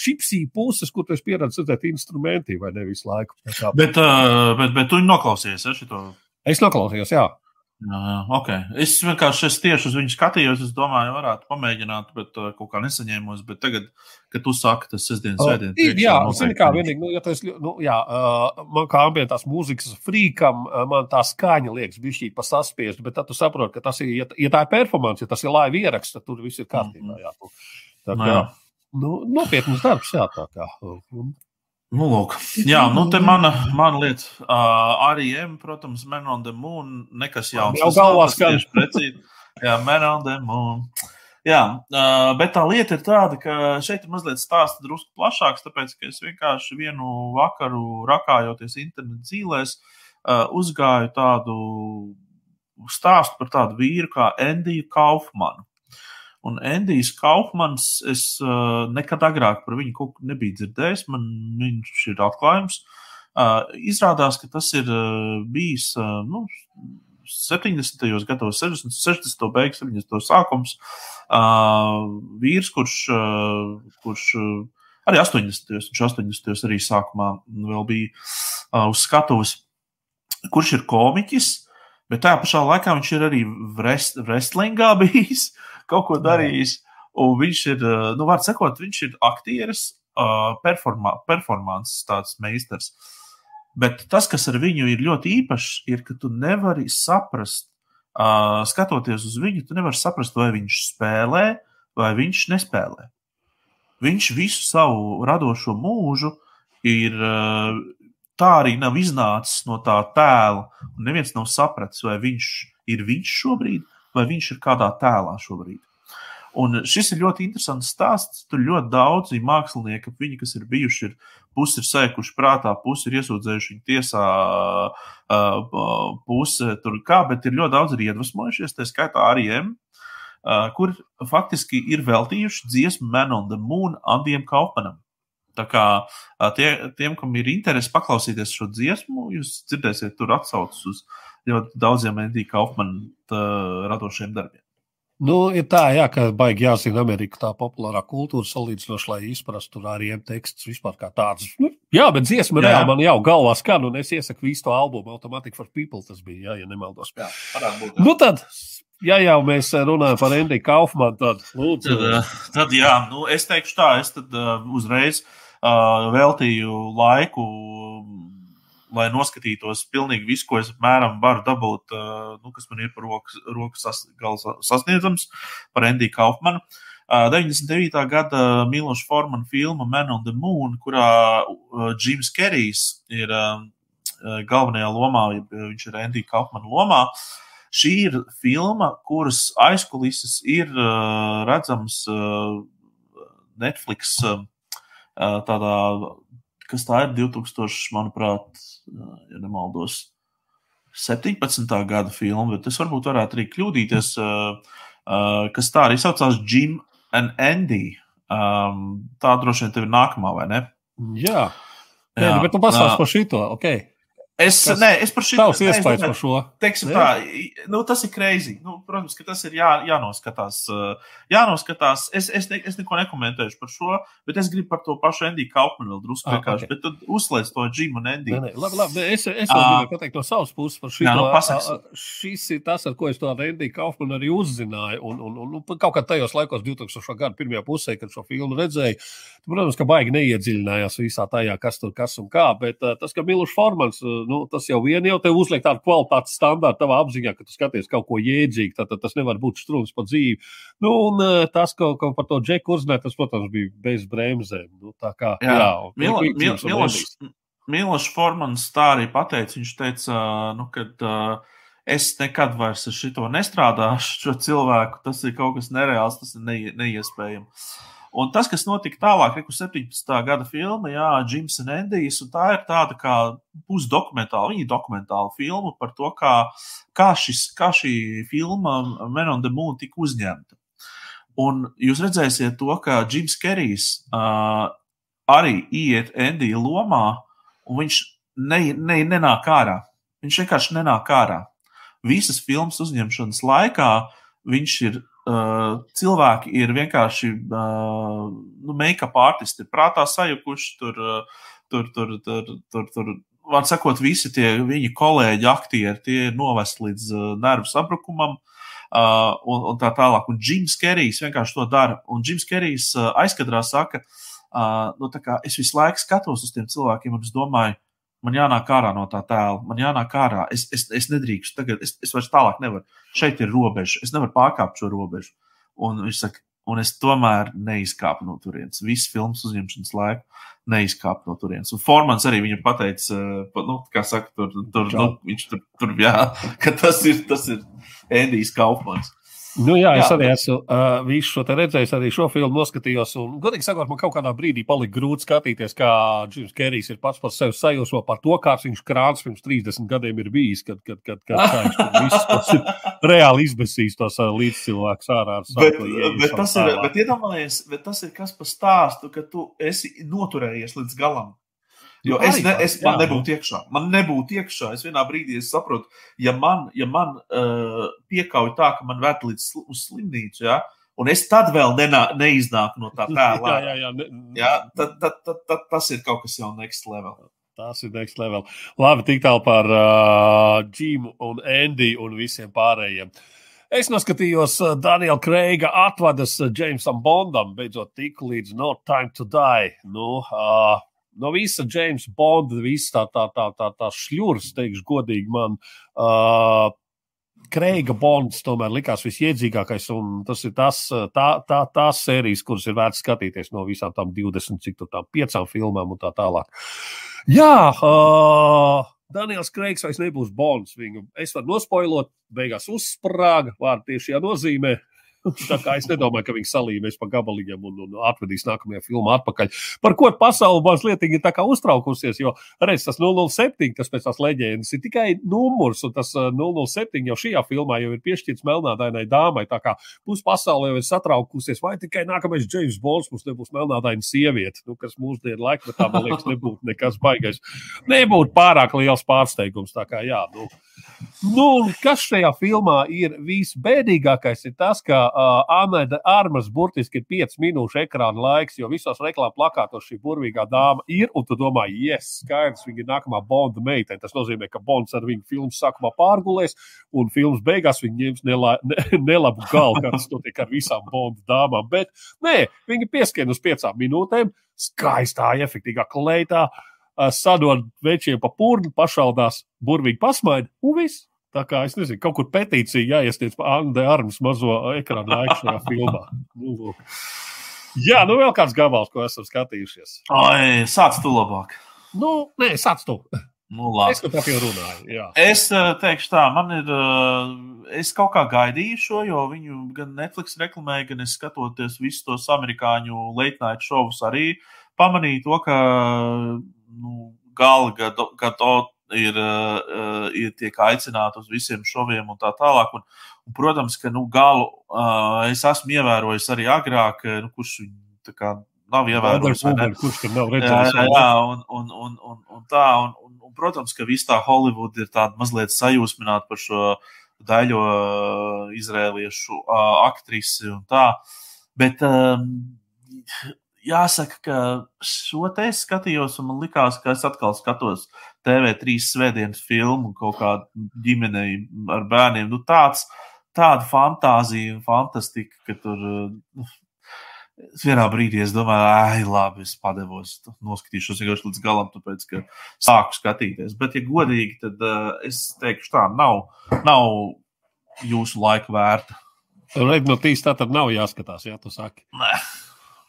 šipsī puses, kur tu esi pieredzējis redzēt instrumenti vai ne visu laiku. Bet, bet, bet tu noklausies, ja šito? Es noklausījos, jā. Jā, okay. Es vienkārši es tieši uz viņu skatījos. Es domāju, varētu pamēģināt, bet uh, kaut kā nesaņēmos. Bet tagad, kad tu saki, tas sestdienas svētdienas. Uh, jā, zini, kā vienīgi, nu, ja tas, nu, jā, uh, man kā ambientās mūzikas frīkam, uh, man tā skaņa liekas bišķīt pa saspiest, bet tad tu saproti, ka tas ir, ja, ja tā ir performance, ja tas ir live ieraksts, tad tur viss ir kārtībā. Mhm. Jā, tu, tā, kā, jā. Nu, nopietns darbs, jā, tā kā. Nu, lūk. Jā, nu te (laughs) mana, mana lieta. Uh, arī M, protams, Man on the Moon. Nekas jauns. Jau galvā skan. Precīzi. Jā, Man on the Moon. Jā, uh, bet tā lieta ir tāda, ka šeit ir mazliet stāsts drusku plašāks, tāpēc, ka es vienkārši vienu vakaru rakājoties internetu zīlēs, uh, uzgāju tādu stāstu par tādu vīru kā Endiju Kaufmanu. Un Endijs Kaufmans, es uh, nekad agrāk par viņu kaut ko nebiju dzirdējis. Man viņš ir atklājums. Uh, izrādās, ka tas ir uh, bijis uh, nu, 70. gados, 60. 60. beigas, 70. sākums. Uh, vīrs, kurš, uh, kurš uh, arī 80. un 80. arī sākumā vēl bija uh, uz skatuves, kurš ir komiķis, bet tajā pašā laikā viņš ir arī wrest, wrestlingā bijis kaut ko darījis. Un viņš ir, nu, var sakot, viņš ir aktieris, uh, performa, performances tāds meistars. Bet tas, kas ar viņu ir ļoti īpašs, ir, ka tu nevari saprast, uh, skatoties uz viņu, tu nevari saprast, vai viņš spēlē vai viņš nespēlē. Viņš visu savu radošo mūžu ir tā arī nav iznācis no tā tēla. Un neviens nav sapratis, vai viņš ir viņš šobrīd, vai viņš ir kādā tēlā šobrīd. Un šis ir ļoti interesants stāsts. Tur ļoti daudzi mākslinieki, viņi, kas ir bijuši, ir pusi ir sēkuši prātā, pusi ir iesūdzējuši viņu tiesā, puse tur kā, bet ir ļoti daudz ir iedvesmojušies, tā skaitā arī M, kur faktiski ir veltījuši dziesmu Man on the Moon Andiem Kaufmanam. Tā kā tie, tiem, kam ir interese paklausīties šo dziesmu, jūs dzirdēsiet tur atsaucas uz ļoti daudziem Endija Kaufmana radošiem darbiem. Nu, ir tā, jā, ka baigi jāzina Amerika tā populārā kultūra salīdzinoši, lai izprastu arī tekstus vispār kā tādus. Nu, jā, bet dziesma jā. reāli man jau galvā skan, un es iesaku visu to albumu Automatic for People, tas bija, jā, ja nemaldos. Jā, būt, jā. Nu tad, ja jau mēs runājam par Endiju Kaufmanu, tad lūdzu. Tad, tad jā, nu, es teikšu tā, es tad uh, uzreiz uh, veltīju laiku lai noskatītos pilnīgi visu, ko es apmēram varu dabūt, nu, kas man ir par roku, roku sas, sasniedzams par Endiju Kaufmanu. 99. gada Miloša Formana filma Man on the Moon, kurā Džims Kerijs ir galvenajā lomā, viņš ir Endija Kaufmana lomā. Šī ir filma, kuras aizkulises ir redzams Netflix tādā, kas tā ir 2000, manuprāt, ja nemaldos, 17. gada filmu, bet es varbūt varētu arī kļūdīties, kas tā arī saucās Jim and Andy. Tā droši vien tev ir nākamā, vai ne? Jā, Jā. bet tu pasāsti par šito, ok. Es, Kas, nē, es par šo tādu iespēju par šo. Teiksim, tā, nu, tas ir greizi. Nu, protams, ka tas ir jā, jānoskatās. jānoskatās. Es, es, ne, es neko nekomentēšu par šo, bet es gribu par to pašu Endiju Kaufmanu vēl drusku ah, vienkārši. Okay. Bet tad uzslēdz to Džimu un Endiju. Nē, nē, labi, labi. Es, es vēl gribu pateikt no savas puses par šo. Nu, šis ir tas, ar ko es to ar Endiju Kaufmanu arī uzzināju. Un, un, un, un kaut kā tajos laikos, 2000. gada pirmajā pusē, kad šo filmu redzēju, protams, ka baigi neiedziļinājās visā tajā, kas tur kas un kā. Bet tas, ka Milušs Formans nu, tas jau vien jau te uzliek tādu kvalitātes standārtu tavā apziņā, ka tu skaties kaut ko jēdzīgu, tad, tad tas nevar būt strūms pa dzīvi. Nu, un tas, ko, ko par to džeku uzzināja, tas, protams, bija bez bremzēm. Nu, tā kā, jā, jā Milo, Mil, Miloš, Miloš Formans tā arī pateica, viņš teica, nu, kad uh, es nekad vairs ar šito nestrādāšu, šo cilvēku, tas ir kaut kas nereāls, tas ir ne, neiespējams. Un tas, kas notika tālāk, ir 17. gada filma, Jā, Jims un Endijs, un tā ir tāda kā pusdokumentāla, viņa dokumentāla filma par to, kā, kā, šis, kā šī filma Men on the Moon tika uzņemta. Un jūs redzēsiet to, ka Jims Kerijs uh, arī iet Endija lomā, un viņš ne, ne, nenāk ārā. Viņš vienkārši nenāk ārā. Visas filmas uzņemšanas laikā viņš ir Uh, cilvēki ir vienkārši uh, nu, make-up artisti, prātā sajukuši tur, uh, tur, tur, tur, tur, tur var sakot, visi tie viņa kolēģi, aktieri, tie ir novesti līdz uh, nervu sabrukumam. Uh, un, un tā tālāk. Un Jims Kerijs vienkārši to dara. Un Jims Kerijs uh, aizkadrā saka, uh, nu, kā, es visu laiku skatos uz tiem cilvēkiem un es domāju, man jānāk ārā no tā tēla, man jānāk ārā. Es, es, es nedrīkstu, tagad es, es vairs tālāk nevaru. Šeit ir robeža, es nevaru pārkāpt šo robežu. Un viņš saka, un es tomēr neizkāpu no turienes. Visu filmas uzņemšanas laiku neizkāpu no turienes. Un Formans arī viņam pateica, nu, kā saka, tur, tur, nu, viņš tur, tur jā, (laughs) ka tas ir, tas ir Endijs Kaufmans. Nu, jā, jā, es arī esmu uh, visu šo redzējis, arī šo filmu noskatījos. Un, godīgi sakot, man kaut kādā brīdī palika grūti skatīties, kā Džims Kerijs ir pats par sevi sajūsmo par to, kāds viņš krāns pirms 30 gadiem ir bijis, kad, kad, kad, kad viņš tur visus ir (laughs) reāli izbēsījis tos uh, līdzcilvēkus ārā. Bet, bet, tas ir, bet iedomājies, bet tas ir kas pa stāstu, ka tu esi noturējies līdz galam. Jo nu, es, ne, es man jā, nebūtu iekšā. Man nebūtu iekšā. Es vienā brīdī es saprotu, ja man, ja man uh, piekauj tā, ka man vērt līdz sl uz slimnīcu, ja, un es tad vēl nenā, neiznāku no tā (laughs) tēla. jā, jā, jā. Ne, jā tad, tad, tad, tad tas ir kaut kas jau next level. Tas ir next level. Labi, tik tālu par uh, Džimu un Endiju un visiem pārējiem. Es noskatījos uh, Daniela Kreiga atvadas Jamesam Bondam, beidzot tik līdz No Time to Die. Nu, uh, no visa Jamesa Bonda, visa tā, tā, tā, tā, tā šļūrs, teikšu, godīgi man. Uh, Kreiga Bonds tomēr likās visiedzīgākais, un tas ir tas, tā, tā, tās sērijas, kuras ir vērts skatīties no visām tām 20, cik tur tām piecām filmām un tā tālāk. Jā, uh, Daniels Kreigs vairs nebūs Bonds. Viņu es varu nospoilot, beigās uzsprāga, vārdu tieši jānozīmē. Tā kā es nedomāju, ka viņi salīmēs pa gabaliem un, un atvedīs nākamajā filmā atpakaļ. Par ko pasaule mazliet ir uztraukusies, jo redz, tas 007, tas pēc tās leģendas, ir tikai numurs, un tas 007 uh, jau šajā filmā jau ir piešķirts melnādainai dāmai. Tā kā pusi pasaule jau ir satraukusies, vai tikai nākamais James Bonds mums nebūs melnādaina sieviete, nu, kas mūsdienu laikmetā, man liekas, nebūtu nekas baigais. Nebūtu pārāk liels pārsteigums. Tā kā jā, nu. Nu, kas šajā filmā ir visbēdīgākais, ir tas, ka uh, Anna Armas burtiski ir 5 minūšu ekrāna laiks, jo visos reklāmas plakātos šī burvīgā dāma ir. Un tu domā, yes, skaidrs, viņa ir nākamā Bonda meitene. Tas nozīmē, ka Bonds ar viņu filmu sākumā pārgulēs, un filmas beigās viņa ņems nelā, ne, nelabu galvu, kā tas notiek ar visām Bonda dāmām. Bet nē, viņa pieskrien uz 5 minūtēm, skaistā, efektīvā kleitā sadod večiem pa purnu, pašaldās, burvīgi pasmaida un viss. Tā kā es nezinu, kaut kur petīcija jāiesniedz par Anna Armas mazo ekrānu laiku šajā filmā. Nu. Jā, nu vēl kāds gabals, ko esam skatījušies. Ai, sāc tu labāk. Nu, nē, sāc tu. Nu, labi. es pat jau runāju. Jā. Es teikšu tā, man ir. Es kaut kā gaidīju šo, jo viņu gan Netflix reklamēja, gan es skatoties visus tos amerikāņu late night šovus arī pamanīju to, ka nu, gala gada ir, uh, ir tiek aicināti uz visiem šoviem un tā tālāk. Un, un, protams, ka nu, galu uh, es esmu ievērojis arī agrāk, nu, kurš tā kā nav ievērojis. Uber, kurš tur nav redzējis? Jā, jā un, un, un, un, un tā. Un, un, un, protams, ka viss tā Hollywood ir tāda mazliet sajūsmināta par šo daļo izrēliešu aktrisi un tā. Bet um, jāsaka, ka šo te es skatījos, un man likās, ka es atkal skatos TV3 svētdienas filmu kaut kādu ģimenei ar bērniem. Nu, tāds, tāda fantāzija un fantastika, ka tur. Nu, Es vienā brīdī es domāju, ah, labi, es padevos, noskatīšos vienkārši līdz galam, tāpēc, ka sāku skatīties. Bet, ja godīgi, tad uh, es teikšu, tā nav, nav jūsu laika vērta. Redz, no tīs tā tad nav jāskatās, jā, tu saki. Nē.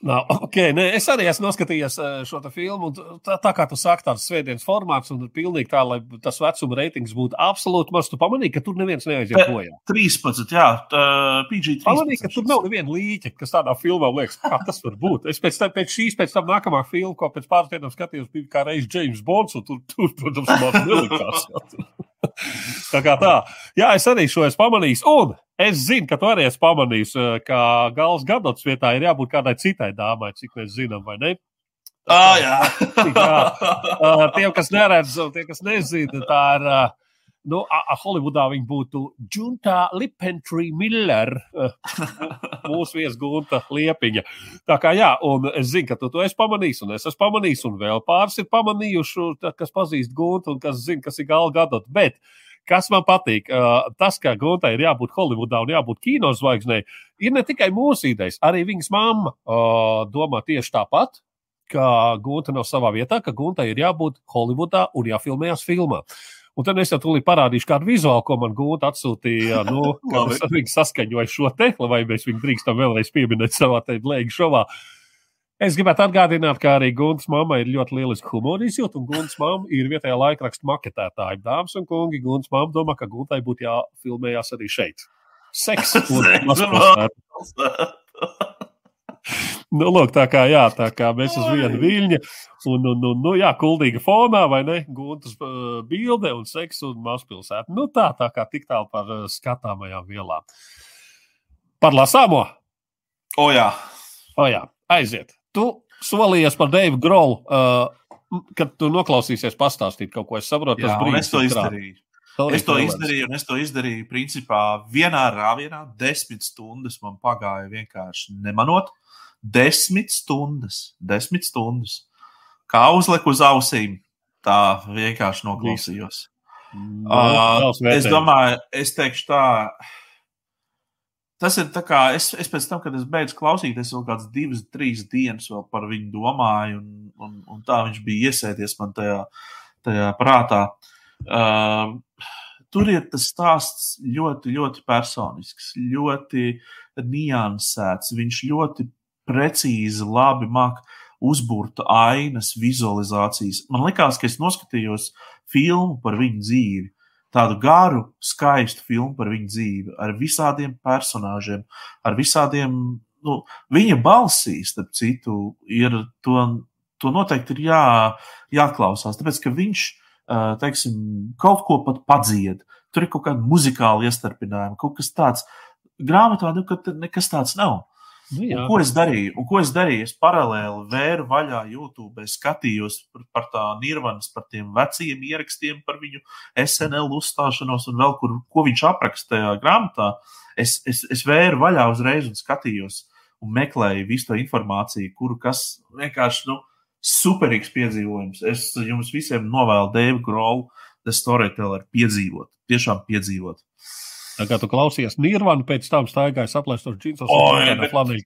No, okay, ne, es arī esmu noskatījies šo filmu. Tā, tā kā tu saki, tāds svētdienas formāts, un pilnīgi tā, lai tas vecuma reitings būtu absolūti maz. Tu pamanīji, ka tur neviens neaiziet bojā. 13, jā, PG13. Pamanīji, ka tur nav neviena līķa, kas tādā filmā liekas, kā tas var būt. Es pēc, tam, pēc šīs, pēc tam nākamā filma, ko pēc pāris dienām skatījos, bija kā reizes James Bonds, un tur, tur protams, man nelikās. (laughs) tā kā tā. Jā, es arī šo esmu pamanījis. Un Es zinu, ka tu arī esi pamanījis, eh, ka gala gadotas vietā ir jābūt kādai citai dāmai, cik mēs zinām, vai ne? Ah, jā. (laughs) jā. Tiem, kas neredz, tie, kas nezina, tā ir. Uh, nu, Holivudā viņa būtu Junta Lipentry Miller, (laughs) mūsu viesgunta liepiņa. Tā kā jā, un es zinu, ka tu to esi pamanījis, un es esmu pamanījis, un vēl pāris ir pamanījuši, kas pazīst guntu un kas zina, kas ir gala gadot. Bet Kas man patīk, uh, tas, ka Guntai ir jābūt Holivudā un jābūt kinozvaigznei, ir ne tikai mūsu idejas, arī viņas mamma uh, domā tieši tāpat, ka Gunta nav savā vietā, ka Guntai ir jābūt Holivudā un jāfilmējas filmā. Un tad es jau tūlīt parādīšu kādu vizuālu, ko man gūta atsūtīja. Nu, (laughs) es ar viņu saskaņoju šo te, vai mēs viņu drīkstam vēlreiz pieminēt savā blēģi šovā. Es gribētu atgādināt, ka arī Gunts mamma ir ļoti lieliska humora izjūta, un Gunts mamma ir vietējā laikraksta maketētāja. Dāmas un kungi, Gunts mamma domā, ka Guntai būtu jāfilmējas arī šeit. Seks un mazpilsēta. (laughs) Nu, lūk, tā kā, jā, tā kā mēs uz vienu viļņu, un, un, un nu, jā, kuldīga fonā, vai ne? Guntas uh, bilde un seks un mazpilsēta. Nu, tā, tā kā tik tālu par uh, skatāmajām vielām. Par lasāmo? O, jā. O, jā, aiziet tu solījies par Deivu Grolu, uh, kad tu noklausīsies pastāstīt kaut ko. Es saprotu, tas brīdis, es to izdarīju. Sorry, es to izdarīju, un es to izdarīju principā vienā rāvienā. Desmit stundas man pagāja vienkārši nemanot. Desmit stundas, desmit stundas. Kā uzliku uz ausīm, tā vienkārši noklausījos. No, uh, es domāju, es teikšu tā, Tas ir tā kā es, es pēc tam, kad es beidzu klausīties, vēl kādas divas, trīs dienas vēl par viņu domāju, un, un, un tā viņš bija iesēties man tajā, tajā prātā. Uh, tur ir tas stāsts ļoti, ļoti personisks, ļoti niansēts. Viņš ļoti precīzi, labi māca uzbūrt ainas, vizualizācijas. Man liekas, ka es noskatījos filmu par viņu dzīvi tādu garu, skaistu filmu par viņu dzīvi, ar visādiem personāžiem, ar visādiem. Nu, viņa balsī, starp citu, ir to, to noteikti ir jā, jāklausās. Tāpēc, ka viņš, teiksim, kaut ko pat padzied, tur ir kaut kāda muzikāla iestarpinājuma, kaut kas tāds. Grāmatā nu, nekas tāds nav. Nu, jā. un ko es darīju? Un ko es darīju? Es paralēli vēru vaļā YouTube, skatījos par, par tā nirvanas, par tiem veciem ierakstiem, par viņu SNL uzstāšanos un vēl kur, ko viņš apraksta tajā grāmatā. Es, es, es vēru vaļā uzreiz un skatījos un meklēju visu to informāciju, kuru kas vienkārši, nu, superīgs piedzīvojums. Es jums visiem novēlu Dēvu Grolu, The Storyteller piedzīvot, tiešām piedzīvot. Tā kā tu klausies Nirvanu, pēc tam staigāji saplēstos džinsos. O,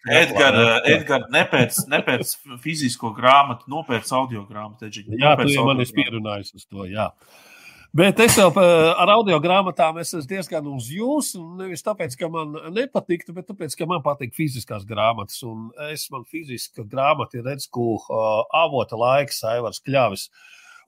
Edgar, Edgar, ne pēc, ne pēc fizisko grāmatu, nopēc audio grāmatu. Jā, tu jau man esi pierunājis uz to, jā. Bet es jau ar audio grāmatām esmu diezgan uz jums. Nevis tāpēc, ka man nepatiktu, bet tāpēc, ka man patīk fiziskās grāmatas. Un es man fiziska grāmata ir Redsku uh, avota laiks, Aivars Kļāvis.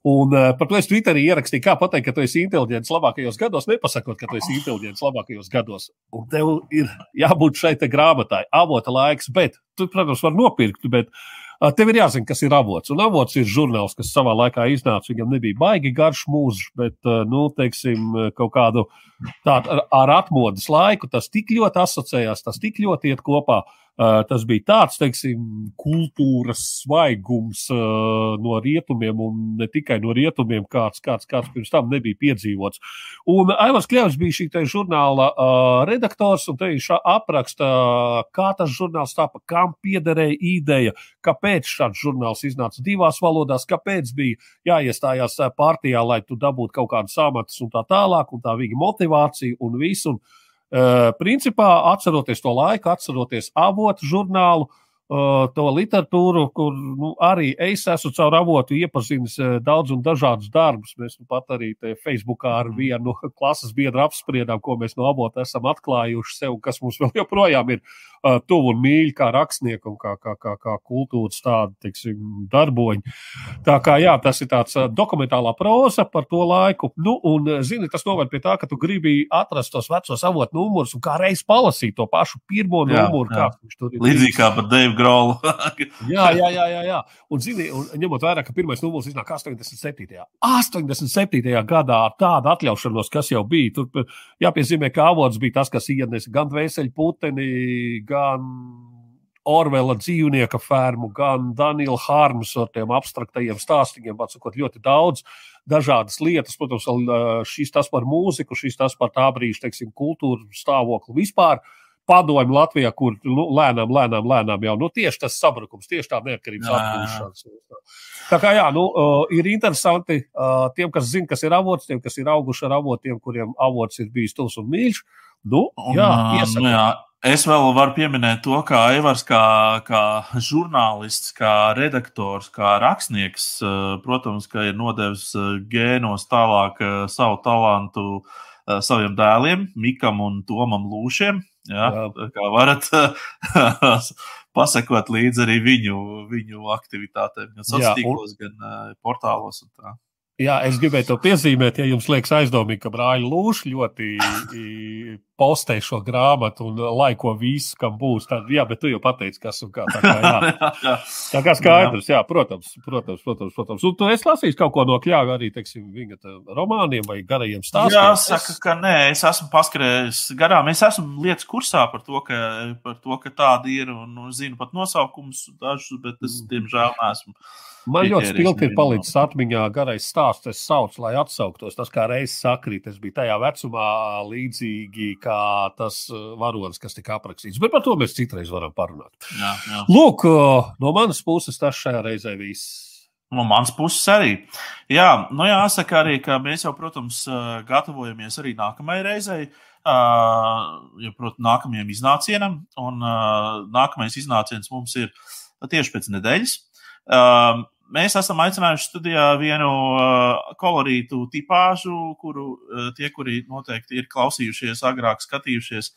Un uh, par to es Twitterī ierakstīju, kā pateikt, ka tu esi inteliģents labākajos gados, nepasakot, ka tu esi inteliģents labākajos gados. Un tev ir jābūt šai grāmatai, avota laiks, bet tu, protams, vari nopirkt, bet uh, tev ir jāzina, kas ir avots. Un avots ir žurnāls, kas savā laikā iznāca. Viņam nebija baigi garš mūžs, bet, uh, nu, teiksim, kaut kādu tādu ar atmodas laiku tas tik ļoti asociējās, tas tik ļoti iet kopā. Uh, tas bija tāds, teiksim, kultūras svaigums uh, no rietumiem, un ne tikai no rietumiem, kāds, kāds, kāds pirms tam nebija piedzīvots. Un Aivars Kļavs bija šī žurnāla uh, redaktors, un te viņš apraksta, kā tas žurnāls tapa, kam piederēja ideja, kāpēc šāds žurnāls iznāca divās valodās, kāpēc bija jāiestājās partijā, lai tu dabūtu kaut kādus amatus un tā tālāk, un tā viņa motivācija un visu. Un, Uh, principā, atceroties to laiku, atceroties avotu žurnālu, uh, to literatūru, kur nu, arī es esmu caur avotu iepazinis uh, daudz un dažādus darbus. Mēs nu, pat arī Facebookā ar vienu (laughs) klases biedru apspriedām, ko mēs no avota esam atklājuši sev, kas mums vēl joprojām ir uh, tuvu un mīļi kā rakstnieku un kā, kā, kā, kā kultūras tādu, teiksim, darboņu. Tā kā, jā, tas ir tāds dokumentālā proza par to laiku. Nu, un, zini, tas noved pie tā, ka tu gribi atrast tos vecos avotu numurus un kā reiz palasīt to pašu pirmo jā, numuru, jā. kāds viņš tur ir. Līdzīgi kā par Deivu Grolu. (laughs) jā, jā, jā, jā, jā. Un, zini, un ņemot vērā, ka pirmais numurs iznāk 87. 87. gadā ar tādu atļaušanos, kas jau bija. Tur jāpiezīmē, ka avots bija tas, kas ienesa gan dvēseli puteni, gan Orvela dzīvnieka fermu, gan Daniela Hārmas ar tiem abstraktajiem stāstiem, atsakot ļoti daudz dažādas lietas. Protams, šis tas par mūziku, šis tas par tā brīža, teiksim, kultūru stāvokli vispār. Padomju Latvijā, kur nu, lēnām, lēnām, lēnām jau nu, tieši tas sabrukums, tieši tā neatkarības atgūšana. Tā kā jā, nu, ir interesanti tiem, kas zina, kas ir avots, tiem, kas ir auguši ar avotiem, kuriem avots ir bijis tuvs un mīļš. Nu, jā, un, nu, jā, Es vēl varu pieminēt to, kā Evers, kā, kā žurnālists, kā redaktors, kā rakstnieks, eh, protams, ir nodevis eh, gēnos tālāk eh, savu talantu saviem dēliem, Mikam un Tomam Lūšiem. Ja? Jā. Kā varat (laughs) pasakot līdzi arī viņu, viņu aktivitātēm, gan sociālos gan portālos. Un tā. Jā, es gribēju to piezīmēt, ja jums liekas aizdomīgi, ka brāļa Lūša ļoti postē šo grāmatu un laiko visu, kam būs. Tad, jā, bet tu jau pateici, kas un kā. Tā kā, jā. (laughs) tā kā skaidrs, jā, protams, protams, protams. protams. Un tu esi lasījis kaut ko no kļāva arī, teiksim, viņa romāniem vai garajiem stāstiem? Jā, saka, ka nē, es esmu paskrējis garām. Es esmu lietas kursā par to, ka, par to, ka tāda ir un, un zinu pat nosaukumus dažus, bet es, mm. diemžēl, neesmu. Man ļoti spilgti ir palicis atmiņā garais stāsts, es saucu, lai atsauktos. Tas kā reizes sakrīt, es biju tajā vecumā līdzīgi kā tas uh, varonis, kas tika aprakstīts. Bet par to mēs citreiz varam parunāt. Jā, jā. Lūk, uh, no manas puses tas šajā reizē viss. No manas puses arī. Jā, nu jāsaka arī, ka mēs jau, protams, uh, gatavojamies arī nākamajai reizei. Uh, ja, protams, nākamajam iznācienam, un nākamais iznāciens mums ir tieši pēc nedēļas. Uh, Mēs esam aicinājuši studijā vienu uh, kolorītu tipāžu, kuru uh, tie, kuri noteikti ir klausījušies, agrāk skatījušies,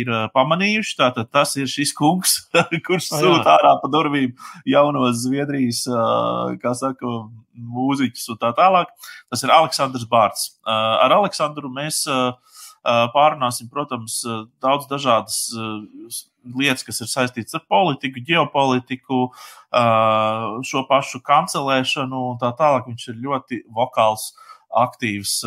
ir uh, pamanījuši. Tātad tas ir šis kungs, (laughs) kurš oh, sūta ārā pa durvīm jaunos Zviedrijas, uh, kā saka, mūziķus un tā tālāk. Tas ir Aleksandrs Bārts. Uh, ar Aleksandru mēs. Uh, Pārunāsim, protams, daudz dažādas lietas, kas ir saistītas ar politiku, ģeopolitiku, šo pašu kancelēšanu un tā tālāk. Viņš ir ļoti vokāls, aktīvs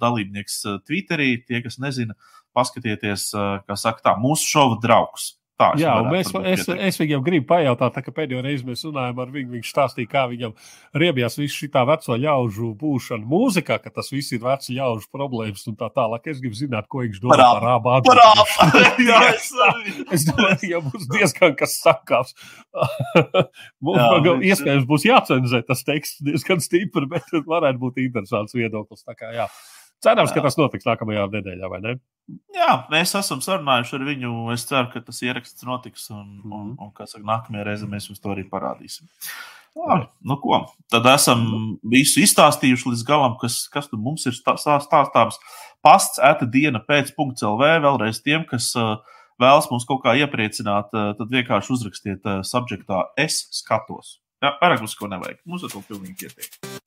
dalībnieks Twitterī. Tie, kas nezina, paskatieties, kā saka, tā, mūsu šova draugs. Tā, Jā, mēs, es, es viņam gribu pajautāt, tā, ka pēdējo reizi mēs runājām ar viņu. Viņš stāstīja, kā viņam riebjās viss šī veco ļaužu būšana mūzikā, ka tas viss ir vecu ļaužu problēmas un tā tālāk. Es gribu zināt, ko viņš domā par abām pusēm. (laughs) (laughs) Es, es domāju, ka būs diezgan kas sakāms. (laughs) Mums Jā, vēl, iespējams būs jācenzē tas teksts diezgan stipri, bet varētu būt interesants viedoklis. Tā kā, jā. Cerams, jā. ka tas notiks nākamajā nedēļā, vai ne? Jā, mēs esam sarunājuši ar viņu. Es ceru, ka tas ieraksts notiks, un, mm. un, un, un saka, nākamajā reizē mēs jums to arī parādīsim. Labi, nu ko, tad esam visu izstāstījuši līdz galam, kas, kas tur mums ir stāstāms. Pasts, ēta diena pēc LV. Vēlreiz tiem, kas uh, vēlas mums kaut kā iepriecināt, tad vienkārši uzrakstiet subjektā es skatos. Jā, vairāk mums ko nevajag. Mums ar to pilnīgi pietiek.